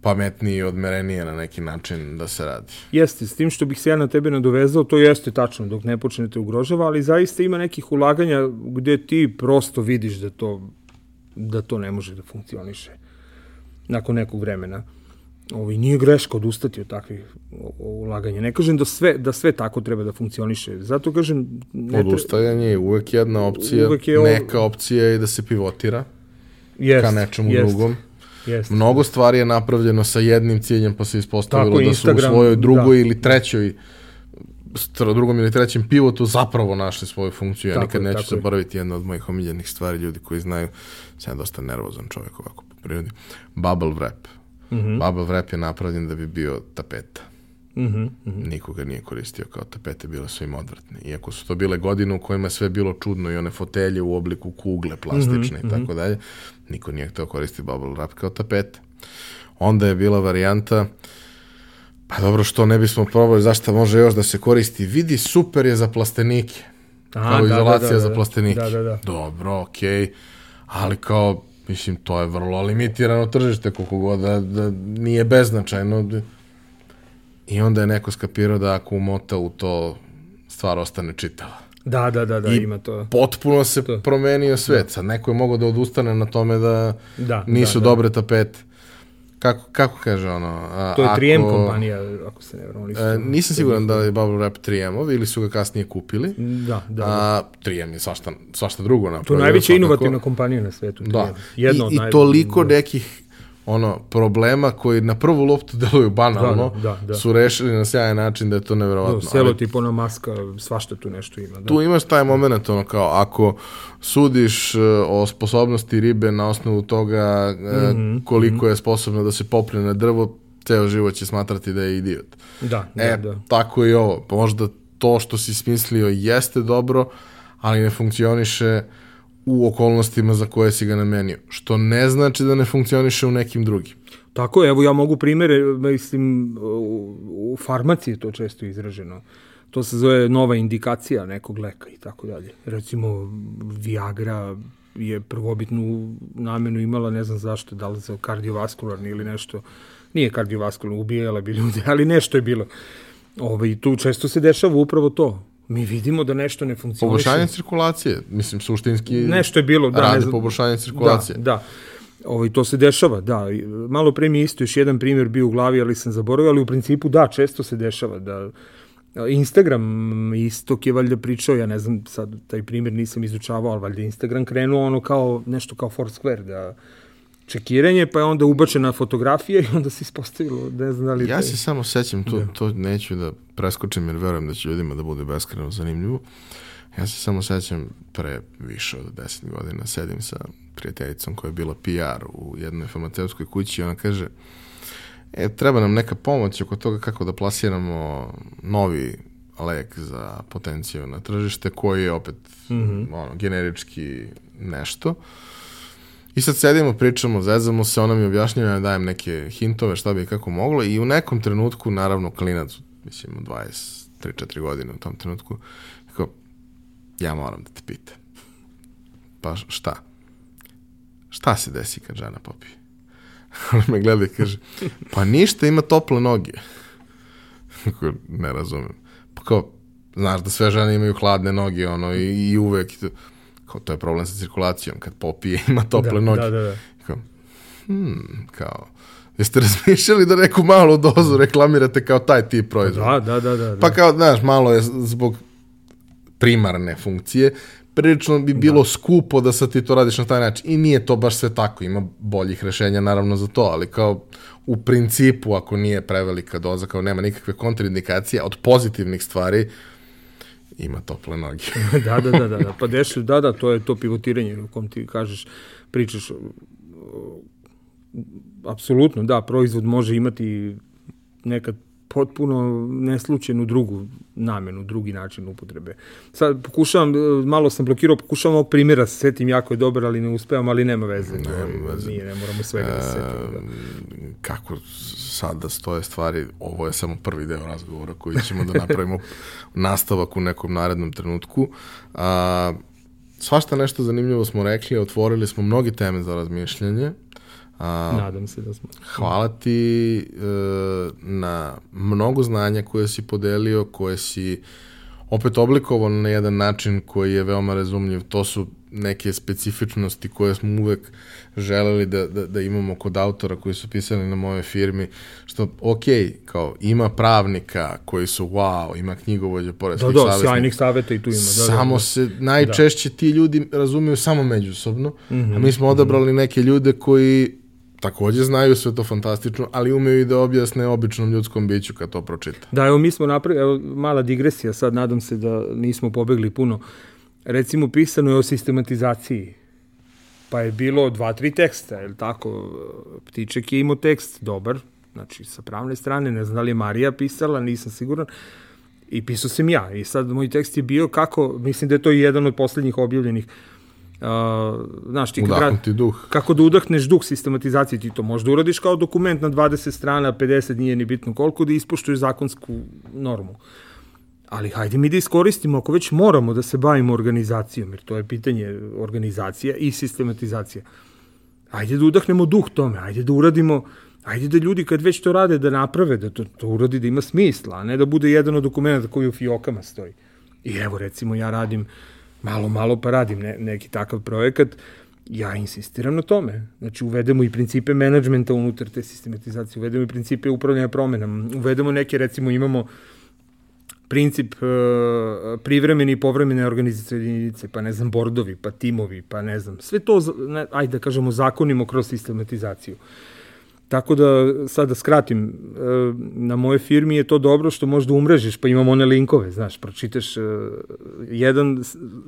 A: pametniji i odmerenije na neki način da se radi.
B: Jeste, s tim što bih se ja na tebe nadovezao, to jeste tačno dok ne počnete ugrožava, ali zaista ima nekih ulaganja gde ti prosto vidiš da to, da to ne može da funkcioniše nakon nekog vremena. Ovi, nije greška odustati od takvih ulaganja. Ne kažem da sve, da sve tako treba da funkcioniše. Zato kažem... Ne
A: Odustajanje je uvek jedna opcija,
B: Uvek je
A: neka opcija je da se pivotira
B: Jest,
A: ka nečemu
B: jest,
A: drugom.
B: Jest.
A: Mnogo stvari je napravljeno sa jednim ciljem, pa se ispostavilo
B: Tako,
A: da su u
B: Instagram,
A: svojoj drugoj
B: da.
A: ili trećoj drugom ili trećem pivotu zapravo našli svoju funkciju. Ja
B: Tako
A: nikad
B: je,
A: neću zaboraviti jedna od mojih omiljenih stvari, ljudi koji znaju, sam dosta nervozan čovjek ovako po prirodi, bubble wrap.
B: Mhm.
A: Bubble wrap je napravljen da bi bio tapeta.
B: Mhm,
A: Niko ga nije koristio kao tapete, bile su im odvratne. Iako su to bile godine u kojima je sve bilo čudno i one fotelje u obliku kugle plastične
B: Mhm,
A: i tako dalje, niko nije hteo koristiti bubble wrap kao tapete. Onda je bila varijanta pa dobro, što ne bismo probali, zašto može još da se koristi? Vidi, super je za plastenike.
B: Aha,
A: kao
B: da, da,
A: izolacija
B: da,
A: za
B: da.
A: plastenike.
B: Da, da, da.
A: Dobro, okej. Ali kao, mislim, to je vrlo limitirano tržište, koliko god da, da nije beznačajno. I onda je neko skapirao da ako umota u to, stvar ostane čitava.
B: Da, da, da, da,
A: I
B: ima to.
A: Potpuno se promenio svet. Sad neko je mogao da odustane na tome da
B: Da,
A: nisu
B: da, da.
A: dobre tapete. Kako, kako kaže ono? A,
B: To je 3M
A: ako-
B: kompanija, ako se ne vrlo
A: E, nisam siguran da je Bubble Wrap 3M-ov ili su ga kasnije kupili.
B: Da, da.
A: A 3M je svašta, svašta drugo napravio.
B: To je najveća inovativna kompanija na svetu.
A: Da.
B: 3M. Jedna
A: I,
B: od
A: I toliko
B: da.
A: nekih ono problema koji na prvu loptu deluju banalno
B: Da, da, da.
A: su rešili na sjajan način da je to neverovatno.
B: Da,
A: Ali
B: selotip, ona maska, svašta tu nešto ima. Da.
A: tu imaš taj moment ono kao ako sudiš e, o sposobnosti ribe na osnovu toga e,
B: Mhm,
A: koliko je sposobno da se popne na drvo, ceo život će smatrati da je idiot.
B: Da, da,
A: E,
B: da.
A: tako i ovo. Možda to što si smislio jeste dobro, ali ne funkcioniše u okolnostima za koje si ga namenio. Što ne znači da ne funkcioniše u nekim drugim.
B: Tako je, evo ja mogu primere, mislim, u, farmaciji je to često izraženo. To se zove nova indikacija nekog leka i tako dalje. Recimo, Viagra je prvobitnu namenu imala, ne znam zašto, da li za kardiovaskularni ili nešto. Nije kardiovaskularno, ubijala bi ljude, ali nešto je bilo. Ove, tu često se dešava upravo to. Mi vidimo da nešto ne funkcioniše.
A: Poboljšanje cirkulacije, mislim, suštinski
B: Nešto je bilo, da,
A: radi
B: ne znam.
A: poboljšanje cirkulacije.
B: Da, da. Ovaj, to se dešava, da. Malo pre mi isto još jedan primjer bio u glavi, ali sam zaboravio, ali u principu da, često se dešava da Instagram istok je valjda pričao, ja ne znam, sad taj primjer nisam izučavao, ali valjda Instagram krenuo ono kao, nešto kao Foursquare, da čekiranje, pa je onda ubačena fotografija i onda se ispostavilo, ne znam da li...
A: Ja se samo sećam, to, to neću da preskočim jer verujem da će ljudima da bude beskreno zanimljivo. Ja se samo sećam pre više od 10 godina sedim sa prijateljicom koja je bila PR u jednoj farmaceutskoj kući i ona kaže e, treba nam neka pomoć oko toga kako da plasiramo novi lek za potenciju na tržište koji je opet ono, generički nešto. I sad sedimo, pričamo, zezamo se, ona mi objašnjava, ja dajem neke hintove šta bi i kako moglo i u nekom trenutku, naravno, klinac, mislim, 23-4 godine u tom trenutku, tako, ja moram da te pitam. Pa šta? Šta se desi kad žena popije? Ona me gleda i kaže, pa ništa, ima tople noge. Ne razumem. Pa kao, znaš da sve žene imaju hladne noge, ono, i, i uvek, i to, kao, to je problem sa cirkulacijom, kad popije ima tople
B: da,
A: noge.
B: Da, da, da.
A: Kao, hmm, kao, jeste razmišljali da neku malu dozu reklamirate kao taj tip proizvoda?
B: Da, da, da, da.
A: Pa kao, znaš, malo je zbog primarne funkcije, prilično bi bilo skupo da sad ti to radiš na taj način. I nije to baš sve tako, ima boljih rešenja naravno za to, ali kao u principu, ako nije prevelika doza, kao nema nikakve kontraindikacije od pozitivnih stvari, ima tople noge.
B: da, da, da, da, da. Pa dešu, da, da, to je to pivotiranje u kom ti kažeš, pričaš, apsolutno, da, proizvod može imati nekad potpuno neslučenu drugu namenu, drugi način upotrebe. Sad pokušavam, malo sam blokirao, pokušavam ovog primjera, se setim jako je dobar, ali ne uspevam, ali nema veze.
A: Nema veze.
B: Nije, ne moramo svega da se setimo. Da.
A: kako sada stoje stvari, ovo je samo prvi deo razgovora koji ćemo da napravimo nastavak u nekom narednom trenutku. A, svašta nešto zanimljivo smo rekli, otvorili smo mnogi teme za razmišljanje.
B: A, Nadam se da smo.
A: Hvala ti e, na mnogo znanja koje si podelio, koje si opet oblikovao na jedan način koji je veoma razumljiv. To su neke specifičnosti koje smo uvek želeli da, da, da imamo kod autora koji su pisali na moje firmi, što ok, kao ima pravnika koji su wow, ima knjigovođa poreskih
B: da, da, sjajnih saveta i tu ima. Da,
A: samo
B: da, da.
A: se, najčešće da. ti ljudi razumiju samo međusobno, mm -hmm, a mi smo odabrali mm -hmm. neke ljude koji takođe znaju sve to fantastično, ali umeju i da objasne običnom ljudskom biću kad to pročita.
B: Da, evo mi smo napravili, evo mala digresija, sad nadam se da nismo pobegli puno. Recimo pisano je o sistematizaciji, pa je bilo dva, tri teksta, je li tako? Ptiček je imao tekst, dobar, znači sa pravne strane, ne znam da li je Marija pisala, nisam siguran, i pisao sam ja. I sad moj tekst je bio kako, mislim da je to jedan od poslednjih objavljenih, uh, Uh, znaš, ti
A: Udahnuti duh.
B: Kako da udahneš duh sistematizacije, ti to možda uradiš kao dokument na 20 strana, 50 nije ni bitno koliko, da ispoštuješ zakonsku normu. Ali hajde mi da iskoristimo, ako već moramo da se bavimo organizacijom, jer to je pitanje organizacija i sistematizacija. Hajde da udahnemo duh tome, hajde da uradimo, hajde da ljudi kad već to rade da naprave, da to, to uradi da ima smisla, a ne da bude jedan od dokumenta koji u fiokama stoji. I evo recimo ja radim uh, malo, malo pa radim ne, neki takav projekat, ja insistiram na tome. Znači, uvedemo i principe menadžmenta unutar te sistematizacije, uvedemo i principe upravljanja promenama, uvedemo neke, recimo, imamo princip uh, privremeni i povremene organizacije jedinice, pa ne znam, bordovi, pa timovi, pa ne znam, sve to, ne, ajde da kažemo, zakonimo kroz sistematizaciju. Uh, Tako da, sad da skratim, e, na moje firmi je to dobro što možda umrežiš, pa imamo one linkove, znaš, pročitaš e, jedan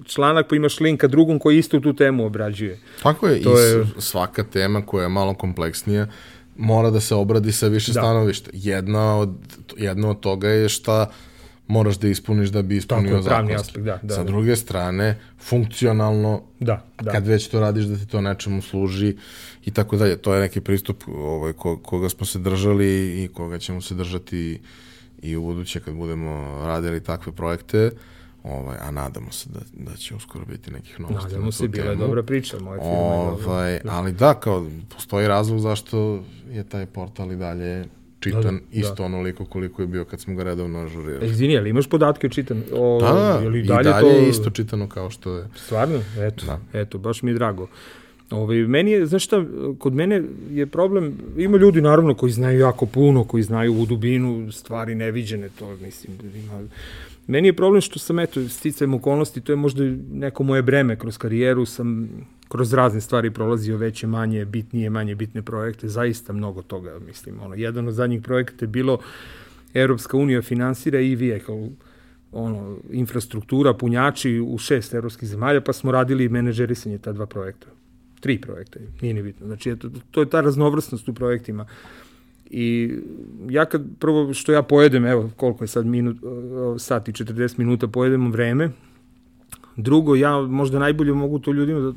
B: članak, pa imaš linka drugom koji istu tu temu obrađuje.
A: Tako je, to i je... svaka tema koja je malo kompleksnija mora da se obradi sa više da. stanovišta. Jedna od, jedna od toga je šta moraš da ispuniš da bi ispunio zakonski. Aspekt, da, da, Sa da. druge strane, funkcionalno,
B: da, da.
A: kad već to radiš da ti to nečemu služi i tako dalje. To je neki pristup ovaj, ko, koga smo se držali i koga ćemo se držati i u buduće kad budemo radili takve projekte. Ovaj, a nadamo se da, da će uskoro biti nekih novosti.
B: Nadamo se, bila je dobra priča, moja firma
A: ovaj, je dobra. Ali da, kao, postoji razlog zašto je taj portal i dalje čitan da, da, isto da. onoliko koliko je bio kad smo ga redovno ažurirali.
B: E, izvini, ali imaš podatke čitan? O,
A: da, da,
B: i
A: dalje, dalje to... je isto čitano kao što je.
B: Stvarno? Eto, da. eto, baš mi je drago. Ovaj, meni je, znaš šta, kod mene je problem, ima ljudi naravno koji znaju jako puno, koji znaju u dubinu stvari neviđene, to mislim, ima, meni je problem što sam, eto, sticajem okolnosti, to je možda neko moje breme kroz karijeru, sam kroz razne stvari prolazio veće, manje, bitnije, manje bitne projekte, zaista mnogo toga, mislim, ono, jedan od zadnjih projekata je bilo Europska unija finansira i vehicle, ono, infrastruktura, punjači u šest evropskih zemalja, pa smo radili menedžerisanje ta dva projekta tri projekta, nije ni bitno. Znači, eto, to je ta raznovrstnost u projektima. I ja kad prvo što ja pojedem, evo koliko je sad minut, sat i 40 minuta pojedemo vreme, drugo, ja možda najbolje mogu to ljudima da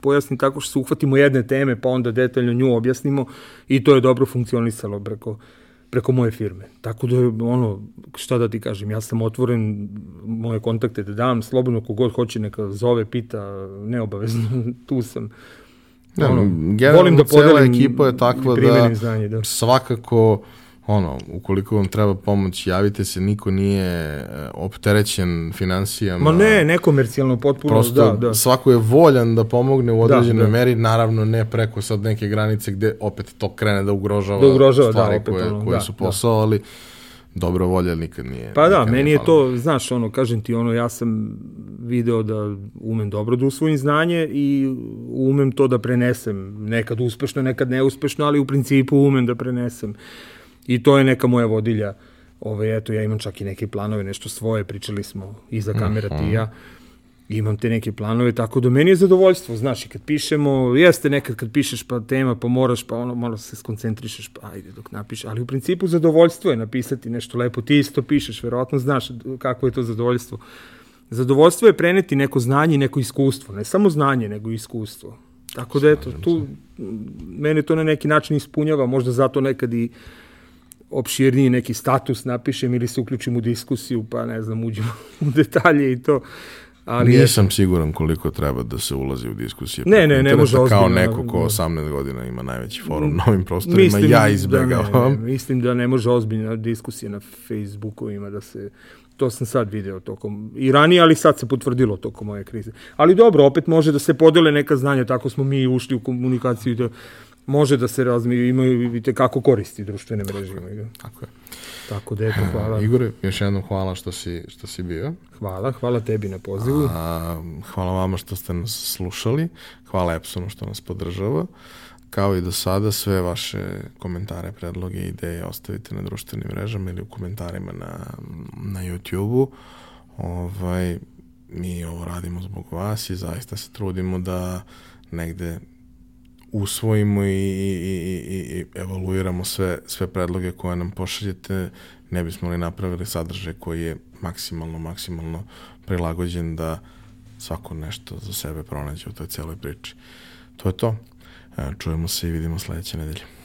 B: pojasnim tako što se uhvatimo jedne teme, pa onda detaljno nju objasnimo i to je dobro funkcionisalo preko preko moje firme. Tako da, ono, šta da ti kažem, ja sam otvoren, moje kontakte da dam, slobodno kogod hoće neka zove, pita, neobavezno, tu sam.
A: Da, ono, volim da podelim ekipa je takva da, znanje, da svakako ono, ukoliko vam treba pomoć, javite se, niko nije e, opterećen financijama.
B: Ma ne, nekomercijalno potpuno, Prosto, da, da.
A: svako je voljan da pomogne u da, određenoj da, da. meri, naravno ne preko sad neke granice gde opet to krene da ugrožava,
B: da ugrožava da,
A: stvari
B: da, opet,
A: koje,
B: ono,
A: koje
B: da,
A: su posao, da. ali dobro volja nikad nije.
B: Pa da, meni je to, znaš, ono, kažem ti, ono, ja sam video da umem dobro da usvojim znanje i umem to da prenesem, nekad uspešno, nekad neuspešno, ali u principu umem da prenesem. I to je neka moja vodilja. Ove, eto, ja imam čak i neke planove, nešto svoje, pričali smo iza kamera ti i ja. imam te neke planove, tako da meni je zadovoljstvo, znaš, i kad pišemo, jeste nekad kad pišeš pa tema, pa moraš, pa ono, malo se skoncentrišeš, pa ajde dok napišeš, ali u principu zadovoljstvo je napisati nešto lepo, ti isto pišeš, verovatno znaš kako je to zadovoljstvo. Zadovoljstvo je preneti neko znanje i neko iskustvo, ne samo znanje, nego i iskustvo. Tako da eto, tu mene to na neki način ispunjava, možda zato nekad i opširniji neki status napišem ili se uključim u diskusiju, pa ne znam, uđem u detalje i to.
A: Ali Nisam je... siguran koliko treba da se ulazi u diskusije.
B: Ne, ne, ne može ozbiljno.
A: Kao neko ko 18 godina ima najveći forum na ovim prostorima, mislim ja izbjegavam. Da
B: ne, ne, mislim da ne može ozbiljna diskusija na Facebooku ima da se to sam sad video tokom, i ranije, ali sad se potvrdilo tokom moje krize. Ali dobro, opet može da se podele neka znanja, tako smo mi ušli u komunikaciju, da može da se razmi, imaju i kako koristi društvene mreže. Imaju.
A: Tako je.
B: Tako da, eto, hvala.
A: Igore, još jednom hvala što si, što si bio.
B: Hvala, hvala tebi na pozivu.
A: A, hvala vama što ste nas slušali, hvala Epsonu što nas podržava. Kao i do sada, sve vaše komentare, predloge, ideje ostavite na društvenim mrežama ili u komentarima na, na YouTube-u. Ovaj, mi ovo radimo zbog vas i zaista se trudimo da negde usvojimo i, i, i, i evaluiramo sve, sve predloge koje nam pošaljete, ne bismo li napravili sadržaj koji je maksimalno, maksimalno prilagođen da svako nešto za sebe pronađe u toj celoj priči. To je to. Čujemo se i vidimo sledeće nedelje.